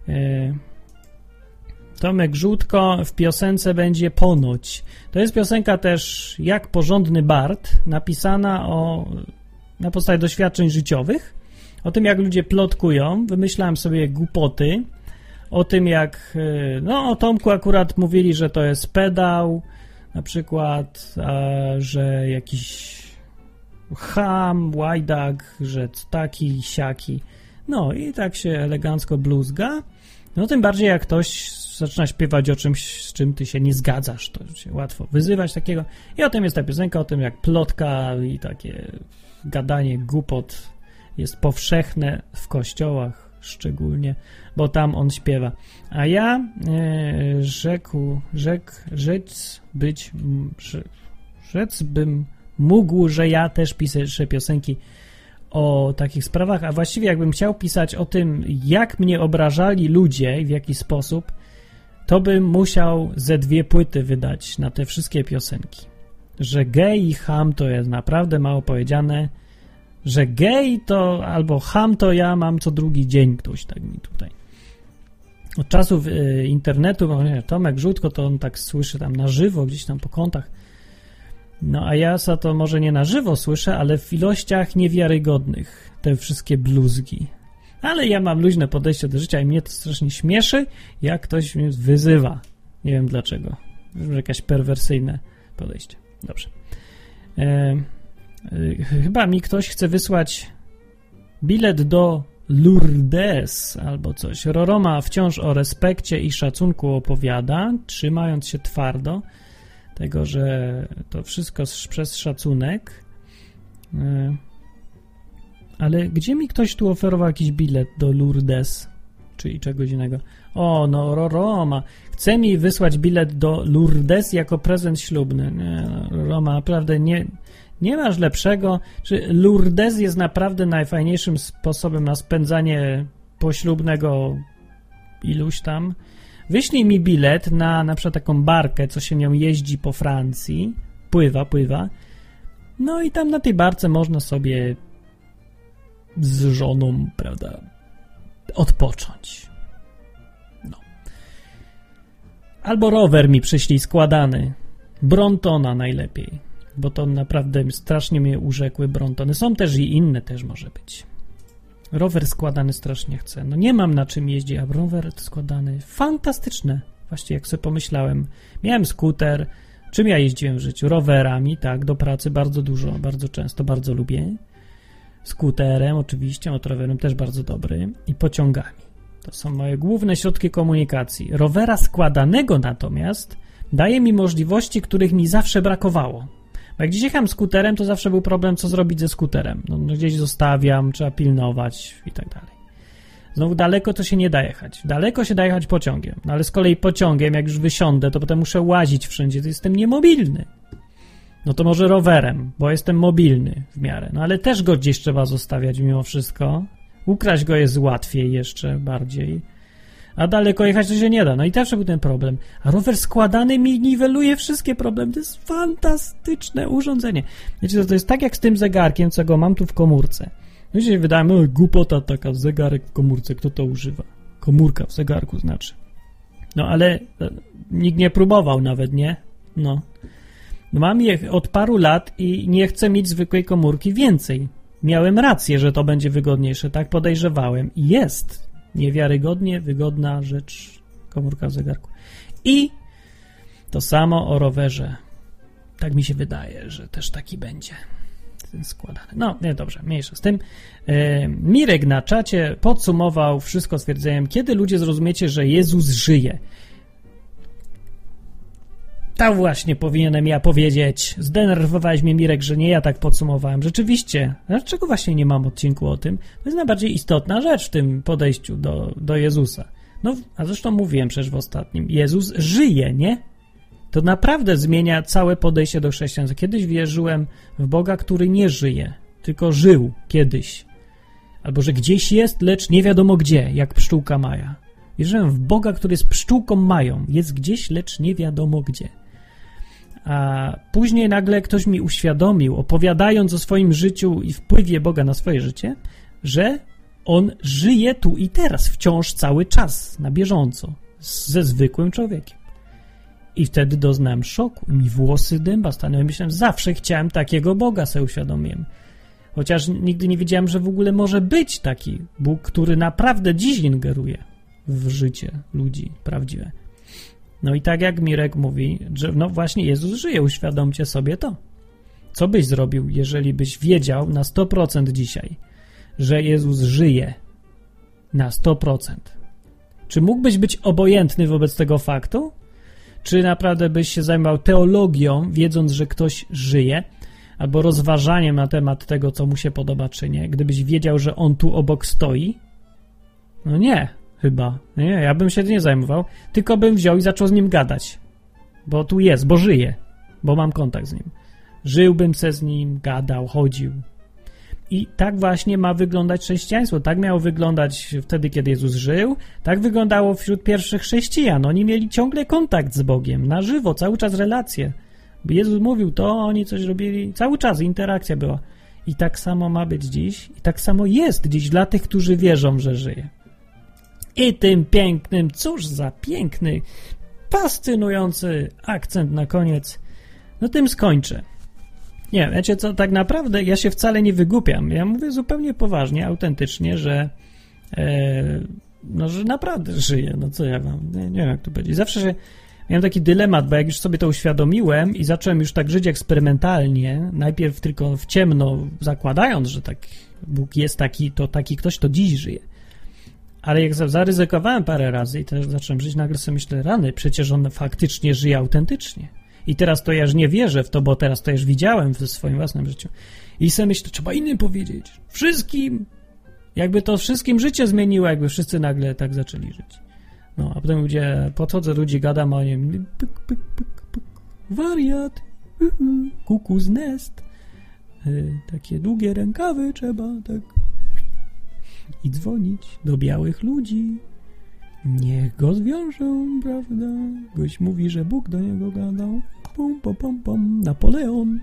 Y, Tomek Żółtko w piosence będzie ponoć. To jest piosenka też jak porządny Bart, napisana o, na podstawie doświadczeń życiowych, o tym jak ludzie plotkują, wymyślałem sobie głupoty, o tym jak, y, no o Tomku akurat mówili, że to jest pedał, na przykład, że jakiś ham, łajdak, że taki, siaki. No i tak się elegancko bluzga. No tym bardziej jak ktoś zaczyna śpiewać o czymś, z czym ty się nie zgadzasz, to się łatwo wyzywać takiego. I o tym jest ta piosenka, o tym jak plotka i takie gadanie głupot jest powszechne w kościołach szczególnie, bo tam on śpiewa. A ja e, rzekł, rzekł, rzec być, rzec bym mógł, że ja też piszę piosenki o takich sprawach, a właściwie jakbym chciał pisać o tym, jak mnie obrażali ludzie i w jaki sposób, to bym musiał ze dwie płyty wydać na te wszystkie piosenki. Że gej i ham to jest naprawdę mało powiedziane, że gej to albo ham to ja mam co drugi dzień, ktoś tak mi tutaj. Od czasów y, internetu, Tomek Żółtko to on tak słyszy tam na żywo, gdzieś tam po kątach. No a ja za to może nie na żywo słyszę, ale w ilościach niewiarygodnych te wszystkie bluzgi. Ale ja mam luźne podejście do życia i mnie to strasznie śmieszy, jak ktoś mnie wyzywa. Nie wiem dlaczego. Może Jakaś perwersyjne podejście. Dobrze. E, e, chyba mi ktoś chce wysłać bilet do Lourdes albo coś. Roroma wciąż o respekcie i szacunku opowiada, trzymając się twardo tego, że to wszystko przez szacunek. E, ale gdzie mi ktoś tu oferował jakiś bilet do Lourdes, czyli czegoś innego? O, no, Ro- Roma. Chce mi wysłać bilet do Lourdes jako prezent ślubny. Nie, no, Roma, naprawdę nie, nie masz lepszego. Czy Lourdes jest naprawdę najfajniejszym sposobem na spędzanie poślubnego iluś tam? Wyślij mi bilet na na przykład taką barkę, co się nią jeździ po Francji. Pływa, pływa. No i tam na tej barce można sobie z żoną, prawda, odpocząć. No. Albo rower mi przyślij składany. Brontona najlepiej, bo to naprawdę strasznie mnie urzekły Brontony. Są też i inne też może być. Rower składany strasznie chcę. No nie mam na czym jeździć, a rower składany fantastyczne. Właściwie jak sobie pomyślałem. Miałem skuter. Czym ja jeździłem w życiu? Rowerami, tak, do pracy bardzo dużo, bardzo często, bardzo lubię. Skuterem oczywiście, motorowerem też bardzo dobry i pociągami. To są moje główne środki komunikacji. Rowera składanego natomiast daje mi możliwości, których mi zawsze brakowało. Jak gdzieś jechałem skuterem, to zawsze był problem, co zrobić ze skuterem. No, no gdzieś zostawiam, trzeba pilnować i tak dalej. Znowu daleko to się nie da jechać. Daleko się da jechać pociągiem. No ale z kolei pociągiem, jak już wysiądę, to potem muszę łazić wszędzie, to jestem niemobilny. No to może rowerem, bo jestem mobilny w miarę. No ale też go gdzieś trzeba zostawiać mimo wszystko. Ukraść go jest łatwiej jeszcze bardziej. A daleko jechać to się nie da. No i też był ten problem. A rower składany mi niweluje wszystkie problemy. To jest fantastyczne urządzenie. Wiecie, to, to jest tak jak z tym zegarkiem, co go mam tu w komórce. No i się wydaje, no głupota taka, zegarek w komórce, kto to używa? Komórka w zegarku znaczy. No ale e, nikt nie próbował nawet, nie? No. mam je od paru lat i nie chcę mieć zwykłej komórki więcej. Miałem rację, że to będzie wygodniejsze, tak podejrzewałem. Jest niewiarygodnie wygodna rzecz komórka w zegarku. I to samo o rowerze. Tak mi się wydaje, że też taki będzie składany. No, nie, dobrze, mniejsza z tym. E, Mirek na czacie podsumował wszystko stwierdzeniem, kiedy ludzie zrozumiecie, że Jezus żyje. Tak właśnie powinienem ja powiedzieć. Zdenerwowałeś mnie, Mirek, że nie ja tak podsumowałem. Rzeczywiście. Dlaczego właśnie nie mam odcinku o tym? To jest najbardziej istotna rzecz w tym podejściu do, do Jezusa. No, a zresztą mówiłem przecież w ostatnim. Jezus żyje, nie? To naprawdę zmienia całe podejście do chrześcijaństwa. Kiedyś wierzyłem w Boga, który nie żyje, tylko żył kiedyś. Albo że gdzieś jest, lecz nie wiadomo gdzie, jak pszczółka Maja. Wierzyłem w Boga, który jest pszczółką Mają. Jest gdzieś, lecz nie wiadomo gdzie. A później nagle ktoś mi uświadomił, opowiadając o swoim życiu i wpływie Boga na swoje życie, że on żyje tu i teraz, wciąż cały czas, na bieżąco, ze zwykłym człowiekiem. I wtedy doznałem szoku. Mi włosy dęba stanęły. Myślałem, zawsze chciałem takiego Boga, sobie uświadomiłem. Chociaż nigdy nie wiedziałem, że w ogóle może być taki Bóg, który naprawdę dziś ingeruje w życie ludzi prawdziwe. No i tak jak Mirek mówi, że no właśnie Jezus żyje, uświadomcie sobie to. Co byś zrobił, jeżeli byś wiedział na 100% dzisiaj, że Jezus żyje? Na 100%. Czy mógłbyś być obojętny wobec tego faktu? Czy naprawdę byś się zajmował teologią, wiedząc, że ktoś żyje? Albo rozważaniem na temat tego, co mu się podoba, czy nie? Gdybyś wiedział, że on tu obok stoi? No nie, chyba. Nie, ja bym się nie zajmował. Tylko bym wziął i zaczął z nim gadać. Bo tu jest, bo żyje. Bo mam kontakt z nim. Żyłbym se z nim, gadał, chodził. I tak właśnie ma wyglądać chrześcijaństwo. Tak miało wyglądać wtedy, kiedy Jezus żył. Tak wyglądało wśród pierwszych chrześcijan. Oni mieli ciągle kontakt z Bogiem, na żywo, cały czas relacje. Jezus mówił to, oni coś robili, cały czas interakcja była. I tak samo ma być dziś, i tak samo jest dziś dla tych, którzy wierzą, że żyje. I tym pięknym, cóż za piękny, fascynujący akcent na koniec, no tym skończę. Nie, wiecie co, tak naprawdę ja się wcale nie wygłupiam. Ja mówię zupełnie poważnie, autentycznie, że e, no, że naprawdę żyję. No co ja wam, nie, nie wiem jak to powiedzieć. Zawsze się, miałem taki dylemat, bo jak już sobie to uświadomiłem i zacząłem już tak żyć eksperymentalnie, najpierw tylko w ciemno, zakładając, że tak Bóg jest taki, to taki ktoś, to dziś żyje. Ale jak za- zaryzykowałem parę razy i też zacząłem żyć, nagle sobie myślę, rany, przecież on faktycznie żyje autentycznie. I teraz to ja już nie wierzę w to, bo teraz to już widziałem w swoim własnym życiu. I sobie myślę, trzeba innym powiedzieć. Wszystkim. Jakby to wszystkim życie zmieniło, jakby wszyscy nagle tak zaczęli żyć. No, a potem ludzie, podchodzę, ludzi gadam o nim, pyk, pyk, pyk, pyk, wariat, uhu, kuku z nest. Y, takie długie rękawy trzeba, tak. I dzwonić do białych ludzi. Niech go zwiążą, prawda? Goś mówi, że Bóg do niego gadał. Pum, pum, pum, pum. Napoleon.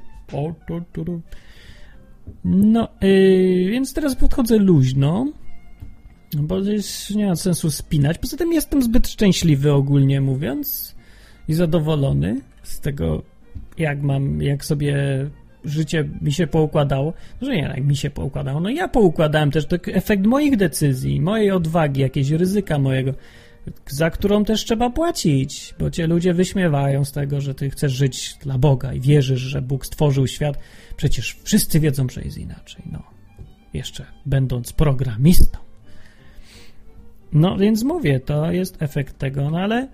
No, yy, więc teraz podchodzę luźno, bo jest, nie ma sensu spinać. Poza tym jestem zbyt szczęśliwy ogólnie mówiąc i zadowolony z tego, jak mam, jak sobie życie mi się poukładało. Że nie, jak mi się poukładało. No ja poukładałem też to efekt moich decyzji, mojej odwagi, jakieś ryzyka mojego, za którą też trzeba płacić, bo cię ludzie wyśmiewają z tego, że ty chcesz żyć dla Boga i wierzysz, że Bóg stworzył świat. Przecież wszyscy wiedzą, że jest inaczej. No, jeszcze będąc programistą. No więc mówię, to jest efekt tego, no ale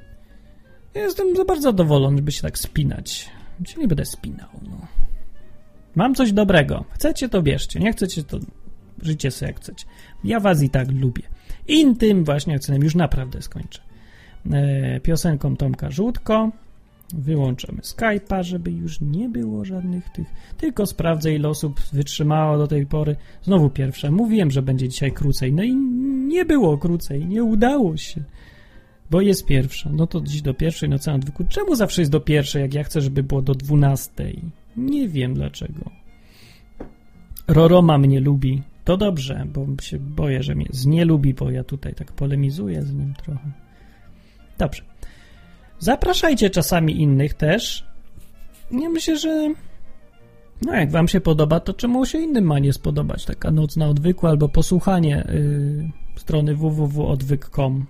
jestem za bardzo zadowolony, żeby się tak spinać. Nie będę spinał, no. Mam coś dobrego. Chcecie, to bierzcie. Nie chcecie, to życie sobie jak chcecie. Ja was i tak lubię. I tym właśnie akcentem już naprawdę skończę. E, piosenką Tomka Żółtko. Wyłączymy Skype'a, żeby już nie było żadnych tych. Tylko sprawdzę, ile osób wytrzymało do tej pory. Znowu pierwsze. Mówiłem, że będzie dzisiaj krócej. No i nie było krócej. Nie udało się. Bo jest pierwsza. No to dziś do pierwszej, no na odwyku. Czemu zawsze jest do pierwszej, jak ja chcę, żeby było do dwunastej? Nie wiem dlaczego. Roroma mnie lubi. To dobrze, bo się boję, że mnie znielubi, bo ja tutaj tak polemizuję z nim trochę. Dobrze. Zapraszajcie czasami innych też. Ja myślę, że no jak wam się podoba, to czemu się innym ma nie spodobać? Taka noc na odwyku albo posłuchanie yy, strony www.odwyk.com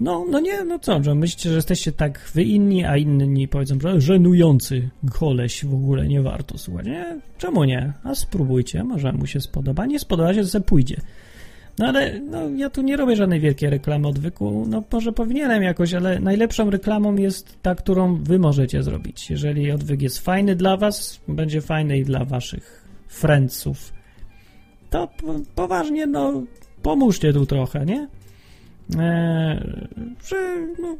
no, no nie, no co, że myślicie, że jesteście tak wy inni, a inni powiedzą, że żenujący koleś w ogóle nie warto słuchać. Nie, czemu nie? A spróbujcie, może mu się spodoba. Nie spodoba się, to sobie pójdzie. No ale no, ja tu nie robię żadnej wielkiej reklamy odwyku. No może powinienem jakoś, ale najlepszą reklamą jest ta, którą wy możecie zrobić. Jeżeli odwyk jest fajny dla was, będzie fajny i dla waszych friendsów. To po, poważnie, no pomóżcie tu trochę, nie? Eee, że no,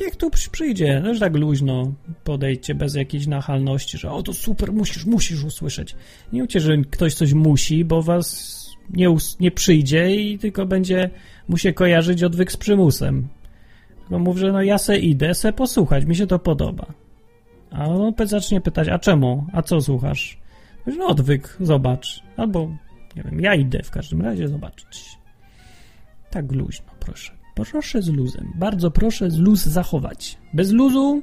niech tu przy- przyjdzie, też tak luźno podejdźcie, bez jakiejś nachalności, że o to super, musisz, musisz usłyszeć. Nie mówcie, że ktoś coś musi, bo was nie, nie przyjdzie i tylko będzie mu się kojarzyć odwyk z przymusem. Tylko mów, że no ja se idę, se posłuchać, mi się to podoba. A on zacznie pytać, a czemu? A co słuchasz? No odwyk, zobacz. Albo, nie wiem, ja idę w każdym razie zobaczyć. Tak luźno, proszę. Proszę z luzem. Bardzo proszę z luz zachować. Bez luzu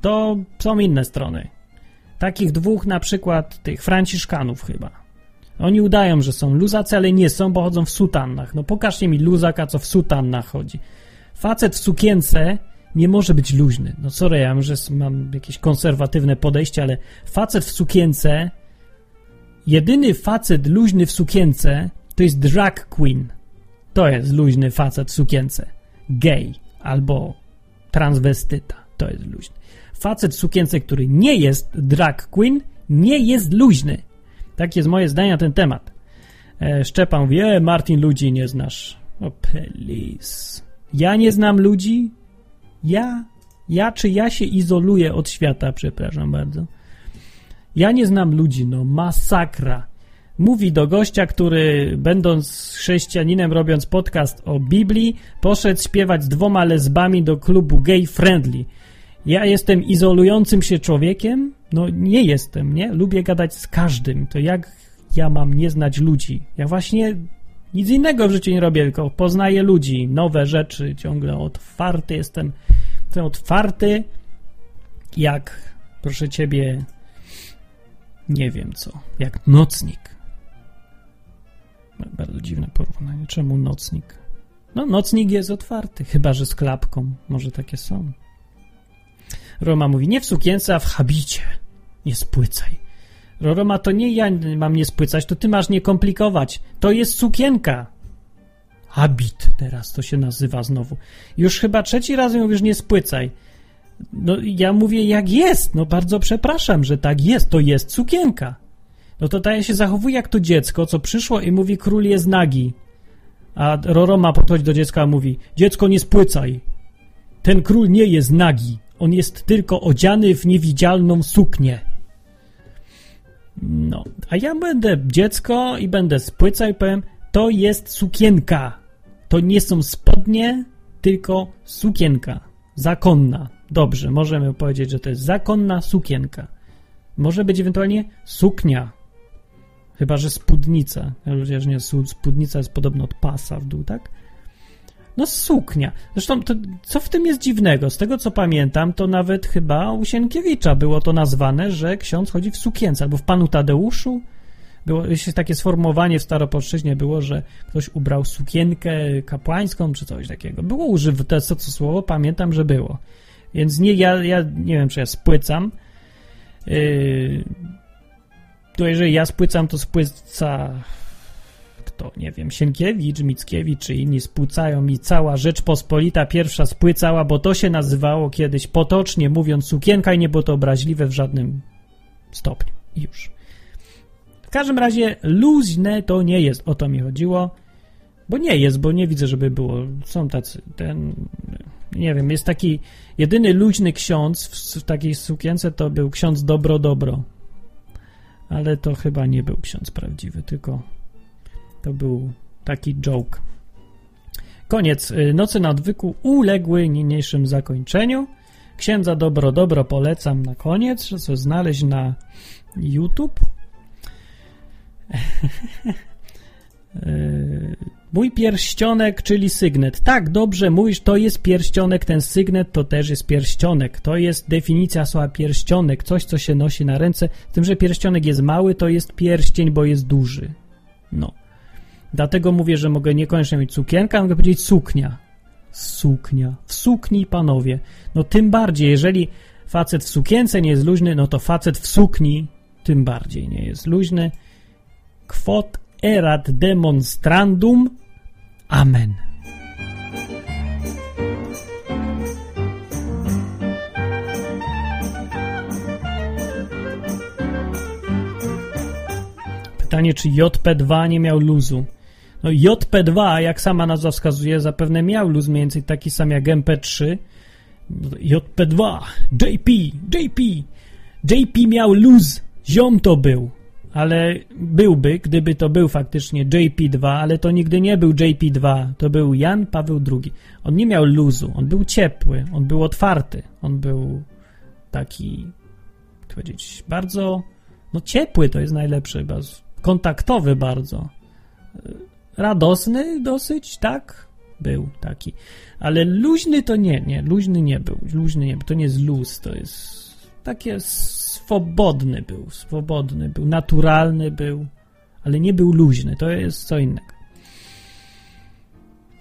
to są inne strony. Takich dwóch na przykład tych Franciszkanów chyba. Oni udają, że są luzacy, ale nie są, bo chodzą w sutannach. No pokażcie mi luzaka, co w sutannach chodzi. Facet w sukience nie może być luźny. No sorry, ja s- mam jakieś konserwatywne podejście, ale facet w sukience, jedyny facet luźny w sukience to jest drag queen. To jest luźny facet w sukience. Gay albo transwestyta. To jest luźny. Facet w sukience, który nie jest drag queen, nie jest luźny. Takie jest moje zdanie na ten temat. E, Szczepan mówi, e, Martin, ludzi nie znasz. O, please. Ja nie znam ludzi? Ja? Ja czy ja się izoluję od świata, przepraszam bardzo. Ja nie znam ludzi, no masakra. Mówi do gościa, który będąc chrześcijaninem, robiąc podcast o Biblii, poszedł śpiewać z dwoma lesbami do klubu gay friendly. Ja jestem izolującym się człowiekiem? No nie jestem, nie? Lubię gadać z każdym. To jak ja mam nie znać ludzi? Ja właśnie nic innego w życiu nie robię, tylko poznaję ludzi, nowe rzeczy, ciągle otwarty jestem. Jestem otwarty jak, proszę ciebie, nie wiem co, jak nocnik. Bardzo dziwne porównanie. Czemu nocnik? No, nocnik jest otwarty, chyba że z klapką. Może takie są. Roma mówi, nie w sukience, a w habicie. Nie spłycaj. Roma, to nie ja mam nie spłycać, to ty masz nie komplikować. To jest sukienka. Habit teraz to się nazywa znowu. Już chyba trzeci raz mówisz nie spłycaj. No ja mówię jak jest. No bardzo przepraszam, że tak jest. To jest sukienka. No to ta ja się zachowuje jak to dziecko, co przyszło i mówi król jest nagi. A Roroma podchodzi do dziecka i mówi dziecko nie spłycaj. Ten król nie jest nagi. On jest tylko odziany w niewidzialną suknię. No, a ja będę dziecko i będę spłycał i powiem, to jest sukienka. To nie są spodnie, tylko sukienka. Zakonna. Dobrze, możemy powiedzieć, że to jest zakonna sukienka. Może być ewentualnie suknia. Chyba, że spódnica. Chociaż nie, spódnica jest podobno od pasa w dół, tak? No suknia. Zresztą to, co w tym jest dziwnego? Z tego co pamiętam, to nawet chyba u Sienkiewicza było to nazwane, że ksiądz chodzi w sukience, albo w Panu Tadeuszu. Było takie sformułowanie w Staropolszczyźnie było, że ktoś ubrał sukienkę kapłańską, czy coś takiego. Było użyte to, co słowo, pamiętam, że było. Więc nie, ja, ja nie wiem, czy ja spłycam. Yy, to jeżeli ja spłycam, to spłyca kto, nie wiem, Sienkiewicz, Mickiewicz czy inni spłycają mi cała Rzeczpospolita pierwsza spłycała, bo to się nazywało kiedyś potocznie mówiąc sukienka i nie było to obraźliwe w żadnym stopniu. I już. W każdym razie luźne to nie jest, o to mi chodziło, bo nie jest, bo nie widzę, żeby było. Są tacy, ten, nie wiem, jest taki jedyny luźny ksiądz w, w takiej sukience to był ksiądz Dobro Dobro. Ale to chyba nie był ksiądz prawdziwy, tylko to był taki joke. Koniec. Y, Nocy na odwyku uległy niniejszym zakończeniu. Księdza Dobro Dobro polecam na koniec, sobie znaleźć na YouTube. Mój pierścionek, czyli sygnet. Tak, dobrze mówisz, to jest pierścionek, ten sygnet to też jest pierścionek. To jest definicja słowa pierścionek, coś, co się nosi na ręce. Z tym, że pierścionek jest mały, to jest pierścień, bo jest duży. No. Dlatego mówię, że mogę niekoniecznie mieć sukienkę, mogę powiedzieć suknia. Suknia. W sukni, panowie. No tym bardziej, jeżeli facet w sukience nie jest luźny, no to facet w sukni tym bardziej nie jest luźny. Quod erat demonstrandum. Amen. Pytanie, czy JP2 nie miał luzu? No JP2, jak sama nazwa wskazuje, zapewne miał luz mniej więcej taki sam jak MP3. JP2, JP, JP, JP miał luz, ziom to był, ale byłby, gdyby to był faktycznie JP2, ale to nigdy nie był JP2, to był Jan Paweł II. On nie miał luzu, on był ciepły, on był otwarty, on był taki, jak powiedzieć, bardzo, no ciepły to jest najlepsze, kontaktowy bardzo. Radosny dosyć, tak? Był taki. Ale luźny to nie, nie, luźny nie był. Luźny nie był, to nie jest luz, to jest takie swobodny był, swobodny był, naturalny był, ale nie był luźny, to jest co innego.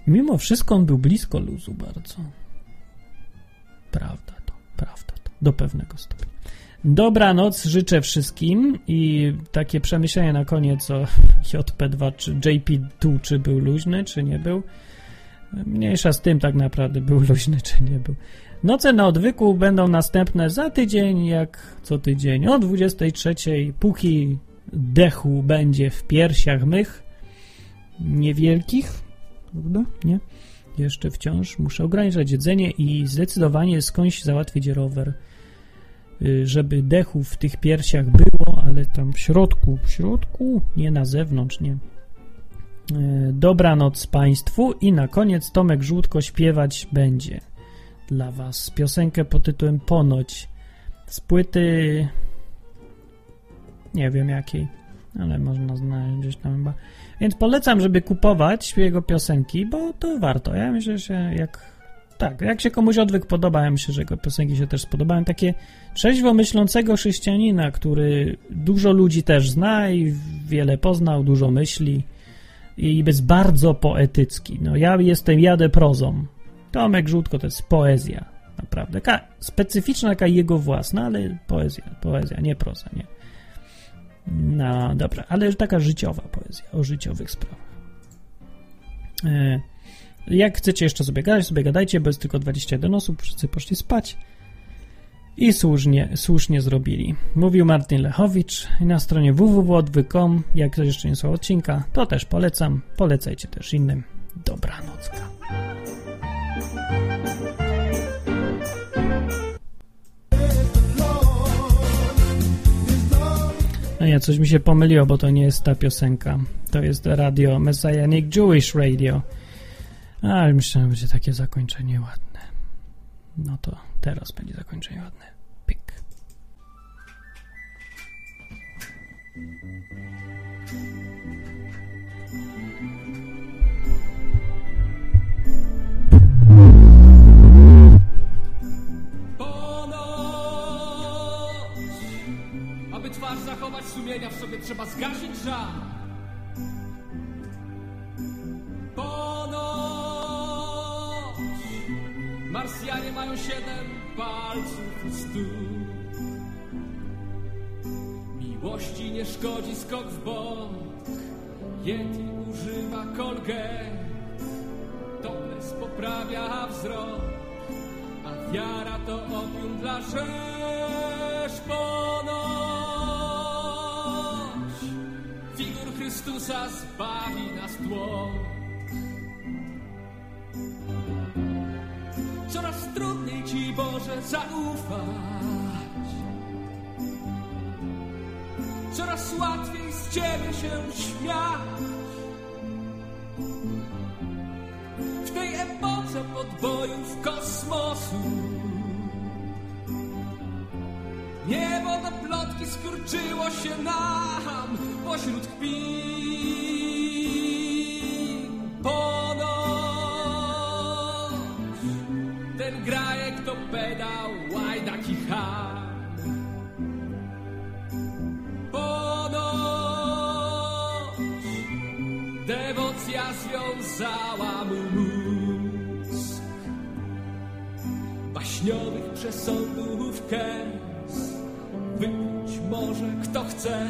Mimo wszystko on był blisko luzu bardzo. Do pewnego stopnia. Dobranoc życzę wszystkim i takie przemyślenie na koniec o JP2 czy JP2, czy był luźny, czy nie był. Mniejsza z tym tak naprawdę, był luźny, czy nie był. Noce na odwyku będą następne za tydzień, jak co tydzień, o 23, póki dechu będzie w piersiach mych, niewielkich, prawda? Nie? Jeszcze wciąż muszę ograniczać jedzenie i zdecydowanie skądś załatwić rower, y, żeby dechu w tych piersiach było, ale tam w środku, w środku, nie na zewnątrz, nie. Y, Dobranoc Państwu i na koniec Tomek Żółtko śpiewać będzie dla Was piosenkę pod tytułem Ponoć z płyty nie wiem jakiej, ale można znaleźć gdzieś tam chyba. Więc polecam, żeby kupować jego piosenki, bo to warto. Ja myślę, że jak tak, jak się komuś odwyk podoba, ja myślę, że jego piosenki się też spodobają. Takie trzeźwo myślącego chrześcijanina, który dużo ludzi też zna i wiele poznał, dużo myśli i jest bardzo poetycki. No ja jestem, jadę prozą. Tomek Żółtko to jest poezja, naprawdę. Taka specyficzna, taka jego własna, ale poezja, poezja, nie proza, nie. No dobra, ale taka życiowa poezja, o życiowych sprawach. E, jak chcecie jeszcze sobie gadać, sobie gadajcie, bo jest tylko 21 osób, wszyscy poszli spać i słusznie, słusznie zrobili. Mówił Martin Lechowicz na stronie www.odwy.com, jak ktoś jeszcze nie słuchał odcinka, to też polecam, polecajcie też innym. Dobranoc. No nie, coś mi się pomyliło, bo to nie jest ta piosenka. To jest radio Messianic Jewish Radio. Ale myślę, że będzie takie zakończenie ładne. No to teraz będzie zakończenie ładne. Pik. Szkodzi skok w bok, Yeti używa kolgę, Topless poprawia wzrok. A wiara to opium dla ponoć. Figur Chrystusa zbawi nas tło. Coraz trudniej Ci Boże zaufać. Łatwiej z Ciebie się śmiać. w tej epoce podbojów kosmosu. Niebo do plotki skurczyło się nam pośród kpin. Ponoć ten grajek to pedał łajdak i ham. Przesądów kęs Wypić może kto chce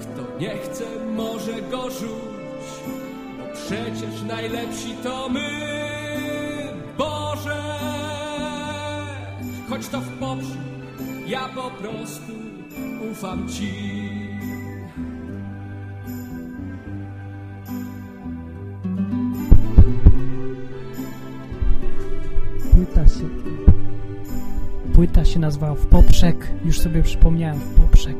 Kto nie chce może go rzuć Bo przecież najlepsi to my Boże. Choć to w poprzek Ja po prostu ufam Ci się nazywała W Poprzek. Już sobie przypomniałem. W Poprzek.